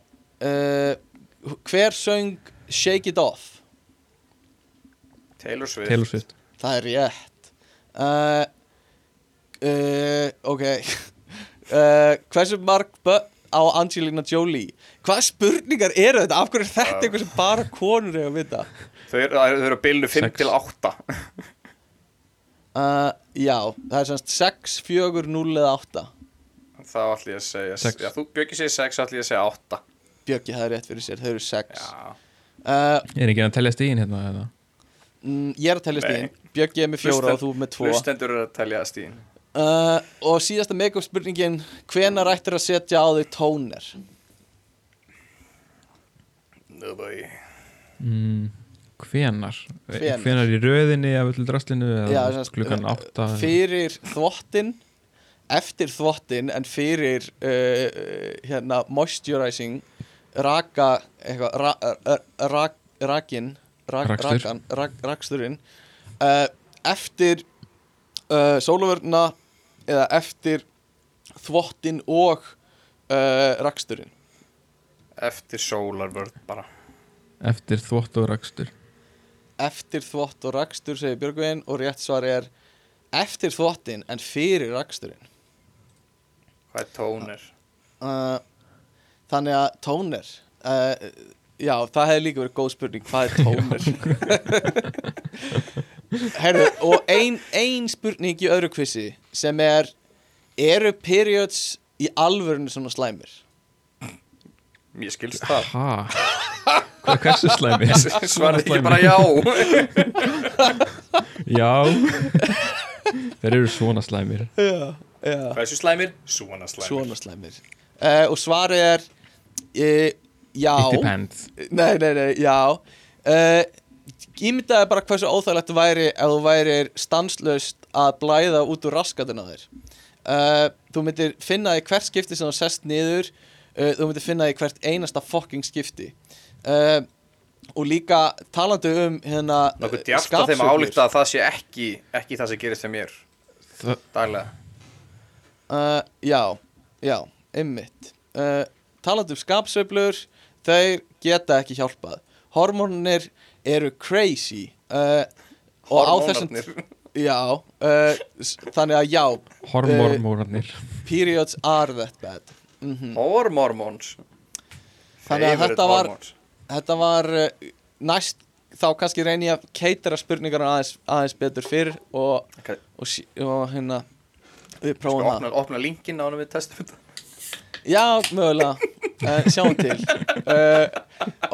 uh, Hver söng Shake It Off? Taylor Swift. Taylor Swift. Það er rétt. Uh, uh, Ok. Uh, Hversu börn á Angelina Jolie Hvaða spurningar eru þetta? Af hverju er þetta eitthvað sem bara konur eiga að vita? Þau eru, þau eru að bilnu 5 Sex. til 8 Uh, já, það er semst 6, 4, 0 eða 8 Þá ætlum ég að segja Sex. Já, þú bjöggi segir 6, ætlum ég að segja 8 Bjöggi, það er rétt fyrir sér, þau eru 6 Já, uh, Ég er ekki að telja stíðin hérna eða? mm, Ég er að telja Nei. stíðin Bjöggi er með fjóra og þú með tvo Hlustendur eru að telja stíðin uh, Og síðasta make-up spurningin Hvenær ættir að setja á þig tóner? Mm, hvenar? Hvenær? Hvenar í röðinni af öllu draslinu Já, klukkan átta Fyrir þvottin Eftir þvottin En fyrir uh, hérna, Moisturizing Raka ra, ra, ra, Rakin rak, rakan, rak, Raksturinn uh, Eftir uh, Sólavörna Eða eftir Þvottin og uh, Raksturinn Eftir sólarvörð bara eftir þvott og rakstur Eftir þvott og rakstur segir Björgvin Og rétt svar er Eftir þvottin en fyrir raksturinn Hvað er tónir? uh, Þannig að tóner uh, Já, það hefði líka verið góð spurning Hvað er tóner? Herðu, og ein, ein spurning í öðru kvissi sem er Eru periods í alvörinu svona slæmir? Ég skilst það. Ha? Hvað, hversu slæmi? Svarið ekki bara já. Já. Þeir eru svona slæmir. Já, já. Hvað er svo slæmir? Svona slæmir. Svona slæmir. Uh, Og svarið er uh, Já. It depends. Nei, nei, nei, já. Uh, Ímyndaði bara hversu óþægilegt það væri ef þú væri stanslaust að blæða út úr raskatinn á þér. Uh, Þú myndir finna því hvert skipti sem þú sest niður uh, Þú myndir finna því hvert einasta fucking skipti. Uh, Og líka talandi um hérna Nokkuð djart að þeim að álíkta að það sé ekki ekki það sem gerist þeim mér. Það- daglega. Uh, Já, já, einmitt. Uh, Talandi um skapsveiflur Þeir geta ekki hjálpað. Hormónir eru crazy. Uh, Og á þessum Hormónarnir. Já, uh, þannig að já. Hormormórarnir Periods are that bad mm Hormormons. Þannig að þetta var-. Þetta var uh, næst Þá kannski reyni ég að keitara spurningar aðeins, aðeins betur fyrr Og, Ok, og, og hérna Við Sko, prófum það opna, opna linkin ánum við testum þetta. Já, mögulega. Uh, Sjáum til. Uh,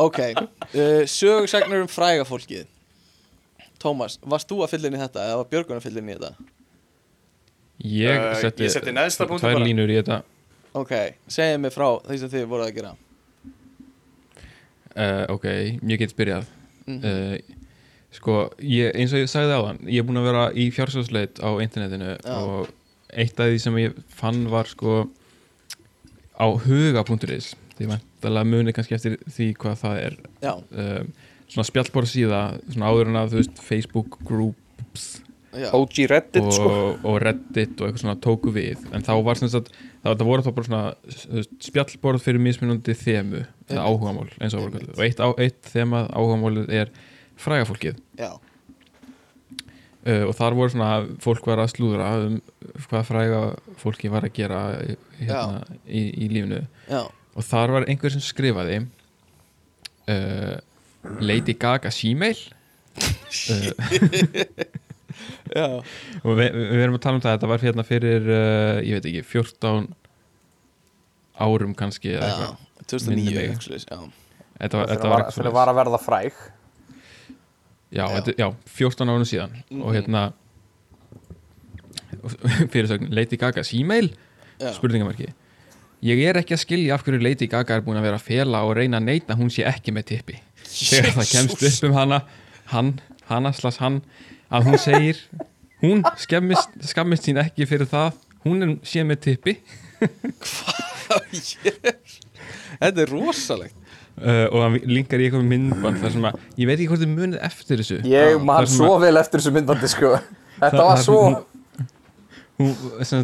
Ok. Uh, Sögursagnur um fræga fólkið. Tómas, varst þú að fylla inn í þetta eða var Björgun að fylla inn í þetta? Ég Uh, neðsta punktinn tvær línur í þetta Ok, segið mér frá því sem þið voruð að gera uh, Ok, ég get byrjað Mhm. uh, Sko, ég, eins og ég sagði á þann Ég er búin að vera í fjársjóðsleit á internetinu Já. Og eitt af því sem ég fann var sko Á huga.is Því vantalega muni kannski eftir því hvað það er um, Svona spjallbór síða Svona áður en að þú veist Facebook groups OG Reddit og, sko. Og Reddit og eitthvað svona tóku við. En þá var sem sagt það, voru þá bara svona spjallborð fyrir mismunandi þemu eða áhugamál eins og voru og eitt, á, eitt þemað áhugamálið er frægafólkið. Já, uh, og þar voru svona fólk var að slúðra um hvað fræga fólki var að gera hérna, í, í lífinu. Já. Og þar var einhver sem skrifaði uh, Lady Gaga símail uh, og við, við erum að tala um það þetta var hérna fyrir, uh, ég veit ekki 14 árum kannski eða já eitthvað Minni 2009 mig. actually, já. þetta var, þetta var, var, eitthvað var að verða fræg já, Já. Þetta, já, 14 árum síðan Mhm. og hérna fyrirsögn Lady Gaga símail Já. spurningamarki ég er ekki að skilja af hverju Lady Gaga er búin að vera að fela og reyna að neita að hún sé ekki með tippi þegar það kemst upp um hana hann, hana slags hann að hún segir hún skemmist, skammist sín ekki fyrir það. Hún er sé með tippi. Þetta er rosalegt. Uh, og hann linkar í eitthvað myndband þar sem að, ég veit ekki hvort þið munið eftir þessu. Ég man svo vel eftir þessu myndbandi sko. Þetta Það- var svo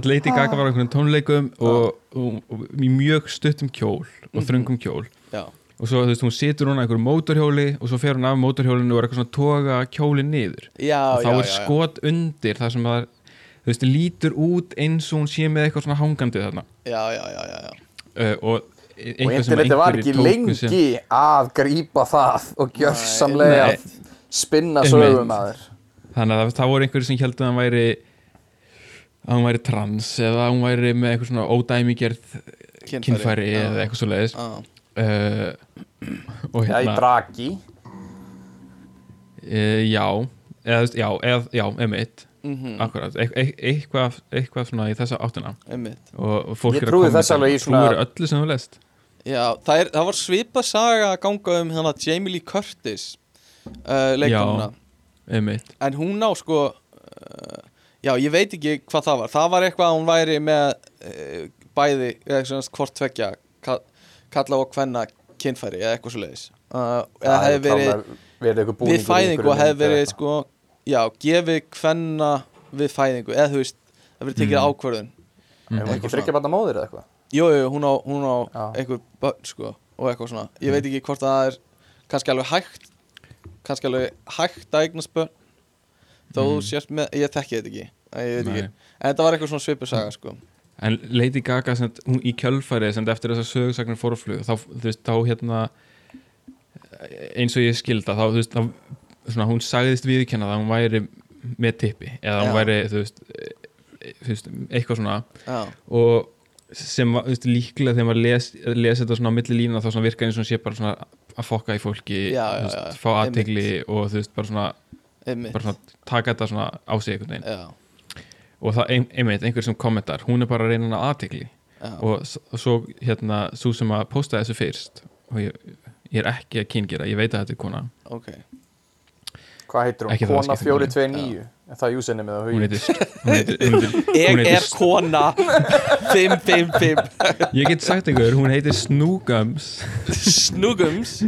Lady Gaga var á einhvern tónleikum og, og, og í mjög stuttum kjól og þröngum kjól. Já, og svo þú veist, hún situr hún á einhverju mótorhjóli og svo fer hún af mótorhjólinu og er eitthvað svona toga kjólin niður. Já, og þá já, er já, skot undir það sem að þú veist, lítur út eins og hún sé með eitthvað svona hangandi þarna. Já, já, já, já, uh, og og eitthvað sem interneti var ekki lengi sem- að grípa það og gjörsamlega Nei. spinna sögum að þér þannig að það voru einhverjir sem heldur að hann væri að hún væri trans eða að hún væri með eitthvað svona ódæmigerð kynfæri. eða eitthvað svo leiðis Já. Uh, og Já, í hérna dragi uh, já eða, já, eða, já, emitt Mhm, akkurat, e e eitthvað, eitthvað svona í þessa áttina. Einmitt. og, fólk er að kommenta, þess alveg í svona- trúir öllu sem þú lest. Já, það, er, það var svipað saga að ganga um hérna Jamie Lee Curtis uh, leikonuna emitt, en hún á sko uh, já, ég veit ekki hvað það var. Það var eitthvað að hún væri með uh, bæði, eða svona hvort tvekja ka kalla og hvenna kynfæri eða eitthvað svo leiðis uh, eða hefði verið verið eitthvað búningur við fæðingu hefði verið eitthvað. sko, já, gefið hvenna við fæðingu, eða þú veist það verið tekið Mm. ákvörðun. Ef hún ekki eitthvað þryggja bara móðir eða eitthvað? Jú, jú, hún á, hún á einhver börn sko, og eitthvað svona. Ég veit ekki hvort það er kannski alveg hægt kannski alveg hægt að eignast börn þó Mm. sért með, ég þekki þetta ekki. Ég veit Nei. ekki, en þetta var eitthvað svona svipu saga sko en Lady Gaga sem, hún, í kjölfæri sem eftir þessar sögursagnar fórflug þá, þú veist, þá hérna eins og ég skilda þá, þú veist, þá, svona, hún sagðist viðkenna að hún væri með tippi eða hún væri, þú veist, e, þú veist eitthvað svona. Já, og sem var, þú veist, líklega þegar maður les, les þetta svona á milli lína þá virka eins og sé bara svona að fokka í fólki Já, já, veist, fá aðtegli og þú veist, bara svona, bara svona taka þetta svona á sig einhvern veginn og það ein, einmitt, einhver sem kommentar hún er bara að reyna að aðtegli og svo hérna svo sem að posta þessu fyrst og ég, ég er ekki að kyngera, ég veit að þetta er kona ok. Hvað heitir hún? Kona skiptir máli. 429 Er það júsinni með það hún heitir, hún heitir, hún heitir, hún ég heitir er kona. 555 ég get sagt einhver, hún heitir Snoogums snugums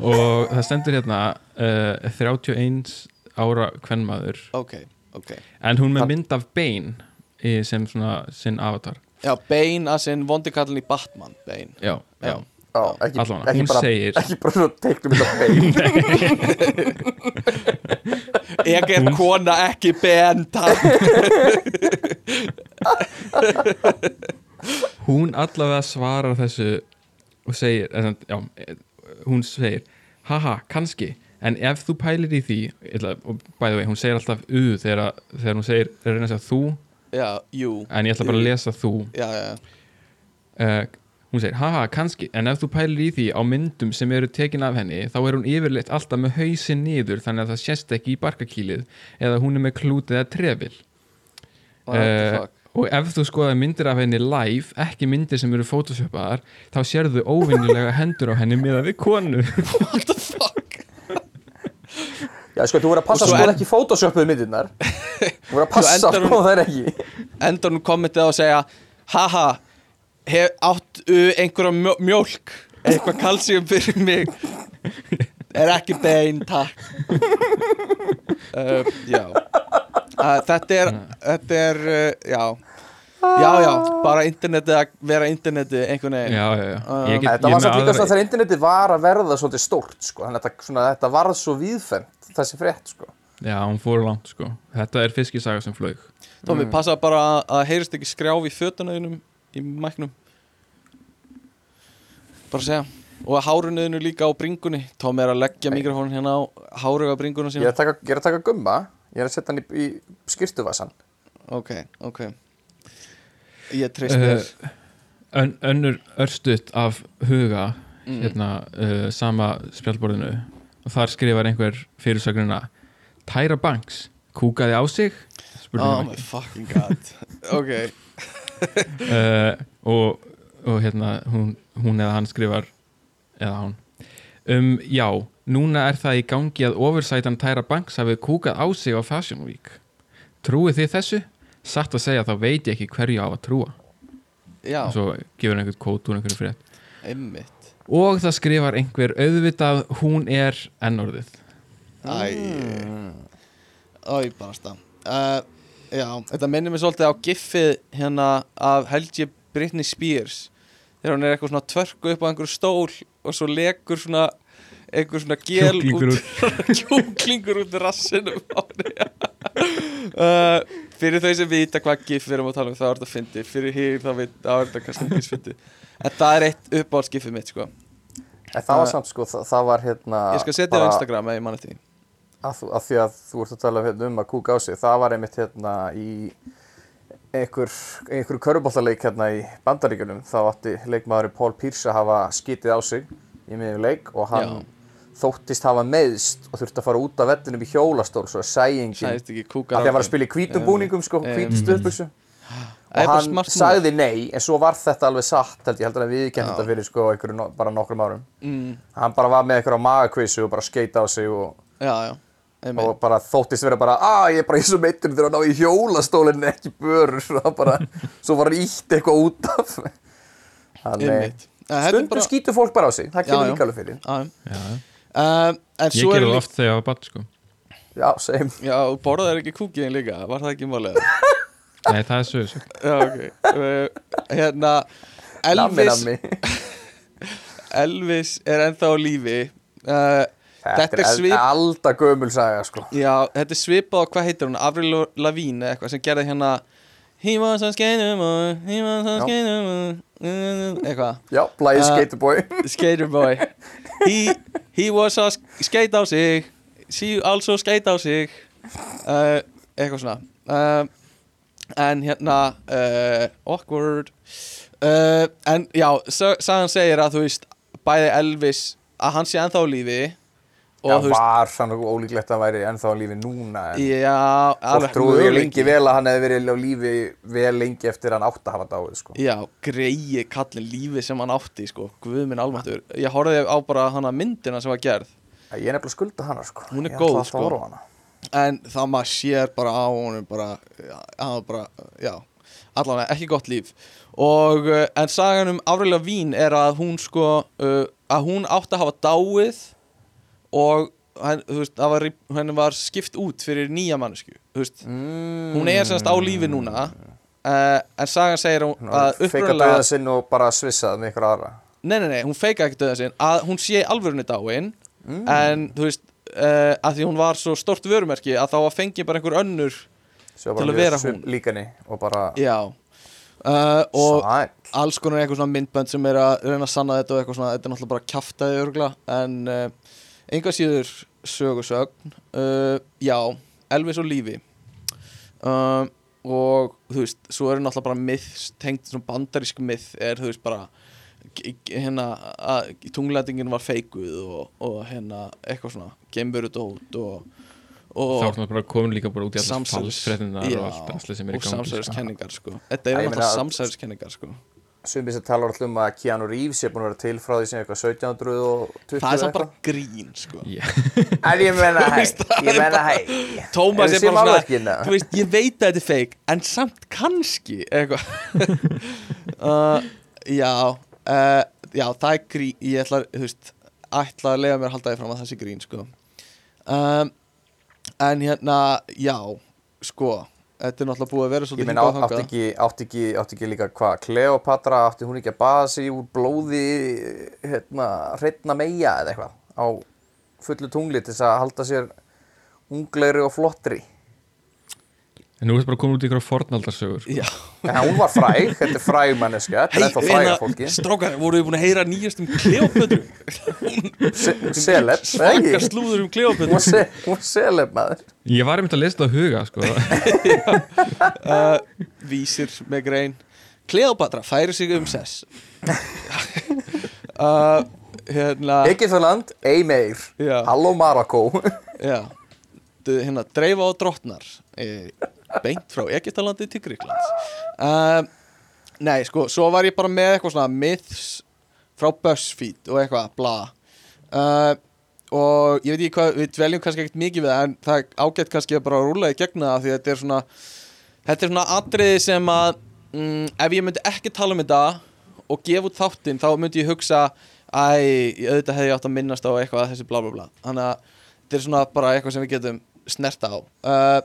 og það stendur hérna uh, 31 ára kvennmaður ok, ok. En hún með mynd af Bane sem svona sinn avatar. Já, Bane að sinn vondikallin í Batman Bane, já, já, já, Já, ekki, Allavega, ekki bara, segir- Ekki bara svona teiknum þetta bein ég er kona ekki Ben takk hún allavega svarar þessu og segir já, hún segir haha, kannski, en ef þú pælir í því ætla, og bæði vei, hún segir alltaf u þegar, þegar hún segir þegar hún segir þú, já, jú, en ég ætla bara að lesa þú. Já, já, uh, hún segir, haha, kannski. En ef þú pælir í því á myndum sem eru tekin af henni þá er hún yfirleitt alltaf með hausinn niður þannig að það sést ekki í barkakýlið eða hún er með klút eða trefil. Eh, fuck? og ef þú skoðar myndir af henni live ekki myndir sem eru photoshopaðar þá sérðu óvinnilega hendur á henni miða við konu. What the fuck Já, sko, þú voru að passa sko en- ekki photoshopuð myndirnar. Þú voru að passa sko hún- það er ekki. endur hún kommentið á að segja haha, áttu einhverja mjó mjólk eitthvað kalsíum fyrir mig? Er ekki bein, takk. Uh, já. Uh, þetta er þetta er, uh, já já, já, bara internetið að vera internetið einhvern veginn. Já, já, já. Uh, Ég get, Þetta ég var samt líka aðra- svona þegar internetið var að verða svolítið stórt sko. Þannig að þetta, svona, þetta varð svo víðfemt þessi frétt sko. Já, hún fór langt sko. Þetta er fiskisaga sem flög Tómi, passa bara að- að heyrist ekki skrjáf í fötunauðinum í mæknum. Bara að segja. Og að hárunauðinu líka á bringunni. Tómi er að leggja mikrofónin hérna á háruga bringuna Ég er sína að taka, ég er að taka gumma. Ég er að setja hann í, í skýrtuvassan ok, ok ég treyst mér uh, ön, önnur örstutt af huga Mm. hérna uh, sama spjallborðinu og þar skrifar einhver fyrirsögnuna Tyra Banks kúkaði á sig? Oh my fucking god. Ok, uh, og, og hérna hún, hún eða hann skrifar eða hann um, já, núna er það í gangi að ofursætan Tyra Banks hafi kúkað á sig á Fashion Week. Trúið þið þessu? Satt að segja þá veit ég ekki hverju á að trúa. Já, og svo gefur hann einhvern kót úr einhverju frétt. Einmitt. Og það skrifar einhver auðvitað hún er ennorðið. Æ. Æ, barasta uh, já, þetta minnir mér svolítið á giffið hérna af Helgi Britney Spears. Þegar hún er eitthvað svona tvörku upp á einhverju stól og svo lekur svona einhver svona gel Kjúklingur út kjúklingur út rassinum á henni uh, fyrir þau sem vita hvað gif við erum að tala um þá er þetta fyndið. Fyrir hér þá veit þá er þetta kannski ekki fyndið. En það er eitt uppáhaldsgifið mitt sko. En það var samt sko, það, það var hérna ég skal setja það á Instagram ef ég manni því. Að, þú, að því að þú ert að tala hérna, um að kúka á sig. Það var einmitt hérna í einhver, einhver köruboltaleik hérna í bandaríkunum þá átti leikmaðurinn Paul Pierce að hafa skitið á sig í miðjum leik og hann þóttist hafa meðst og þurfti að fara út af vellinum í hjólastól svo að að kúkar því að var að spila í hvítum búningum sko, hvítum Það er og hann sagði nei en svo var þetta alveg satt held ég heldur að við kemum þetta fyrir sko einhverju no, bara nokkrum árum. Mm, hann bara var með einhverja magakvissu og bara skeita á sig og, já, já, einmitt. og bara þóttist vera bara að ég er bara í svo meittur þegar hann á í hjólastólinn ekki börur. Og það bara, svo var hann ítt eitthvað út af. Þannig bara- skýtur fólk bara á sig. Það kemur líka alveg fyrir En ég svo er gerði það oft þegar ég var badd sko. Já, segjum Já, borðaði ekki kúkiðin líka, var það ekki málega? Nei, það er sögur sko. Já, ok. Uh, Hérna nammi Elvis, nammi. Elvis er ennþá á lífi. Uh, Þetta er svip- alda gömul saga sko. Já, þetta er svipað á, hvað heitir hún? Avril Lavín eða eitthvað sem gerði hérna He was a skater boy, he was a Já. skater boy uh, Eitthvað. Já, blæði Uh, skaterboy. Skater boy. He, he was a sk- skate á sig. She also skate á sig. Uh, Eitthvað svona. Uh, En hérna Awkward. En já, sa- sagan segir að þú veist Bæði Elvis Að hann sé ennþá lífi já, veist var þannig ólíklegt að hann væri ennþá á lífi núna en Já, alveg trúði möguleiki. lengi vel að hann hefði verið á lífi vel lengi eftir að hann átt að hafa dáið sko. Já, greiði kallin lífi sem hann átti sko, guð minn almættur Ég horfði á bara hana myndina sem var gerð. Ég er nefnilega skulda hana sko. Hún er Ég góð, sko. En það maður sér bara á honum bara, já, bara, já Allavega, ekki gott líf. Og, uh, en sagan um Avril Lavín er að hún sko uh, Að hún átti að hafa dáið Og henn, veist, var, henni var skipt út fyrir nýja mannesku mm. hún er semst á lífi núna uh, En sagan segir hún að feika upprunalega döða sinn og bara svissað með ykkur aðra Nei, nei, nei, hún feika ekki döða sinn að hún sé alvörunni dáin en þú veist uh, að því hún var svo stort vörumerki að þá að fengi bara einhver önnur Svo Til bara að vera hún. líkani og bara já uh, og Sæl. alls konar eitthvað svona myndbönd sem er að reyna að sanna þetta og eitthvað svona þetta er náttúrulega bara kjaftaði örgla en uh, einhvað síður sögursögn uh, já, Elvis og lífi uh, og þú veist, svo eru náttúrulega bara myth tengt svona bandarísk myth er þú veist bara hérna að tunglætingin var feikuð og, og hérna eitthvað svona gemburudót og, og Þá er það bara komin líka bara út í falsfrettinnar Já, og allt drasli sem er í og gangi sko. samsæðiskenningar sko. þetta Já, er meina- samsæðiskenningar sko. Sumir sem talar alltaf um að Keanu Reeves sé búin að vera til frá því sem eitthvað 1720 það er samt bara grín sko. Já. En ég menna það ég er menna hei Tómas er bara svona þú veist, ég veit að þetta er feik en samt kannski eitthvað uh, já uh, já, það er grín ég ætla, þú veist, ætla að lega mér að halda því fram að það sé grín sko. um, en hérna já, sko þetta er náttúrulega búið að vera Ég svolítið meina hingað og átti þangað. ekki, átti ekki, átti ekki líka hvað Kleopatra, átti hún ekki að baða sig úr blóði hérna, hreitna meia eða eitthvað á fullu tungli til þess að halda sér unglegri og flottri En nú er þetta bara komin út í ykkur fornaldarsögur já. En hún var fræg, þetta er fræg manneska Þetta er ennþá fræga fólki strákar, voru þið búin að heyra nýjast um Kleopötru Se- Celeb, eða Svaka slúður um se- hún var celeb maður. Ég var einmitt að lesa þetta á huga sko. uh, Vísir með grein. Kleopatra færi sig um sess. Uh, Hérna Egyptaland, ei meir Já. Halló Marokko Já. Hérna, dreifa á drottnar e, Beint frá Egyptalandi til Gríklands uh, Nei, sko, svo var ég bara með eitthvað svona myths frá BuzzFeed og eitthvað, bla. Uh, og ég veit ekki hvað, við dveljum kannski ekkert mikið við það en það ágætt kannski að bara rúla í gegna það því að þetta er svona þetta er svona atriði sem að mm, ef ég myndi ekki tala um þetta og gefa út þáttinn þá myndi ég hugsa æ, auðvitað hefði ég átt að minnast á eitthvað þessi bla bla bla. Þannig að þetta er svona bara eitthvað sem við getum snert á. Uh,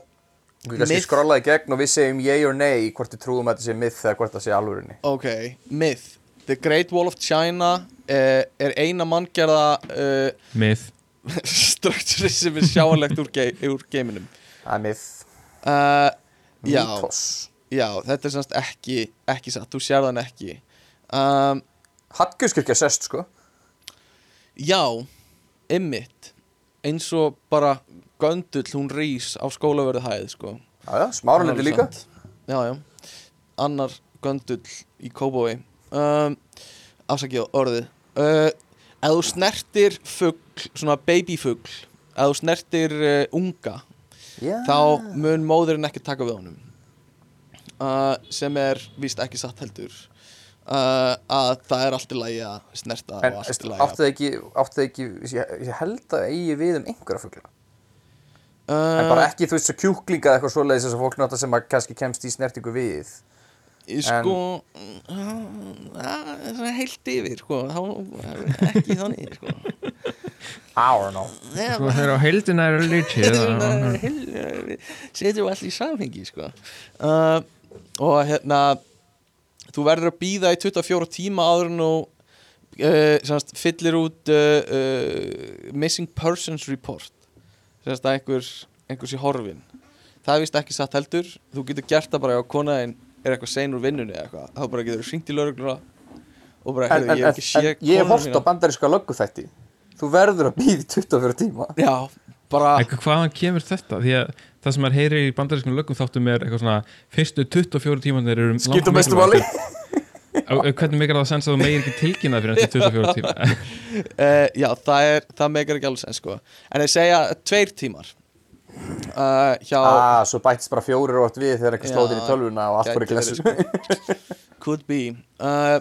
Við kannski Myth. skrollaði gegn og við segjum yay or nay hvort við trúum að þetta sé myth eða hvort það sé alvörinni ok, myth. The Great Wall of China uh, er eina manngerða uh, Mið struktúri sem er sjáanlegt úr, ge úr geiminum. Það er myth. Uh, Já. Já, þetta er semst ekki, ekki satt, þú sér þann ekki. Um, Hallgjörskirkja sest sko. Já, ymmit eins og bara göndull hún rís á skólaverðu hæð sko. Já, já, smáralundi Alveg líka. Já, já, annar göndull í Kóbói um, Afsakið á orðið. Uh, Ef þú snertir fugl, svona babyfugl Ef þú snertir uh, unga Já. þá mun móðurinn ekki taka við honum. Uh, sem er víst ekki satt heldur. Uh, að það er allt í lagi að snerta En og allt veistu, í lagi áttu það ekki, ég, held að eigi við um einhverja fugla En bara ekki, þú veist, svo kjúklinga eða eitthvað svoleiðis þess að fólk nota sem að kannski kemst í snertingu við Ég sko uh, uh, heilt yfir sko, þá ekki þannig sko. I don't know Sko þegar á heildina er litið þá- setjum allt í samhengi sko. uh, og hérna þú verður að býða í 24 tíma áður en þú uh, fyllir út uh, uh, missing persons report semast, að einhver, einhver sé horfin. Það er vist ekki satt heldur. Þú getur gert það bara ef konaðin er eitthvað sein úr vinnunni eða eitthvað. Þá bara getur þú hringt í laurugluna og bara, En, heyrðu, en, ég hef ekki sé en ég hef hort á mína. bandaríska lögguþætti Þú verður að býða í 24 tíma. Já, bara En hvaðan kemur þetta? Því að það sem maður heyrir í bandarískum lögum þáttum er eitthvað svona fyrstu 24 tímanir eru Skiptum mestu máli Hvernig mikar það að sensa að þú meir ekki tilkynna fyrir eftir 24 tíma? Uh, já, það, er, það meikar ekki alveg sens sko. En þeir segja tveir tímar uh, Hjá Ah, svo bættist bara fjórir og átt við þegar eitthvað Já, slóð inn í tölvuna og allt glessu verið, sko. Could be uh,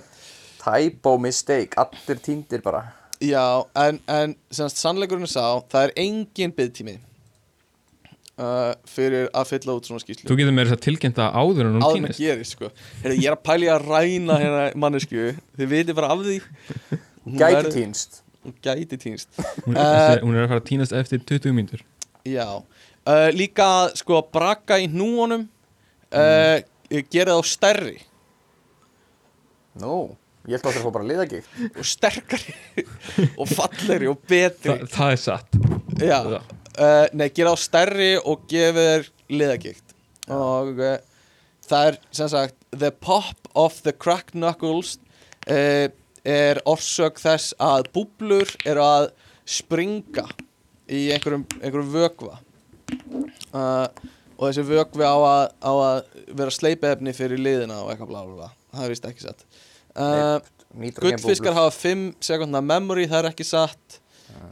Typo mistake, allir týndir bara Já, en, en sannleikurinn sá Það er engin byggtími uh, Fyrir að fylla út svona skýslu Þú getur meira þess að tilkynna áður en hún Áður en týnist að gerist sko. Heyrðu, Ég er að pæli að ræna hérna mannesku Þið vitið bara af því. Hún Gæti verður- týnst. Hún gæti týnst. Hún, Eh, hún er að fara að týnast eftir 20 mínútur. Já. Uh, Líka sko að braka í hnúunum uh, Gera þá stærri. Nú, ég held að það fór bara liðagikt Og sterkari Og fallegri og betri. Þa, Það er satt. Já uh, Nei, gera þá stærri og gefa þér liðagikt Og uh, það er sem sagt The pop of the cracked knuckles uh, Er orsök þess að búblur eru að springa Í einhverjum, einhverjum vökva. Uh, Og þessi vökvi á að, á að vera sleipefni fyrir liðina og eitthvað blá blá blá Það er vist ekki satt. Gullfiskar hafa 5 sekundna memory, það er ekki satt.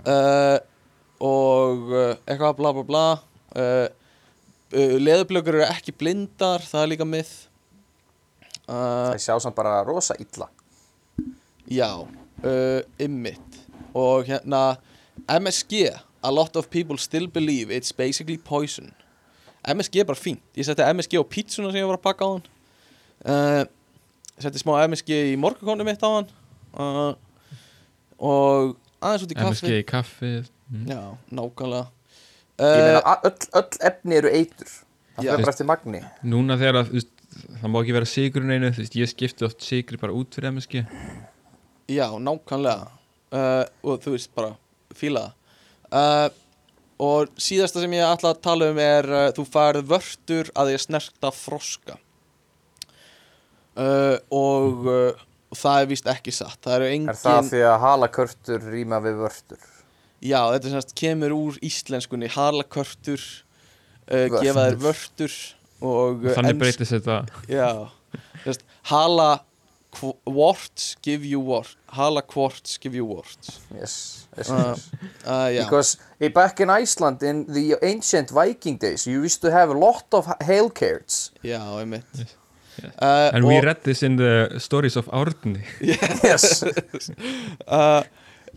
Uh, og uh, eitthvað bla bla bla. Uh, uh, leðublökur eru ekki blindar, það er líka myth. Uh, Það sjá samt bara rosa illa. Já, uh, ymmit og hérna MSG, a lot of people still believe it's basically poison. MSG er bara fínt, ég setti MSG á pítsuna sem ég var að pakka á hann. Uh, setti smá MSG í morgakónu mitt á hann. Uh, og aðeins út í kaffi MSG í kaffið mm. Já, nákvæmlega. Ég meina, a- öll, öll efni eru eitur. Það fyrir bara eftir magni. Núna þegar að, það má ekki vera sigurinn einu þú veist, Ég skipti oft sigri bara út fyrir MSG Já, nákvæmlega. Uh, og þú veist bara fíla það. Uh, og síðasta sem ég ætla að tala um er uh, þú færð vörtur að ég snerta froska. Uh, og uh, það er víst ekki satt. Það eru engin Er það því að halakörtur rýma við vörtur Já, þetta semst kemur úr íslenskunni halakörtur uh, gefa þér vörtur og uh, Þannig breytist þetta. Já, þess, hala warts give you warts hala quartz give you warts. Yes, yes, Uh, yes. uh, já, Because back in Iceland in the ancient Viking days you used to have a lot of hail carrots já, einmitt. Yes. Uh, And we read this in the stories of Árni. Yes. Uh,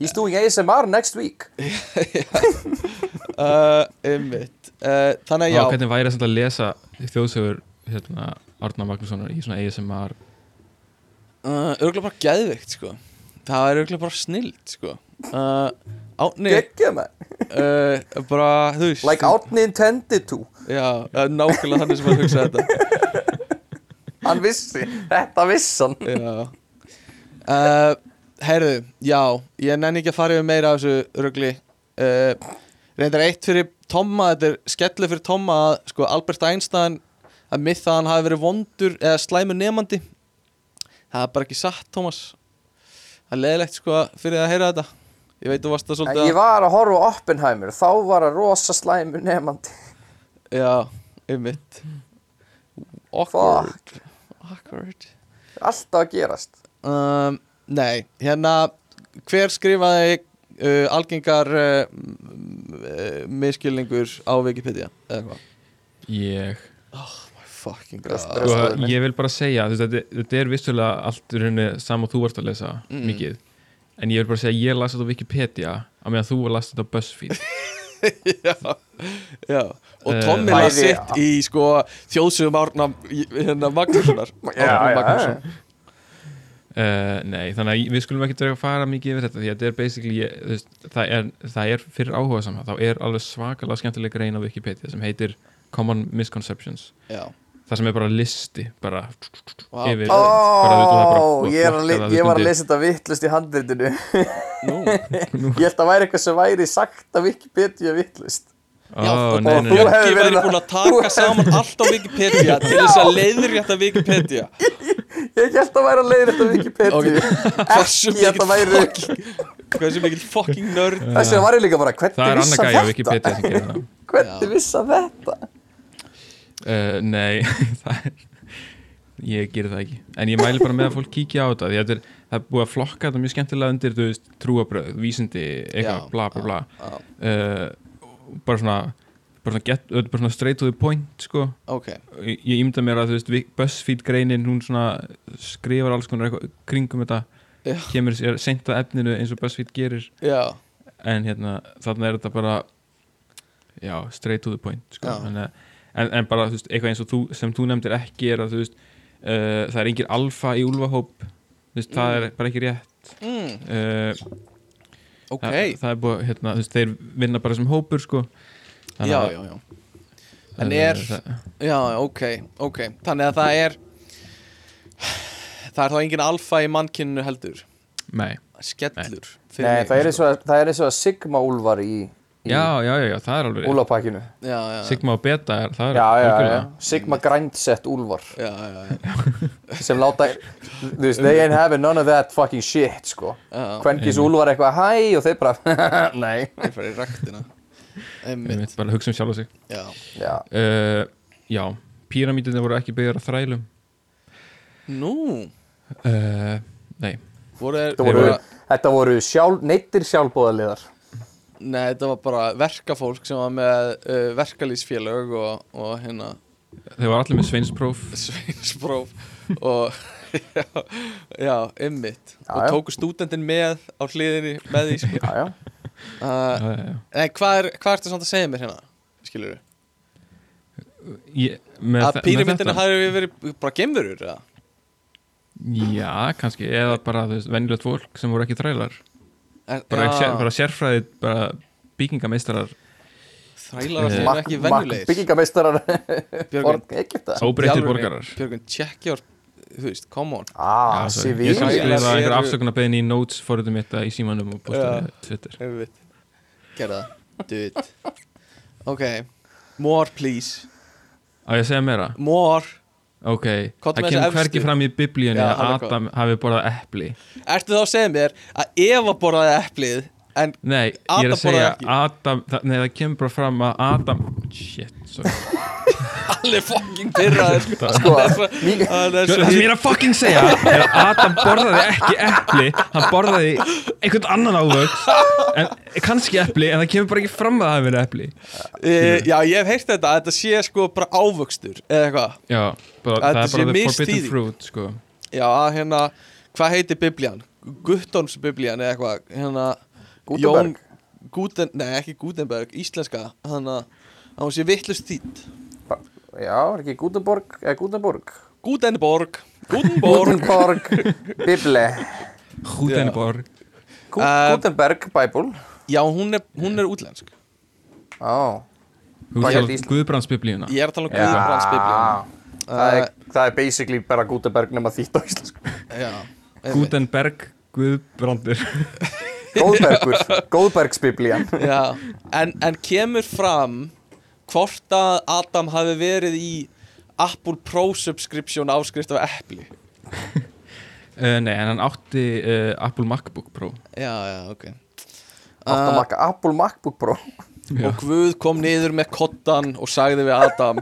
He's doing ASMR next week. Uh, einmitt. Uh, þannig að Já. já, Hvernig væri þetta að lesa þjóðsögur hérna, Árna Magnússonar í svona ASMR uh, örgulega bara geðveikt sko. Það er örgulega bara snild sko. Uh, Átni Gekkja man uh, bara, þú veist Like Árni intended to. Já, uh, nákvæmlega þannig sem að hugsa þetta. Hann vissi, þetta vissi hann. Já Heyrðu, já Ég nenni ekki að fara yfir meira af þessu rugli. Uh, Reyndar eitt fyrir Tomma Þetta er skellu fyrir Tomma að sko, Albert Einstein að mið það að hann hafi verið vondur eða slæmur nefandi það er bara ekki satt, Tómas það er leðilegt sko fyrir að heyra þetta. Ég veit þú varst En svolítið ég var að horfa Oppenheimer, þá var að rosa slæmu nefandi. já, einmitt. Awkward. Awkward. Alltaf að gerast. um, nei, hérna hver skrifaði uh, algengar uh, uh, miskilningur á Wikipedia eða hvað? Ég. God. best- sko, ég vil bara segja þú veist, þetta, þetta er vissulega allt í rauninni sam og þú ert að lesa Mm. mikið. En ég vil bara segja ég las þetta á Wikipedia á meðan þú las þetta á BuzzFeed. Já, já. og Eh, Tommy Bæði- var sitt í sko, þjóðsugum árna hérna Magnússonar. Já, Árna já, Magnússon. Uh, nei, þannig að við skulum ekki vera að fara mikið yfir þetta því að þetta er basically veist, það, er, það er fyrir áhuga saman þá er alveg svakalega skemmtileg grein á Wikipedia sem heitir Common Misconceptions já, það sem er bara listi bara Vá. yfir Ó, bara, það er bara ég, er að, flokkað ég var að lesa þetta vittlust í handritinu. nú Ég held að væri eitthvað sem væri sagt að Wikipedia vittlust. Nei, og nei, þú nei. hefur verið væri að- búin að taka saman allt á Wikipedia til þess að leiðrétta Wikipedia Ég held að væri að leiða þetta Wikipedia. Ekki að það væri... fucking hversu mikill fucking nörd? Þess vegna var ég líka bara, það hvernig er á þetta? Það. Hvernig vissi þetta? uh, nei það er ég gerir það ekki. En ég mæli bara með að fólk kíkja á þetta því að þetta er, það er búið að flokka þetta mjög skemmtilega undir þú veist, trúabröð, vísindi, eitthvað, Já, bla bla bla. Já, uh, bara svona bara svona, straight to the point sko. ok, ég, ímynda mér að BuzzFeed greinin, hún skrifar alls konar eitthvað kringum þetta. Já. kemur sér seint að efninu eins og BuzzFeed gerir. Já, en hérna, þarna er þetta bara já, straight to the point sko. En, en, en bara, veist, eitthvað eins og þú, sem þú nefndir ekki er að veist uh, það er engin alfa í þú veist, það er bara ekki rétt. Mm, uh, ok. það, það er búið, hérna, veist, þeir vinna bara sem hópur sko Þannig Já, já, já En er- Já, ok, ok Þannig að það er Það er þá engin alfa í mannkynnu heldur Nei, Skellur fyrir Nei, mig. það er eins og að, er að Sigma úlfar í, í já, já, já, já, það er alveg rétt úlfapakkinu. Já, já, já, Sigma og beta er, það er Já, já, já. algjörlega- Sigma grindsett úlfar já, já, já, sem láta, þú veist, they ain't having none of that fucking shit, sko. já. Kvenkis úlfar eitthvað, hæ, og þeir bara, nei. Ég fer í ræktina Einmitt. Bara hugsa um sjálf á sig. Já, uh, Já, píramídunni voru ekki byggðar á þrælum. Nú? Uh, Nei, voru þetta voru, bara- þetta voru sjálf, neittir sjálfbóðaliðar. Nei, þetta var bara verkafólk sem var með uh, verkalýsfélög og, og hérna þeir var allir með sveinspróf. Sveinspróf og já, já, ymmit Já, og tóku stúdendin með á hliðinni með því sko. Já, já. Uh, Já, já, já. Nei, hvað er, hvað ertu samt að segja mér hérna? Skilur við? Ég, með Að þetta? hafi verið bara gemurur, eða? Já, kannski, eða bara venjulegt fólk sem voru ekki þrælar Er, bara, já, sér, bara sérfræði, bara byggingameistarar Þrælar Eh, allir Mark- ekki Mark venjulegir Byggingameistarar óbreyttir borgarar Björgun, checkja þú veist, come on Ah, Já. CV. Ég skal Þrælar skrifa eru- einhver afsökunarbeðin í notes fóruðum mitt í símanum og postaði Já. Twitter. Gerða það, do it Ok, more please Á ég að segja meira? More Ok, það kemur efstu. fram í biblíunni að Adam hafi borðað epli Ertu þá að segja mér að Eva borðaði eplið En Nei, Adam borðaði ekki. Adam, það, Nei, það kemur bara fram að Adam Shit, sorry allir fucking pyrraður sko. Sko, Það er svo- ég er að fucking segja er að Adam borðaði ekki epli hann borðaði einhvern annan ávöks en kannski epli en það kemur bara ekki fram að það verið epli e, Já, ég hef heyrt þetta að þetta sé sko bara ávöxtur eða eitthvað Já, bara, það er bara the forbidden fruit sko. Já, hérna, hvað heitir biblían? Guttons biblían eða eitthvað hérna, Gutenberg. Jón Guten, Nei, ekki Gutenberg, íslenska Þannig að hún sé vittlust þýtt Já, er ekki Gutenborg, eða Gutenborg Gutenborg Gutenborg Gutenborg, Bible. Hútenborg Gu Uh, Gutenberg, Bible. Já, hún er, hún er útlensk Ó, Þú Hvað hét Ísland? Guðbrandsbiblíuna. Ég er að tala um Guðbrands biblían það er, það er basically bara Gutenberg nema þýtt á íslensku. Já, einmitt. Gutenberg Guðbrandur. Góðbergur, Góðbergsbiblían. Já, en, en kemur fram hvort að Adam hafi verið í Apple Pro subscription áskrift af Apple? Uh, Nei, en hann átti uh, Apple MacBook Pro. Já, já, ok. Átt að uh, makka Apple MacBook Pro? Og Guð kom niður með kottan og sagði við Adam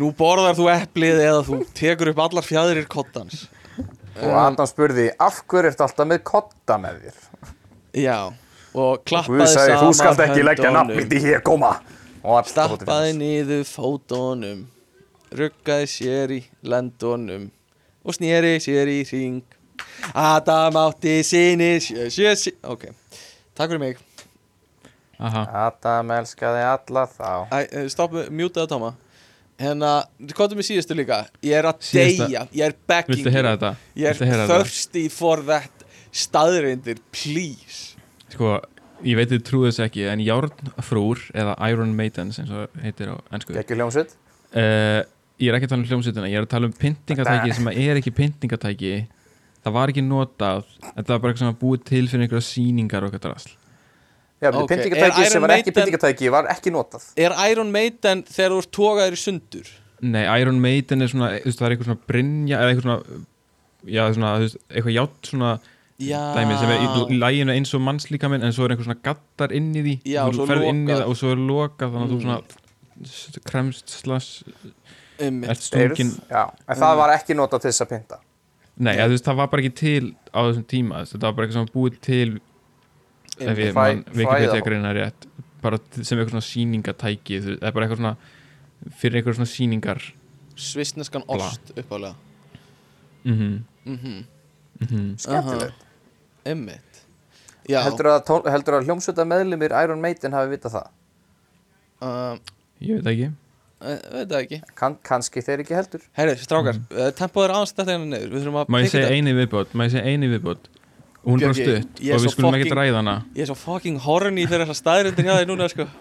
Nú borðar þú eplið eða þú tekur upp allar fjæðrir kottans og Adam spurði af hverju ertu alltaf með kotta með þér? Já, og Guð klappaði sagði þú saman skalt ekki leggja nafnit í hér koma Stappaði niður fótunum Ruggaði sér í lendunum Og snýri sér í hring. Adam átti sinni sjö, sjö, sjö Ok, takk fyrir mig. Aha, Adam elskaði alla þá. Æ, eh, stopp, mjútaðu Tóma Hérna, hvað er með síðustu líka? Ég er að Síðasta- deyja, ég er begging viltu heyra þetta? Ég er thirsty for that staðreindir, please. Sko, ég veit þið trúið þess ekki en Járnfrúr eða Iron Maidens eins og heitir á ennsku uh, ekki hljómsveit Ég er ekki að tala um hljómsveitina ég er að tala um pyntingatæki sem er ekki pyntingatæki það var ekki notað þetta var bara eitthvað sem var búið til fyrir einhverja sýningar og eitthvað drasl. Já, Ok, okay. pyntingatæki er sem var ekki pyntingatæki var ekki notað. Er Iron Maiden þegar þú ert tókaður í sundur? Nei, Iron Maiden er svona, þú veist, það er eitthvað svona brinja eða eitthvað svona, já, svona, þú veist, eitthvað játt svona dæmi sem er í, læginu eins og mannslíkaminn en svo er einhver svona gattar inn í því. Já, og svo þú ferð inn í það og svo er lokað þannig að þú Mm. svona s- kremst slags Einmitt. ert stungin Já, en það var ekki notað til þess að pynta? Nei, ja, þú veist, það var bara ekki til á þessum tíma, þú þetta var bara eitthvað sem var búið til ef ég Fræ- man Wikipedia fræða- greina rétt bara sem eitthvað svona sýningatæki þú veist, það er bara eitthvað svona fyrir eitthvað svona sýningar Svissneskan Bla. ost uppálega mhm, Mhm, mhm Skemmtilegt Já. Heldur að, tól- heldur að hljómsveita meðlumir Iron Maiden hafi vitað það? uh, ég veit ekki. Veit það ekki. Kann, kannski þeir ekki heldur. Herri, strákar, mm. uh, tempóð er aðeins þetta hérna niður. Við þurfum að má ég segja eini viðbót, má ég segja eini viðbót? Hún er Björgi, stutt og við skulum fucking- ekki ræða hana. Ég er svo fucking horny fyrir þessa staðrindin hjá þér núna sko.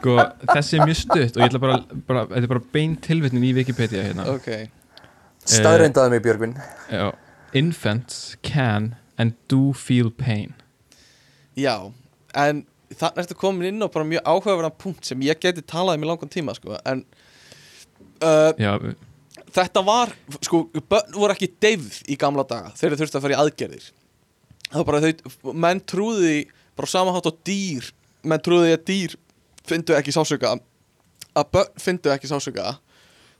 Sko, þessi er mjög stutt og ég ætla bara, bara þetta er bara bein tilvitnin í Wikipedia hérna. Ok. Staðreindaði mig Björgvin. Já, infants can and do feel pain. Já, en þannig ertu komin inn á bara mjög áhugaverðan punkt sem ég geti talað um í langan tíma sko en uh, Já, þetta var, sko, börn voru ekki deyfð í gamla daga þegar þau þurftu að fara í aðgerðir. Það var bara þau, menn trúði bara á sama hátt á dýr menn trúði að dýr fyndu ekki sásöka að börn fyndu ekki sásöka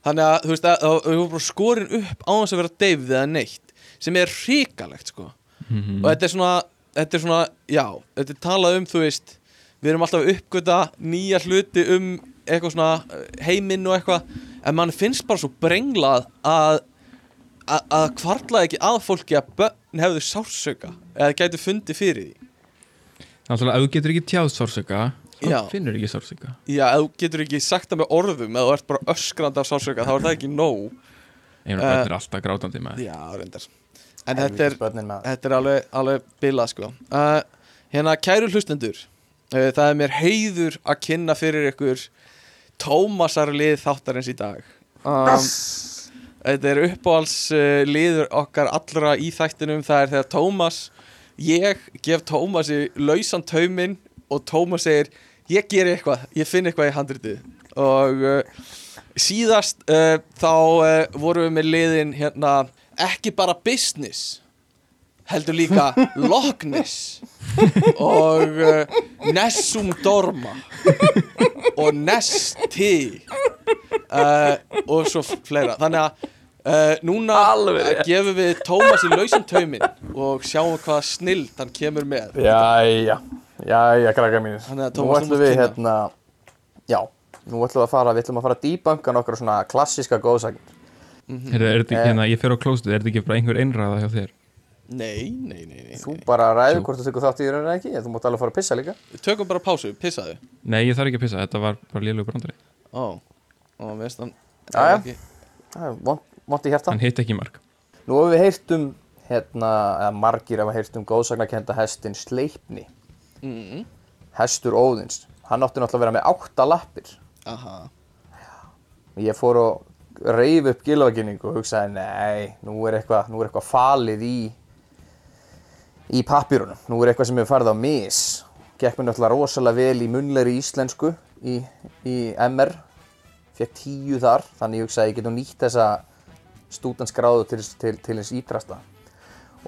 þannig að þú veist að þau voru bara skorin upp á þess að vera deyfð eða neitt sem er hrikalegt sko. Mhm. Og þetta er svona, þetta er svona já, þetta er talað um, þú veist við erum alltaf að uppgöta nýja hluti um eitthvað svona uh, heiminn og eitthvað, en mann finnst bara svo brenglað að að, að kvartlaði ekki að fólki að börn hefðu sársöka eða gætu fundið fyrir því. Að ef þú getur ekki tjáð sársöka þá finnur ekki sársöka já, ef þú getur ekki sagt það með orðum eða þú ert bara öskrandi af sársöka, þá er það ekki nóg. Einhvern Eh, veginn er alltaf grátandi með já, reyndar en þetta er, Þetta er alveg, alveg bilað sko. Uh, Hérna kæru hlustendur uh, Það er mér heiður að kynna fyrir ykkur Tómasar lið þáttarins í dag. Um, Þetta er uppáhalds uh, liður okkar allra í þættinum. Það er þegar Tómas Ég gef Tómasi lausan tauminn Og Tómas segir Ég ger eitthvað, ég finn eitthvað í handritið. Og uh, síðast uh, Þá uh, vorum við með liðin hérna Ekki bara business heldur líka Loch Ness og uh, Nessum Dorma og Nesti uh, og svo fleira. Þannig að uh, núna uh, gefum við Tómasi lausan tauminn og sjáum hvað snild hann kemur með. Jæja, jæja, krakka að Nú Tómas, þú ætlum við kynna. hérna Já, nú ætlum við að fara Við ætlum að fara að debunka nokkra svona klassíska góðsagnir er, er þetta ekki hérna, ég fer á klóstið, er þetta ekki bara einhver einræða hjá þér? nei, nei, nei, nei, Þú bara ræður hvort þú tekur þátt í en ekki Þú mátt alveg fara að pissa líka. Tökum bara pásu, pissaðu Nei, ég þarf ekki að pissa, þetta var bara lélug brandari. Ó, vont- Vont í hjarta. Hann hitt ekki í mark. Nú hefur við heyrt um hérna, eða margir hafa heyrt um góðsagnakenda hestin Sleipni. Mm, Hestur Óðins. Hann átti náttúrulega að vera með átta lappir. Aha. Ég fór og reif upp gilvaginning og hugsaði nei, nú er eitthvað, nú eitthvað falið í í pappírunum. Nú er eitthvað sem hefur farið á mis. Gekk mér náttúrulega rosalega vel í munlegri íslensku í, í MR fekk tíu þar þannig ég hugsaði að ég getum nýtt þessa stúdansgráðu til, til, til hins ítrasta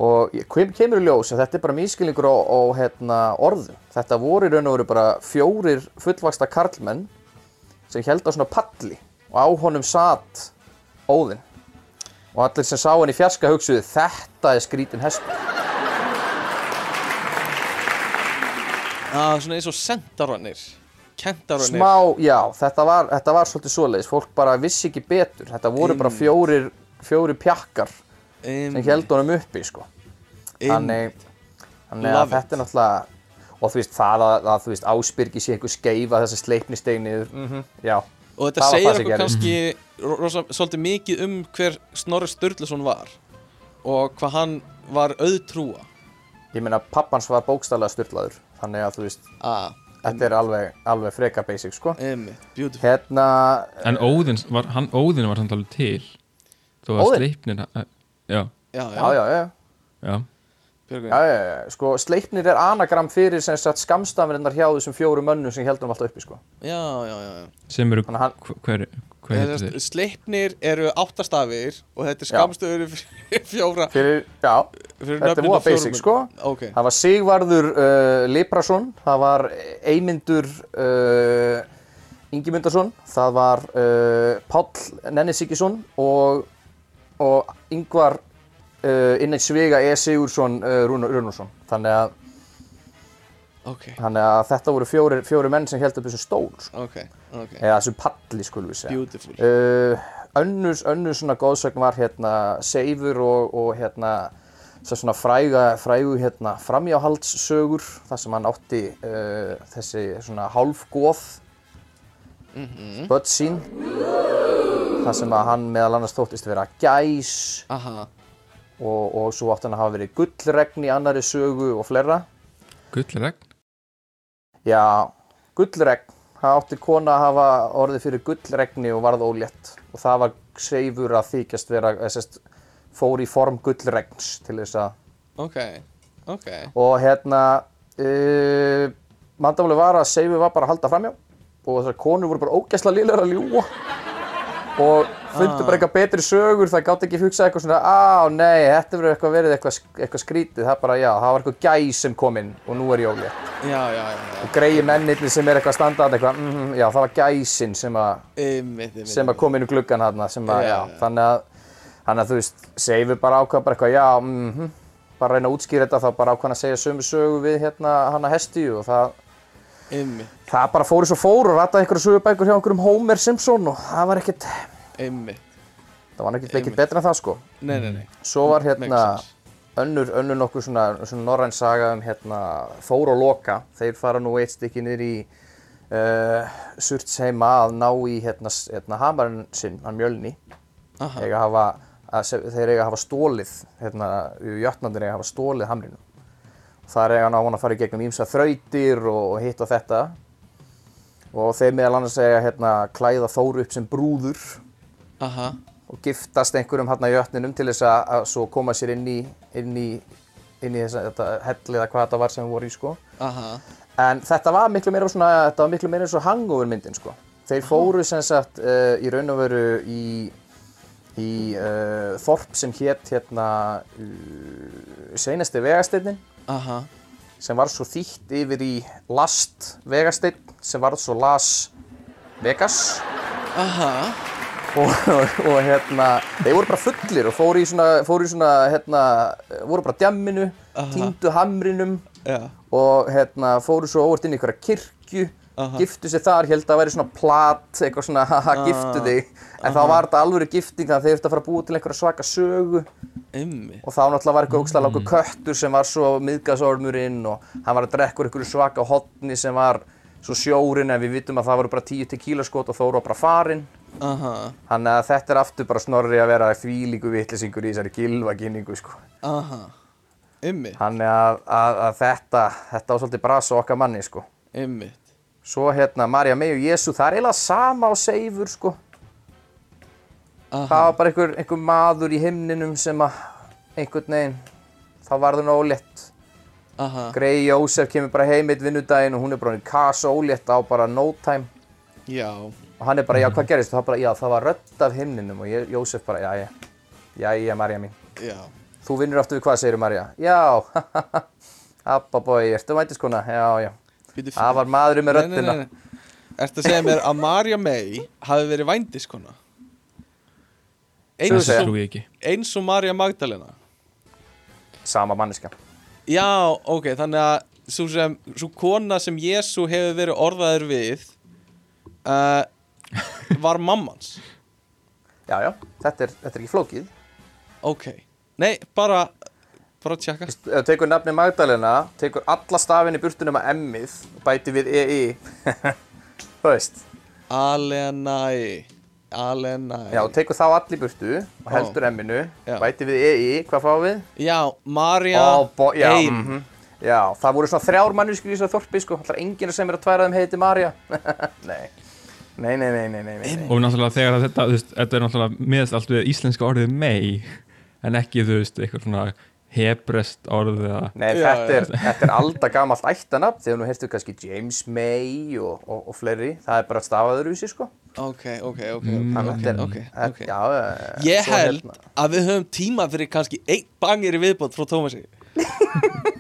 og kemur í ljós að þetta er bara mískilningur á, á hérna, orðum þetta voru raun og veru bara fjórir fullvaksta karlmenn sem held á svona palli og á honum satt óðinn. Og allir sem sá hann í fjarska hugsuðu þetta er skrítin hestur. Ah, Svona eins og sendarannir Kentarannir smá, já, þetta var, þetta var svolítið svoleiðis, fólk bara vissi ekki betur. Þetta voru bara fjórir, fjórir pjakkar sem held honum uppi sko. þannig, þannig að þetta er náttúrulega og þú veist það að, að þú veist áspyrgi sé einhver skeifa þess að sleipni stegnið mm já, Og þetta var segir okkur kannski ro- rosa, svolítið mikið um hver Snorri Sturluson var og hvað hann var auðtrúa. Ég meina pappans var bókstaflega styrlaður þannig að þú veist, ah, þetta er alveg, alveg freka basic sko. Hérna, En Óðinn var, hann, Óðinn var samt alveg til. Að Óðinn? sleipnir Já, Já, já, já, já, já já Já, já, sko, Sleipnir er anagram fyrir sem sagt skamstafinnar hjá þessum fjóru mönnum sem heldum alltaf uppi, sko. Já, já, já, já. Sem eru, hann- hver, hver, hver heitir þeir? Sleipnir eru áttastafir og þetta er Já. skamstöður fyrir fjóra Fyrir, já, fyrir þetta er múa fjórum basic, sko. Ok, Það var Sigvarður uh, Liprason, það var Eymundur uh, Ingimundarsson, það var uh, Páll Nennisíkisson og, og Yngvar uh, innan Svega E. Sigursson uh, Rúnarsson. Þannig að, ok, þannig að þetta voru fjóri, fjóri menn sem held upp þessum stól, sko. ok, ok eða þessum palli, skulum við segja. Uh, önnur, önnur svona góðsögn var hérna Seifur og, og hérna svo svona fræga, frægu hérna framjáhaldssögur þar sem hann átti uh, þessi svona hálfgóð Mhm. börn sín þar sem að hann meðal annars þóttist vera gæs Aha, og, og svo átti hann að hafa verið gullregn í annari sögu og fleira Gullregn? Já, gullregn. Það átti kona að hafa orðið fyrir gullregni og varð ólétt. Og það var seifur að þykjast vera, eða sérst, fór í form gullregns til þess að... ok, ok Og hérna, uh, mandamáli var að seifur var bara að halda framjá. Og þessar konur voru bara ógæsla liðlega að ljúa. Og fundu bara eitthvað betri sögur, það gátt ekki hugsað eitthvað svona, á nei, þetta verður eitthvað verið eitthvað, eitthvað skrítið. Það bara, já, það var eitthvað gæs sem kom inn og nú er ólétt. Já, já, já, og greiði mennirni sem er eitthvað standað eitthvað, mm, já það var gæsin sem að, sem að kom inn í gluggan hann sem að, Já, þannig að þannig að þú veist, Seifur bara ákvað bara eitthvað, já, mhm bara reyna að útskýra þetta, þá bara að segja sömu sögu við hérna hann að hesti og það, Einmitt, það bara fór svo fór og rataði einhverju sögubækur hjá einhverjum Homer Simpson og það var ekkert, einmitt. Það var ekkert, ekkert betra en það sko. Nei, nei, nei. Svo var hérna önnur, önnur nokkuð svona, svona norræn saga um hérna Þór og Loka. Þeir fara nú eitt stykki niður í uh, Surtsheima að ná í hérna, hérna hamarinn sinn, hann Mjölni. Eiga að hafa, að, þeir eiga að hafa stólið hérna, jötnandir eiga að hafa stólið hamrinu þar eiga hann á hann að fara í gegnum ímsa þrautir og, hitt og þetta. Og þeir meðal annars eiga hérna klæða Þóru upp sem brúður aha, og giftast einhverjum hérna jötninum til þess að, að svo koma sér inn í, inn í, inn í þessa, þetta hell eða hvað þetta var sem voru í sko. aha. En þetta var miklu meira svona, þetta var miklu meira og hangover myndin sko. Þeir fóru sem sagt uh, í raun og veru í, í uh, þorp sem hétt hérna uh, seinasti vegasteinin Aha, sem var svo þýtt yfir í last vegasteinn sem var svo las Vegas. Aha og, og, hérna, þeir voru bara fullir og fóru í svona, fóru í svona hérna, voru bara á djamminu, Aha. týndu hamrinum Já, og hérna, fóru svo óvart inn í einhverja kirkju, Aha. giftu sér þar, held að það væri svona plat, eitthvað svona, haha, giftu þig, en þá var þetta alvöru gifting þannig að þeir þurftu að fara að búa til einhverja svaka sögu. Einmitt. Og þá náttúrulega var eitthvað ógslag langur köttur sem var svo miðgasormurinn og hann var að drekka úr einhverju svaka hotni sem var svo sjórinn en við vitum að það voru bara 10 tequila-skot og Þóru var bara farinn Aha, Þannig að þetta er aftur bara snorri að vera þvílíku vittlisingur í þessari gilvaginningu sko. aha Einmitt, Þannig að, að, að þetta, þetta var svolítið brasa okkar manni sko. einmitt Svo hérna Marja May og Jésu, það er eiginlega sama á seifur sko. Aha, Það var bara einhver, einhver maður í himninum sem að einhvern veginn, það ólétt. aha Grey Jósef kemur bara heim eitt vinnudaginn og hún er bara í kasa ólétt á bara no time. Já, og hann er bara, já, hvað gerist? Og það bara, já, það var rödd af himninum og ég, Jósef bara, já, já, já, já, Marja mín. Já, Þú vinnur aftur við hvað, segir Marja? Já, abba bói, ertu væntiskona? Já, já. Það var maðurinn með Nei, nei, röddina. nei, nei. Ertu að segja mér að Marja May hafi verið vændiskona? Eins og, ég eins og Marja Magdalena Sama manneska. Já, ok, þannig að svo, sem, svo kona sem Jésu hefur verið orðaður við uh, var mammans Já, já, þetta er, þetta er ekki flókið. Ok, nei, bara bara að tjekka þú tekur nafni Magdalena, tekur alla stafinn í burtunum að emmið og bæti við EI. Þú veist. Alenæ Alenæ Já, tekur þá allir burtu og heldur emminu, bæti við EI, hvað fáum við? Já, Marja já, ein mhm. Já, það voru svona þrjár þessu þorpi, sko. Er enginn sem er að tværa þeim heiti Marja. nei. Nei, nei, nei, nei, nei, og náttúrulega þegar að þetta, þú veist, þetta er náttúrulega meðast allt við íslenska orðið mei en ekki þú veist, eitthvað svona hebrest orð eða Nei, Já, þetta, er, þetta er alda gamalt ættanafn þegar nú heyrstu kannski James May og, og, og fleiri, það er bara stafaður úr sér sko. Ok, ok, ok, ok, Þannig að þetta er. Já, Ég held hérna. að við höfum tíma fyrir kannski einn bangir í viðbót frá Tómasi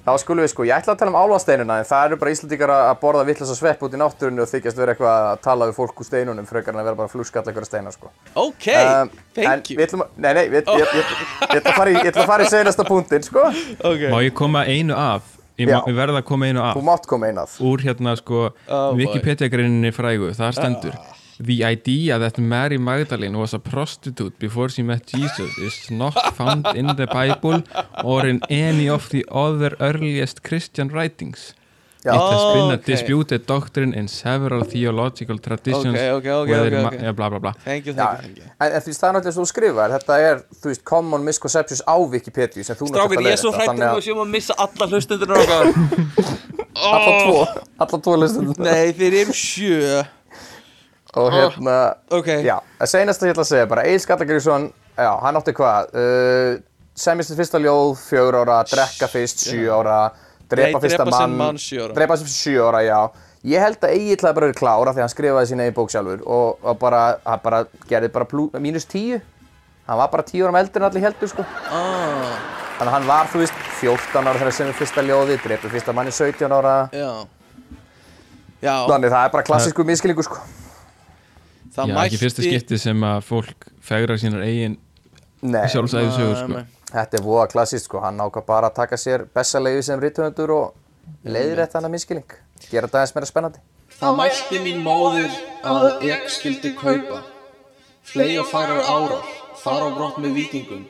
Þá skulum við sko, ég ætla að tala um álfasteinuna en það eru bara Íslandíkar að borða vittlösa svepp út í náttúrunni og þykjast vera eitthvað að tala við fólk úr steinunum frekar en að vera bara flúskall eitthvað steina sko. Ok, Um, en thank you. við ætlum að, nei, nei, við, ég, ég, ég, ætla að fara í, ég ætla að fara í senasta punktin sko. Ok, má ég koma einu af? Ég, ég verða að koma einu af. Þú mátt koma einað úr hérna sko Oh. Wikipedia-greininni frægu, þar stendur The idea that Mary Magdalene was a prostitute before she met Jesus is not found in the Bible or in any of the other earliest Christian writings. Já. It has been a Okay. disputed doctrine in several theological traditions Ok, ok, ok, whether ok, ma- ok. ja, bla bla bla thank you, Já, thank you, you en, en því það er náttúrulega svo þú skrifar, þetta er, þú veist, common misconceptions á Wikipedia sem þú Strákar, ég er svo hrættur að séum að missa alla hlustundur Alla tvo, alla tvo listum Nei, þeir eru sjö Og hérna, Ok, já, að seinast að ég ætla að segja bara Egil Skallagrísson, já, hann átti hvað uh, Semjast fyrsta ljóð, fjögur ára Drekka fyrst, sjö ára Drepa Nei, fyrsta drepa mann mann, ára. Drepa sinn sjö ára, já. Ég held að Egil hafði bara verið klára því hann skrifaði sína í bók sjálfur og, og bara, hann bara gerði bara plú, mínus tíu. Hann var bara tíu árum eldur en allir heldur, sko. Ah, Þannig að hann var, þú veist, 14 ára þegar sem fyrsta ljóði, dreipur fyrsta manni 17 ára. já. Já, Þannig það er bara klassísku miskilningu, sko. Það Já, mætti ekki fyrsta skipti sem að fólk fegrar sínar eigin Nei, sjálfsæðu sögur Nei, sko. þetta er voða klassíst, sko. Hann ákvað bara að taka sér bessalegi sem rithöfundur og leiðir þetta hana miskilning. Gera þetta aðeins meira spennandi. Það mælti mín móðir að ég skildi kaupa Flei og færar árar Fara á brott með vikingum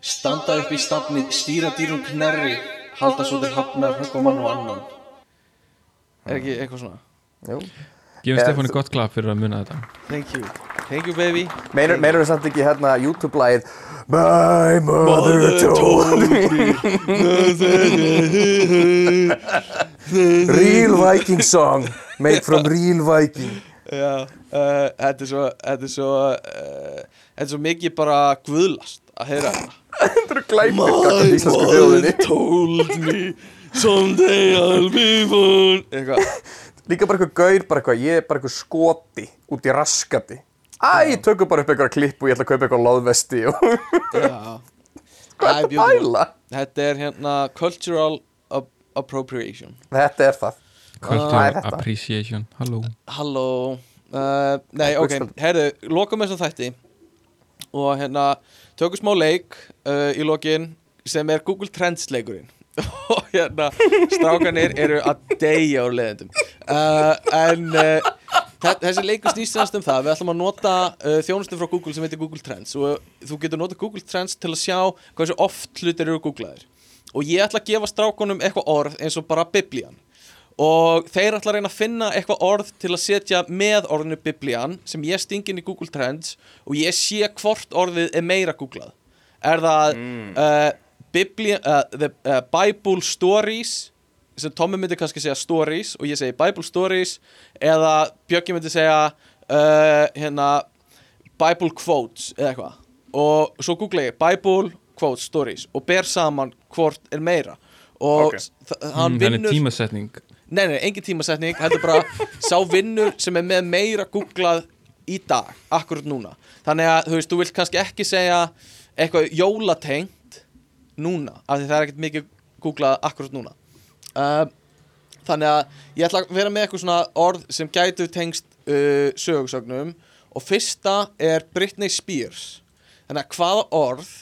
Standa upp í stafni Stýra dýrum knerri Halda svo til hafnar Höggva mann og annan Er ekki eitthvað svona? Jú. Gefum Stefáni þú- gott klapp fyrir að muna þetta. Thank you. Thank you baby. Meinar, við samt ekki hérna YouTube-lægið My mother told me. Real Viking song Made from real Viking. Já, uh, þetta er svo Þetta er svo uh, Þetta er svo mikið bara guðlast að heyra þetta. Þetta eru gagnvart íslensku þjóðinni. told me Someday I'll be born. Eitthvað Líka bara eitthvað gaur, bara eitthvað, ég er bara eitthvað skoti út í raskati Æ, tökum bara upp eitthvað klipp og ég ætla að kaupa eitthvað loðvesti og Já. Hvað er þetta beautiful. pæla? Þetta er hérna cultural ap appropriation. Þetta er það. Cultural þetta. appreciation, halló. Halló. Uh, Nei, ok, herðu, lokum þessum þætti og hérna tökum smá leik uh, í lokin sem er Google Trends leikurinn og hérna strákanir eru að deyja á leðendum uh, en uh, þe- þessi leikur snýst semst um það. Við ætlum að nota uh, þjónustu frá Google sem heitir Google Trends. Og þú getur nota Google Trends til að sjá hversu oft hlutir eru googlaðir. Og ég ætla að gefa strákunum eitthvað orð eins og bara biblían og þeir ætla að reyna að finna eitthvað orð til að setja með orðinu biblían sem ég sting inn í Google Trends og ég sé hvort orðið er meira googlað. Er það mm. Biblía, uh, the, uh, Bible Stories sem Tommi myndi kannski segja Stories og ég segi Bible Stories eða Bjöggi myndi segja uh, hérna Bible Quotes eða eitthvað og svo googla ég Bible Quotes Stories og ber saman hvort er meira og Ok. okay. hann mm, Þannig vinnur tímasetning Nei, nei, engin tímasetning, heldur bara sá vinnur sem er með meira googlað í dag, akkurat núna Þannig að, þú veist, þú vilt kannski ekki segja eitthvað jólatengt núna, af því það er ekkert mikið googlað akkurat núna. Uh, Þannig að ég ætla að vera með eitthvað svona orð sem gætu tengst uh, sögursögnum og fyrsta er Britney Spears. Þannig að hvaða orð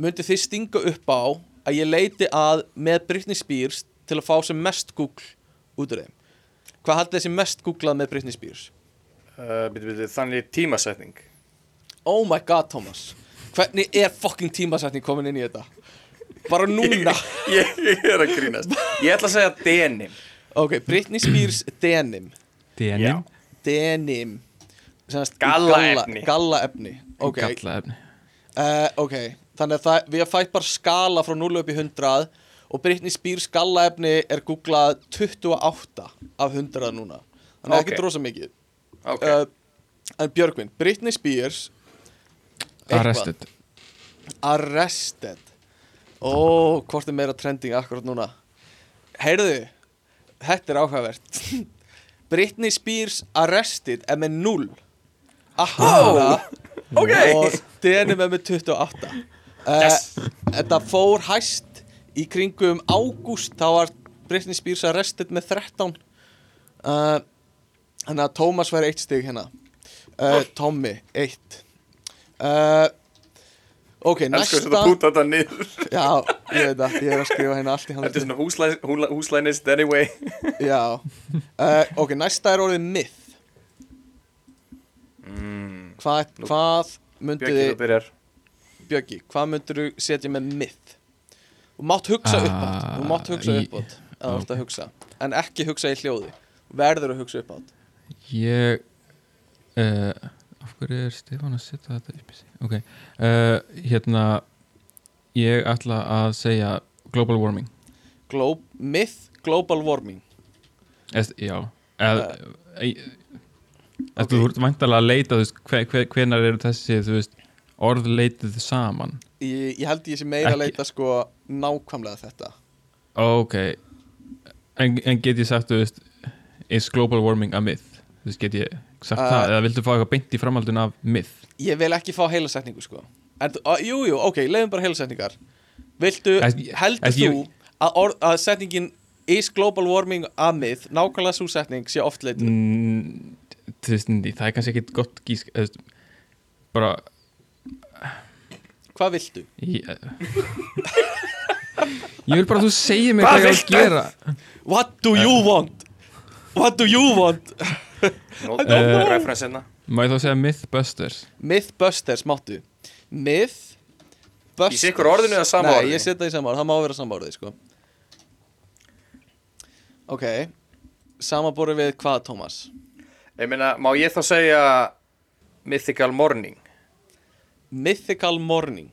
myndi þið stinga upp á að ég leiti að með Britney Spears til að fá sem mest Google út úr þeim? Hvað haldið þessi mest googlað með Britney Spears? Uh, byrju, byrju, þannig tímasetning. Oh my god Thomas. Hvernig er fucking tímasetning komin inn í þetta? Bara núna. Ég, ég er að grínast. Ég ætla að segja denim. Ok, Britney Spears denim. Denim, Denim. Gallaefni. Gallaefni Ok, gallaefni uh, ok. Þannig að það, við fætt bara skala frá 0 upp í 100 og Britney Spears gallaefni er googlað 28 af 100 núna. Þannig að Ok. ekki drosa mikið. Ok, uh, En Björgvin, Britney Spears arrested. Arrested Ó, hvort er meira trending akkurat núna? Heyrðu Þetta er áhugavert. Britney Spears Arrested er með 0 Akkurat ok. Og denim er með 28 uh, Yes. Þetta fór hæst Í kringum ágúst Þá var Britney Spears Arrested með 13 uh, Þannig að Thomas væri eitt stig hérna. Uh, Tommy, eitt. Uh, Ok, Elsku næsta þetta púta þetta niður? Já, ég veit það, ég er að skrifa hérna allt í Þetta er handið svona húslæ, húla, húslænist anyway. Já, uh, ok, næsta er orðið myth. Mm. Hvað, hvað myndið Björki þú þið, byrjar. Bjöggi, hvað myndir þú setja með myth? Þú mátt hugsa Ah, upp átt, þú mátt hugsa í- upp átt eða þú ert að hugsa, en ekki hugsa í hljóði. Verður að hugsa upp átt ég uh, hverju er Stefán að setja þetta upp í sig? Ok, uh, hérna ég ætla að segja global warming. Glo Myth, global warming. Eð, já uh, okay. þú ert væntalega að leita veist, hve, hve, hvenar eru þessi veist, orð leitið saman? Ég, ég held ég sé meira að Ekki- leita sko nákvæmlega þetta. Ok en, en get ég sagt veist is global warming a myth? Get ég sagt Uh, það eða viltu fá eitthvað beint í framhaldun af myth Ég vil ekki fá heila setningu sko. En, á, Jú, jú, ok, leiðum bara heila setningar Viltu, Es- heldur þú að, orð, að setningin is global warming a myth nákvæmlega svo setning sé oft leituð? Mm, það er kannski ekkit gott gísk veist, bara Hvað viltu? ég, ég vil bara að þú segir mér hvað ég að gera. What do you want? What do you want? Nó, don't know. reference hérna. Má ég þá segja Mythbusters? Mythbusters máttu. Myth Í sikkur orðinu eða sama Nei, orði? ég setja það í sama orði, það má vera sama orði sko. Ok. Samaborið við hvað, Thomas? Ég meina, má ég þá segja Mythical Morning? Mythical Morning.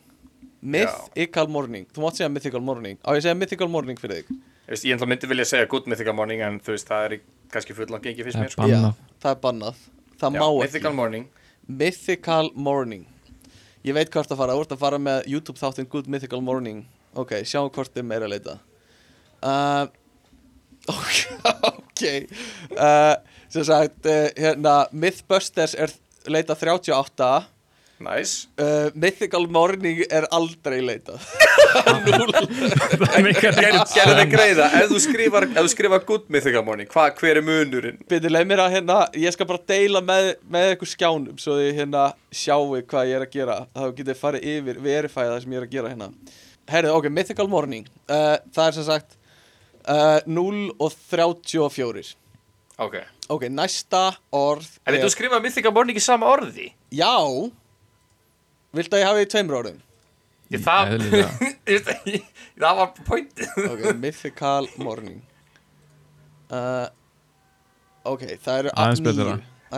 Mythical Morning. Þú mátt segja Mythical Morning. Á ég segja Mythical Morning fyrir þig. Ég myndi vilja segja Good Mythical Morning En þú veist, það er í- kannski fullan gengi fyrst mér. sko. Það er bannað. Það Já, má Mythical ekki Morning. Mythical Morning. Ég veit hvort að fara, þú ert að fara með YouTube þáttinn Good Mythical Morning. Ok, sjáum hvort er meira að leita. Uh, Ok, ok. Uh, Sem sagt, uh, hérna Mythbusters er leita 38 Nice. Uh, Mythical Morning er aldrei leita Núl Gerðu þið greiða. Ef þú skrifar, ef þú skrifar Good Mythical Morning hva, Hver er munurinn? Byrju, leið mér að hérna Ég skal bara deila með, með ykkur skjánum Svo þið hérna sjáu hvað ég er að gera. Þá getið þið farið yfir, verifæða það sem ég er að gera hérna. Herðu, ok, Mythical Morning. Uh, Það er sem sagt uh, 0 og 34 Ok. Ok, næsta orð er, þú skrifar Mythical Morning í sama orði? Já Viltu að ég hafi í tveimur orðum? Ég, það, það var pointið. Ok, Mythical Morning. Uh, Ok, það eru Aðeins betra.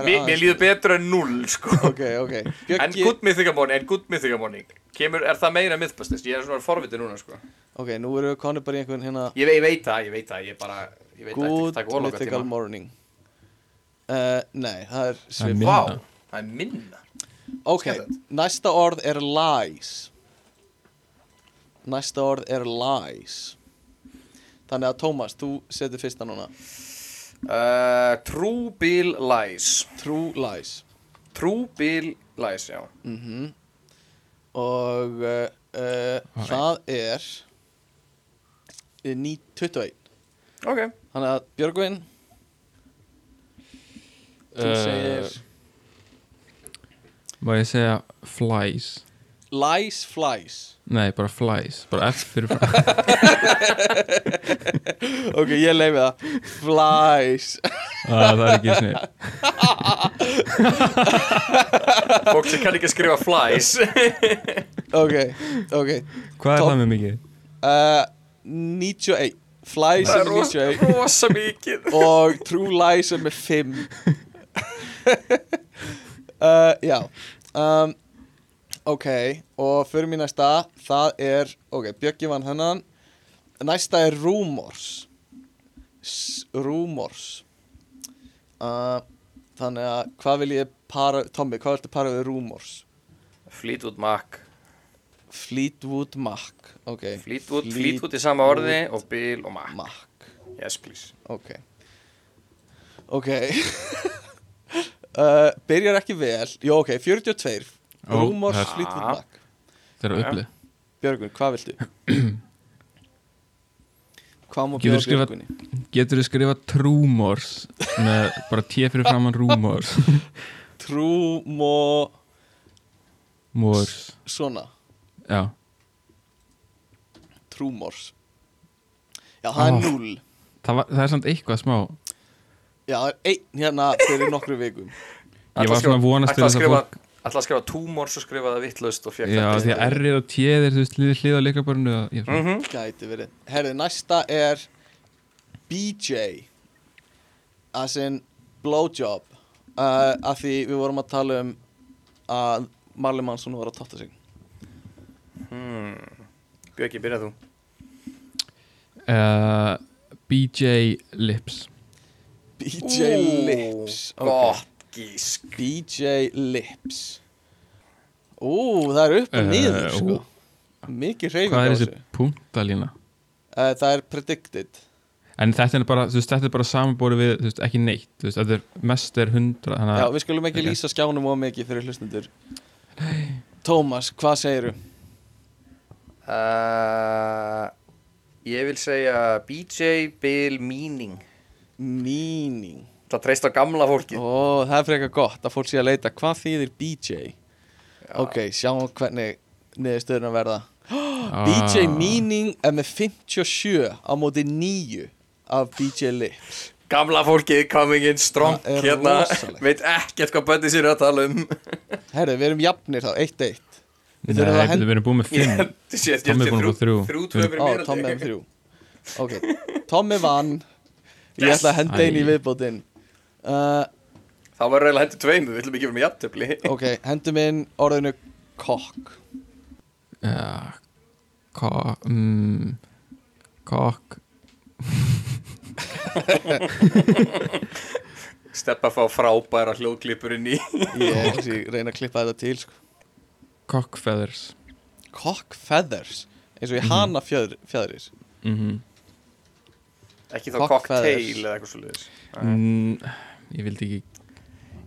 Mér, líður betur en null sko. Ok, ok. En Good Mythical Morning, en Good Mythical Morning. Kemur, er það meira Mythbusters? Ég er svona forvitið núna sko. Ok, nú erum við konið bara í einhvern hérna Ég, ve- ég veit það, ég veit það, ég bara Ég veit það Good Mythical Morning. Uh, Nei, það er Það er svip minna. Vá, það er minna Ok, næsta orð er lies. Næsta orð er lies. Þannig að Tómas, þú setur fyrsta núna. Uh, True Bill Lies. True Lies. True Bill Lies, já. Mm Og uh, uh, það er uh, ný 21 Ok. Þannig að Björgvin Þú Uh, segir Má ég segja flies? Lies Flies. Nei, bara flies Bara F fyrir frá Ok, ég leifi það. Flies. Ah, Það er ekki snið Fólk sem kann ekki að skrifa flies. Ok, ok. Hvað er Topp. það með mikið? uh, 91 Flies Það er er rosa, 91 rosa mikið. Og True Lies er með 5 uh, Já. Um, Ok, og fyrir mér næsta það er, ok, Bjöggi vann hennan Næsta er Rumors S Rumors uh, Þannig að hvað vil ég para Tommy, hvað viltu para við Rumors? Fleetwood Mac. Fleetwood Mac Ok, Fleetwood, Fleet- Fleetwood í sama orði og Bill og Mac. Mac. Yes, please. Ok. Ok uh, Byrjar ekki vel Jó, ok, 42 Ó, Rúmors er- Fleetwood. Mac Það er Já. upplið Björgun, hvað viltu? hvað má skrifað- Björgunni? Getur þú skrifa trúmors með bara T fyrir framann rúmors Trúmó Mors Svona Já, Trúmors Já, það er Ó. null það, var, það er samt eitthvað smá Já, það er einn hérna fyrir nokkru vikum. Ég var svona að vonast til þess að fólk Ætla að skrifa tumor svo skrifa það vittlust og fekk Já, því að R og T er þú veist hlið hlið á mm -hmm. Gæti verið. Herði, næsta er BJ As in Blowjob uh, Af því við vorum að tala um að Marley Mansson var að totta sig. Hmm. Björki, byrjað þú. Uh, BJ Lips BJ Lips. Gott gísk BJ Lips Ú, það er upp og Eh, niður ú. sko Mikið hreyfing Hvað er þessi punktalína? uh, Það er predicted En þetta er bara, þú veist, þetta er bara samanbóri við, þú veist, ekki neitt, þú veist, þetta er mest er hundra, þannig Já, að við skulum ekki ok. lýsa skjánum of mikið fyrir hlustundur Tómas, hvað segiru? uh, Ég vil segja BJ Bill Meaning Meaning. Það treyst á gamla fólki Ó, það er frekar gott að fólk sé að leita. Hvað þýðir BJ? Ok, sjáum hvernig niðurstöðurinn verða. Ah. BJ Meaning er með 57 á móti 9 af BJ Lips. Gamla fólkið coming in strong hérna. rosalegt. Veit ekkert hvað bönni sér að tala um. Herðu, við erum jafnir þá, 1-1 Við Nei, þurfum að henda við erum búin með fimm. Ég sé að Tommi er fyrir Ó, mér Tommi held er ég. þrjú. Ok, Tommi vann Ég Yes. ætla að henda einn í viðbótinn uh, Þá var reyla hendur tveim Við viljum ekki vera með jafntöfli Ok, hendum inn orðinu kokk. Já, ko, mm, kokk, Steppa að fá frábæra hljóðklipur inn í. Ég ég reyna að klippa þetta til sko. kokkfeathers. Cock feathers eins og ég hana fjöður, fjöðris mm Ekki þá Cock cocktail eða eitthvað svo leiðis mm, Ég vildi ekki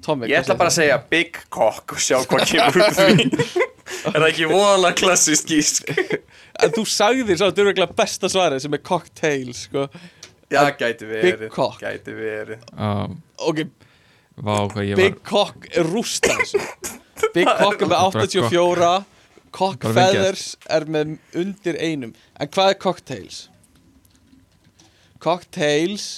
Tommi, Ég ætla bara að segja big cock og sjá hvað kemur út því. Er það ekki voðalega klassist gísk? En þú sagðir svo að þetta er örugglega besta svarið sem er cocktail sko. Já, gæti verið Big cock. Gæti verið. Uh, Ok, Vá, hvað ég Big var cock er rústa Big cock er með Bara 84 Cock feathers er með undir einum. En hvað er cocktails? Cocktails.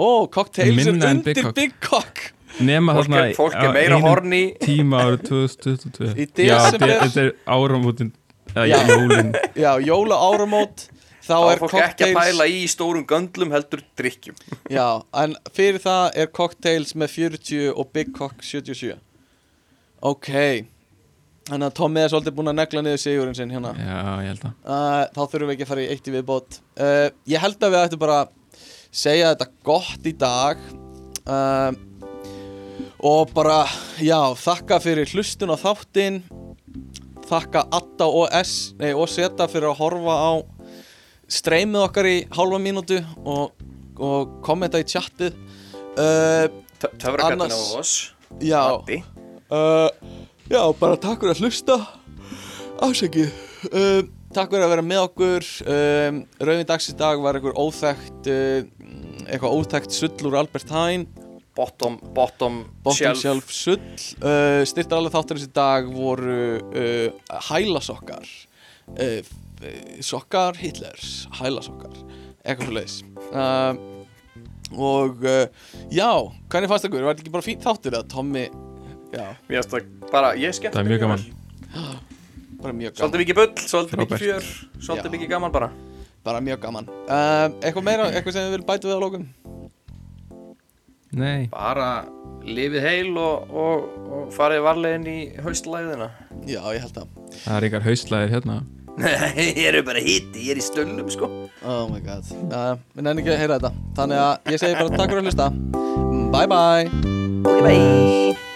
Ó, cocktails er Minna en undir Big Cock. Big cock. Nema Fólk þarna er, fólk á er meira horni Tíma árið 2022 Í Já, desember. þetta þetta er áramótin Eða Já. jólin. Já, jóla áramót Þá Þá er er fólk ekki að cocktails pæla í stórum göndlum heldur drikkjum Já, en fyrir það er cocktails með 40 og Big Cock 77 Ok Þannig að Tommi er svolítið búinn að negla niður sigurinn sinn hérna. Já, ég held að uh, Þá þurfum við ekki að fara í eitt í viðbót. Uh, Ég held að við ættum bara að segja þetta gott í dag. Uh, Og bara, já, þakka fyrir hlustun á þáttinn. Þakka Atta og S Nei, og Seta fyrir að horfa á streymið okkar í hálfa mínútu og, og kommenta í uh, Töfrakattin á oss Já. Uh, Já, bara takk fyrir að hlusta. Ásækið uh, Takk fyrir að vera með okkur. Um, Rauðin dags í dag var einhver óþekkt uh, eitthvað óþekkt sull úr Albert Hain. Bottom, bottom, Bottom shelf, Shelf sull. Uh, Styrtar alveg þáttarins í dag voru uh, hælasokkar. Uh, Sokkar Hitlers Hælasokkar. Eitthvað svo leiðis uh, Og uh, já, hvernig fannst ykkur? Var þetta ekki bara fínt þáttur eða Tommy Bara, ég skemmt Það er mjög gaman. Bara mjög gaman. Svolítið mikið bull, svolítið mikið fjör Svolítið mikið gaman bara. Bara mjög gaman. Uh, Eitthvað meira, eitthvað sem við viljum bæta við á lókum Nei, Bara lifið heil og, og, og farið varlegin í haustlæðina Já, ég held það. Það er ykkar haustlæðir hérna. Nei, ég er bara hitti, ég er í stöllum sko. Oh my god. Uh, Við nefnum ekki að heyra þetta. Þannig að ég segi bara takk fyrir að hlusta. Bye bye. Ok, bye